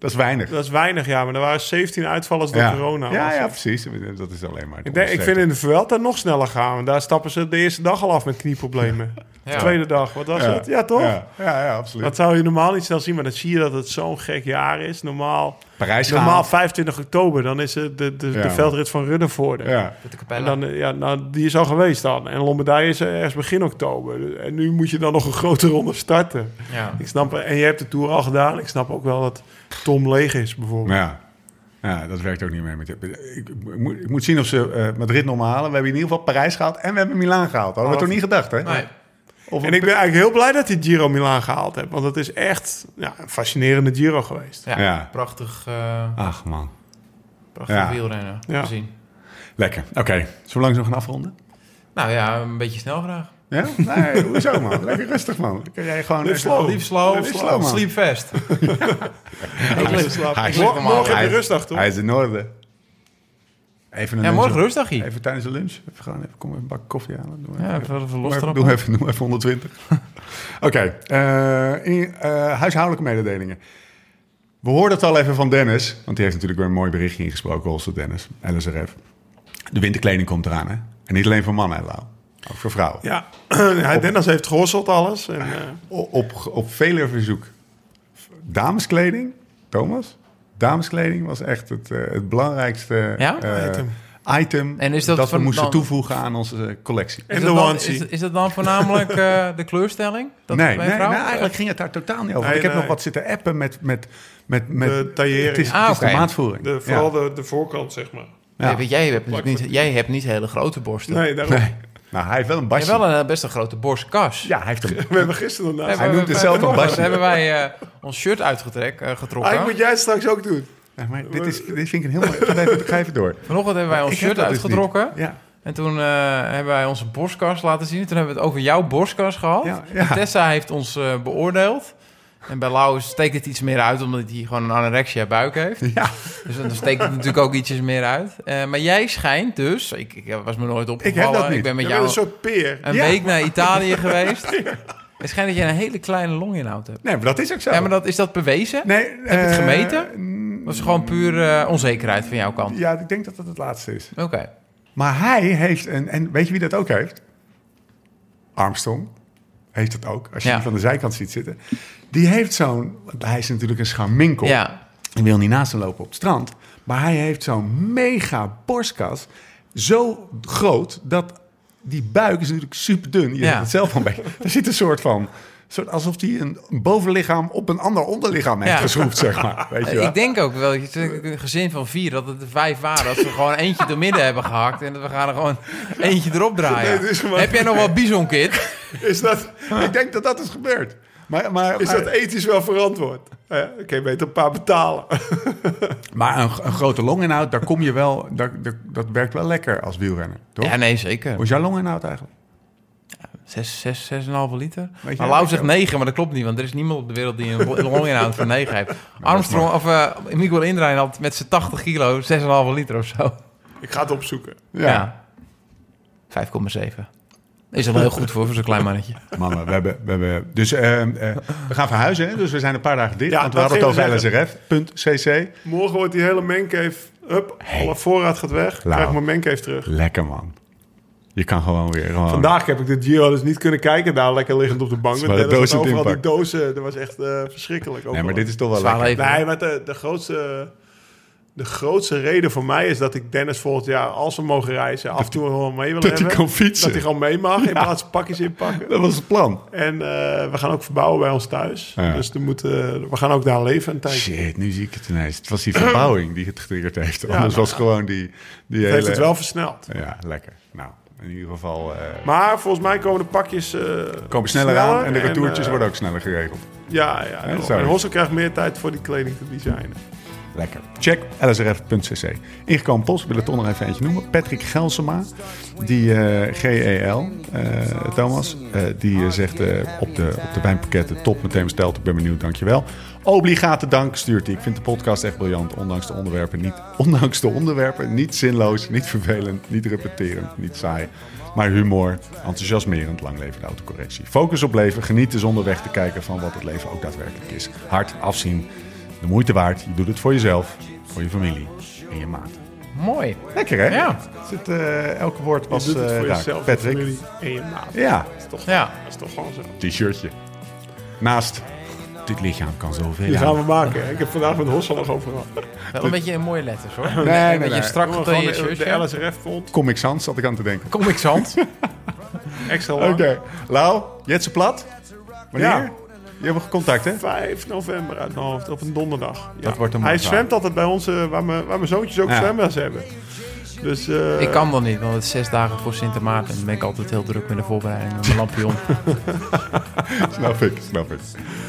dat is weinig. Dat is weinig, ja. Maar er waren 17 uitvallers door ja. corona. Ja, ja, precies. Dat is alleen maar. Ik, denk, ik vind in de Vuelta nog sneller gaan. Want daar stappen ze de eerste dag al af met knieproblemen. Ja. De tweede dag, wat was het? Ja, toch? Ja, ja, ja, absoluut. Dat zou je normaal niet snel zien, maar dan zie je dat het zo'n gek jaar is. Normaal, Parijs normaal gehaald. 25 oktober, dan is het de, de, Ja. de veldrit van Ruddervoorde. Ja. Met de En dan, eh, ja, nou, die is al geweest dan. En Lombardije is er ergens begin oktober. En nu moet je dan nog een grote ronde starten. ja. Ik snap, en je hebt de Tour al gedaan. Ik snap ook wel dat Tom leeg is, bijvoorbeeld. Ja. ja, dat werkt ook niet meer. Met, ik, ik, moet, ik moet zien of ze eh, Madrid nog maar halen. We hebben in ieder geval Parijs gehaald en we hebben Milaan gehaald. Hadden we Oh. toch niet gedacht, hè? Nee. Of En ik ben eigenlijk heel blij dat hij Giro Milaan gehaald heeft. Want het is echt ja, een fascinerende Giro geweest. Ja, Ja. prachtig, eh Ach, man. prachtig Ja. wielrennen Ja. gezien. Lekker. Oké, zo lang zo gaan afronden? Nou ja, een beetje snel graag. Ja? Nee, hoezo, man? Lekker rustig, man. Dan kun jij gewoon... Live even- slow. Lief slow, Live slow, sleep fast. Hij is- Morgen Hij morgen heb je rustdag, toch? Hij is in orde. Even een Ja, morgen rustdagje. Even tijdens de lunch. Even gaan, even, kom even een bak koffie halen. Doe Ja, even, even doe los even, erop. doe even, doe even 120. Oké, eh, eh, huishoudelijke mededelingen. We hoorden het al even van Dennis, want die heeft natuurlijk weer een mooi berichtje ingesproken, Holster Dennis, LSRF. De winterkleding komt eraan, hè? En niet alleen voor mannen, hè, Lau. Ook voor vrouwen. Ja, Dennis heeft gehosseld alles. En, eh, O- Op, op vele verzoek. Dameskleding, Thomas? Dameskleding was echt het, eh, het belangrijkste Ja? eh, Item. item En is dat we van- moesten dan- toevoegen aan onze collectie. En Is de onesie. Is, is dat dan voornamelijk eh, de kleurstelling? Dat nee, nee, eigenlijk ging het daar totaal niet over. Nee, ik heb nee. nog wat zitten appen met... met, met, met De taillering. Het is, Ah, het is de maatvoering. de, vooral ja. de, de voorkant, zeg maar. Ja. Nee, want jij hebt, niet, jij hebt niet hele grote borsten. Nee, daarom. Nee. Nou, hij heeft wel een Je hebt basje. wel een eh, best een grote borstkas. Ja, hij heeft een... We hebben gisteren nog naast. Hij noemt het zelf een vanochtend basje. hebben wij eh, ons shirt uitgetrokken. eh, getrokken. Eigenlijk moet jij het straks ook doen. Ja, maar dit, is, dit vind ik een heel mooi... Ga even, ga even door. Vanochtend hebben wij ons Ik shirt dus uitgetrokken. Ja. En toen eh, hebben wij onze borstkas laten zien. Toen hebben we het over jouw borstkas gehad. Ja, ja. Tessa heeft ons beoordeeld. En bij Lau steekt het iets meer uit, omdat hij gewoon een anorexia buik heeft. Ja. Dus dan steekt het natuurlijk ook ietsjes meer uit. Eh, maar jij schijnt dus, ik, ik was me nooit opgevallen. dat niet. Ik ben met jou een soort peer. een Ja. week naar Italië geweest. Het schijnt dat je een hele kleine longinhoud hebt. Nee, maar dat is ook zo. Ja, maar dat, is dat bewezen? Nee, Heb je het eh, gemeten? mm, Dat is gewoon puur eh, onzekerheid van jouw kant. Ja, ik denk dat dat het laatste is. Oké. Maar hij heeft, een, en weet je wie dat ook heeft? Armstrong heeft dat ook, als je Ja. die van de zijkant ziet zitten. Die heeft zo'n, hij is natuurlijk een scharminkel. Ja. Ik wil niet naast hem lopen op het strand. Maar hij heeft zo'n mega borstkas. Zo groot dat die buik is natuurlijk super dun. Je Ja. hebt het zelf al beetje. Er zit een soort van... Soort alsof hij een bovenlichaam op een ander onderlichaam heeft Ja. geschroefd, zeg maar. Weet je wel? Ik denk ook wel, het een gezin van vier, dat het er vijf waren. Dat we gewoon eentje door midden hebben gehakt en dat we gaan er gewoon eentje erop draaien. Nee, maar- Heb jij nog wel bizonkit? Is dat, Ik denk dat dat is gebeurd. Maar, maar, is maar, dat ethisch wel verantwoord? Nou ja, Oké, beter een paar betalen. maar een, een grote longinhoud, daar kom je wel... Daar, daar- dat werkt wel lekker als wielrenner, toch? Ja, nee, zeker. Hoe is jouw longinhoud eigenlijk? Zes, zes, zes en een halve liter. Weet je, Maar Lau zegt negen, maar dat klopt niet. Want er is niemand op de wereld die een lo- longinhoud van negen heeft. Armstrong, of uh, Miguel Indurain had met zijn 80 kilo 6,5 liter of zo. Ik ga het opzoeken. Ja. 5,7. Is al heel goed voor, voor zo'n klein mannetje. Mannen, we hebben... We, hebben dus eh, eh, we gaan verhuizen, hè? dus we zijn een paar dagen dicht. Ja, want we hadden het over lsrf.cc. Morgen wordt die hele mancave... Hup, alle voorraad gaat weg. Lau. Krijg ik mijn mancave terug. Lekker, man. Je kan gewoon weer... Gewoon, Vandaag heb ik de Giro dus niet kunnen kijken. Daar lekker liggend op de bank. Met Dennis dozen en overal die dozen. Dat was echt eh, verschrikkelijk. Nee, maar dit is toch wel Zwaar lekker. Nee, maar de, de, grootste, de grootste reden voor mij is dat ik Dennis volgend jaar, als we mogen reizen, af en toe wel mee wil dat hij hebben. kan fietsen. Dat hij gewoon mee mag, in Ja. plaats van pakjes inpakken. Dat was het plan. En eh, we gaan ook verbouwen bij ons thuis. Ja. Dus er moet, eh, we gaan ook daar leven een tijdje. Shit, nu zie ik het ineens. Het was die verbouwing die het getriggerd heeft. Anders nou, was gewoon die, die Het hele... heeft het wel versneld. Ja, lekker. Nou, in ieder geval... eh, Maar volgens mij komen de pakjes komen sneller, aan en de retourtjes worden ook sneller geregeld. Ja, ja. En, en Hossel krijgt meer tijd voor die kleding te designen. Lekker. Check lsrf.cc. Ingekomen post, wil het toch nog even eentje noemen. Patrick Gelsema, die eh, GEL, eh, Thomas, eh, die zegt op, de, op de wijnpakketten top meteen besteld. Ik ben benieuwd, dankjewel. Obligate dank stuurt hij. Ik vind de podcast echt briljant, ondanks de onderwerpen niet, ondanks de onderwerpen niet zinloos, niet vervelend, niet repeterend, niet saai. Maar humor, enthousiasmerend, lang leven autocorrectie. Focus op leven, genieten zonder weg te kijken van wat het leven ook daadwerkelijk is. Hard afzien, de moeite waard. Je doet het voor jezelf, voor je familie en je maat. Mooi. Lekker hè? Ja. Zit, eh, elke woord was je doet het eh, voor jezelf, je Patrick. familie en je maat. Ja, Dat is toch, Ja. dat is toch gewoon zo. t-shirtje. Naast, dit lichaam kan zoveel Die aan. gaan we maken. hè. Ik heb vandaag met Hossel nog over gehad. Wel een beetje in mooie letters hoor. Nee, nee, een beetje nee. strak je de, de LSRF font. Comic Sans zat ik aan te denken. Comic Sans. Extra Oké. lang. Lau, Jetse Plat. Wanneer? Ja. Je hebt contact hè? 5 november uit mijn hoofd, op een donderdag. Ja. Dat wordt een Hij zwemt altijd bij ons, waar, mijn, waar mijn zoontjes ook Ja. zwemles hebben. Dus, eh, Ik kan dan niet, want het is zes dagen voor Sint Maarten. Dan ben ik altijd heel druk met de voorbereiding met mijn lampion. snap ik, snap ik.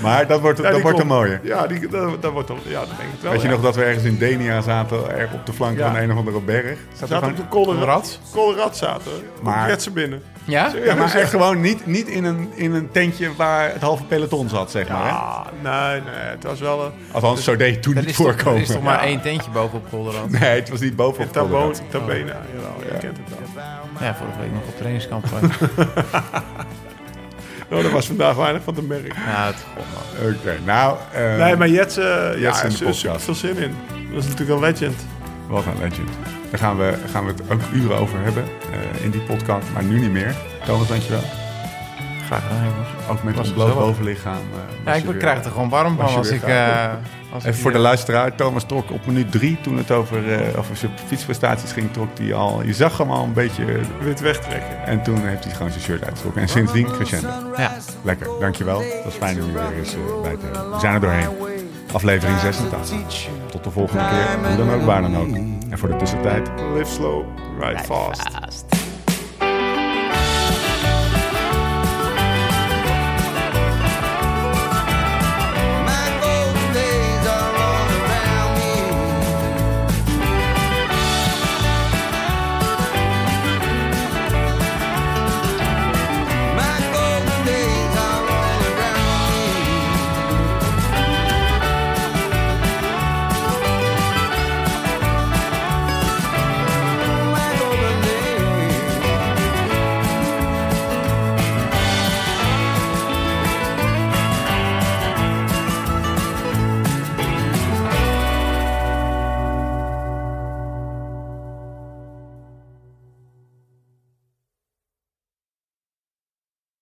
Maar dat wordt, ja, dat die wordt een mooie. Ja, die, dat, dat wordt dan, ja, dat denk ik wel. Weet je ja. nog dat we ergens in Denia zaten, erg op de flank Ja. van een of andere berg? We Zaten zaten we op de gewoon- Kolderad. Rad? Kolderad zaten we. Maar- binnen. Ja? Ja, maar echt gewoon niet, niet in, een, in een tentje waar het halve peloton zat, zeg maar. Hè? Ah, nee, nee, het was wel een... Althans, zo deed het toen niet is toch, er voorkomen. is toch maar één tentje bovenop Polderland? Nee, het was niet bovenop Colorado. Tabena, jawel, je kent het wel. Ja, vorige week nog op trainingskamp. Oh, er was vandaag weinig van te merken. ja, het. Oké, nou... eh, Nee, maar Jets, eh ja, in de er veel zin in. Dat is natuurlijk een legend. Wat een legend. Daar gaan we, gaan we het ook uren over hebben eh, in die podcast, maar nu niet meer. Thomas, dankjewel. Graag gedaan, jongens. Ook met ons bloot bovenlichaam. eh, Ja, ik weer- krijg het er gewoon warm was van als ik... eh, als Even ik voor de luisteraar, Thomas trok op minuut drie, toen het over, eh, over zijn fietsprestaties ging, trok hij al, je zag hem al een beetje, Wit wegtrekken. en toen heeft hij gewoon zijn shirt uitgetrokken. En sindsdien crescendo. Ja. Lekker, dankjewel. Dat is fijn om je weer eens eh, bij te hebben. We zijn er doorheen. Aflevering 86. Tot de volgende keer, hoe dan ook, waar dan ook. En voor de tussentijd, Live slow, ride fast. Fast.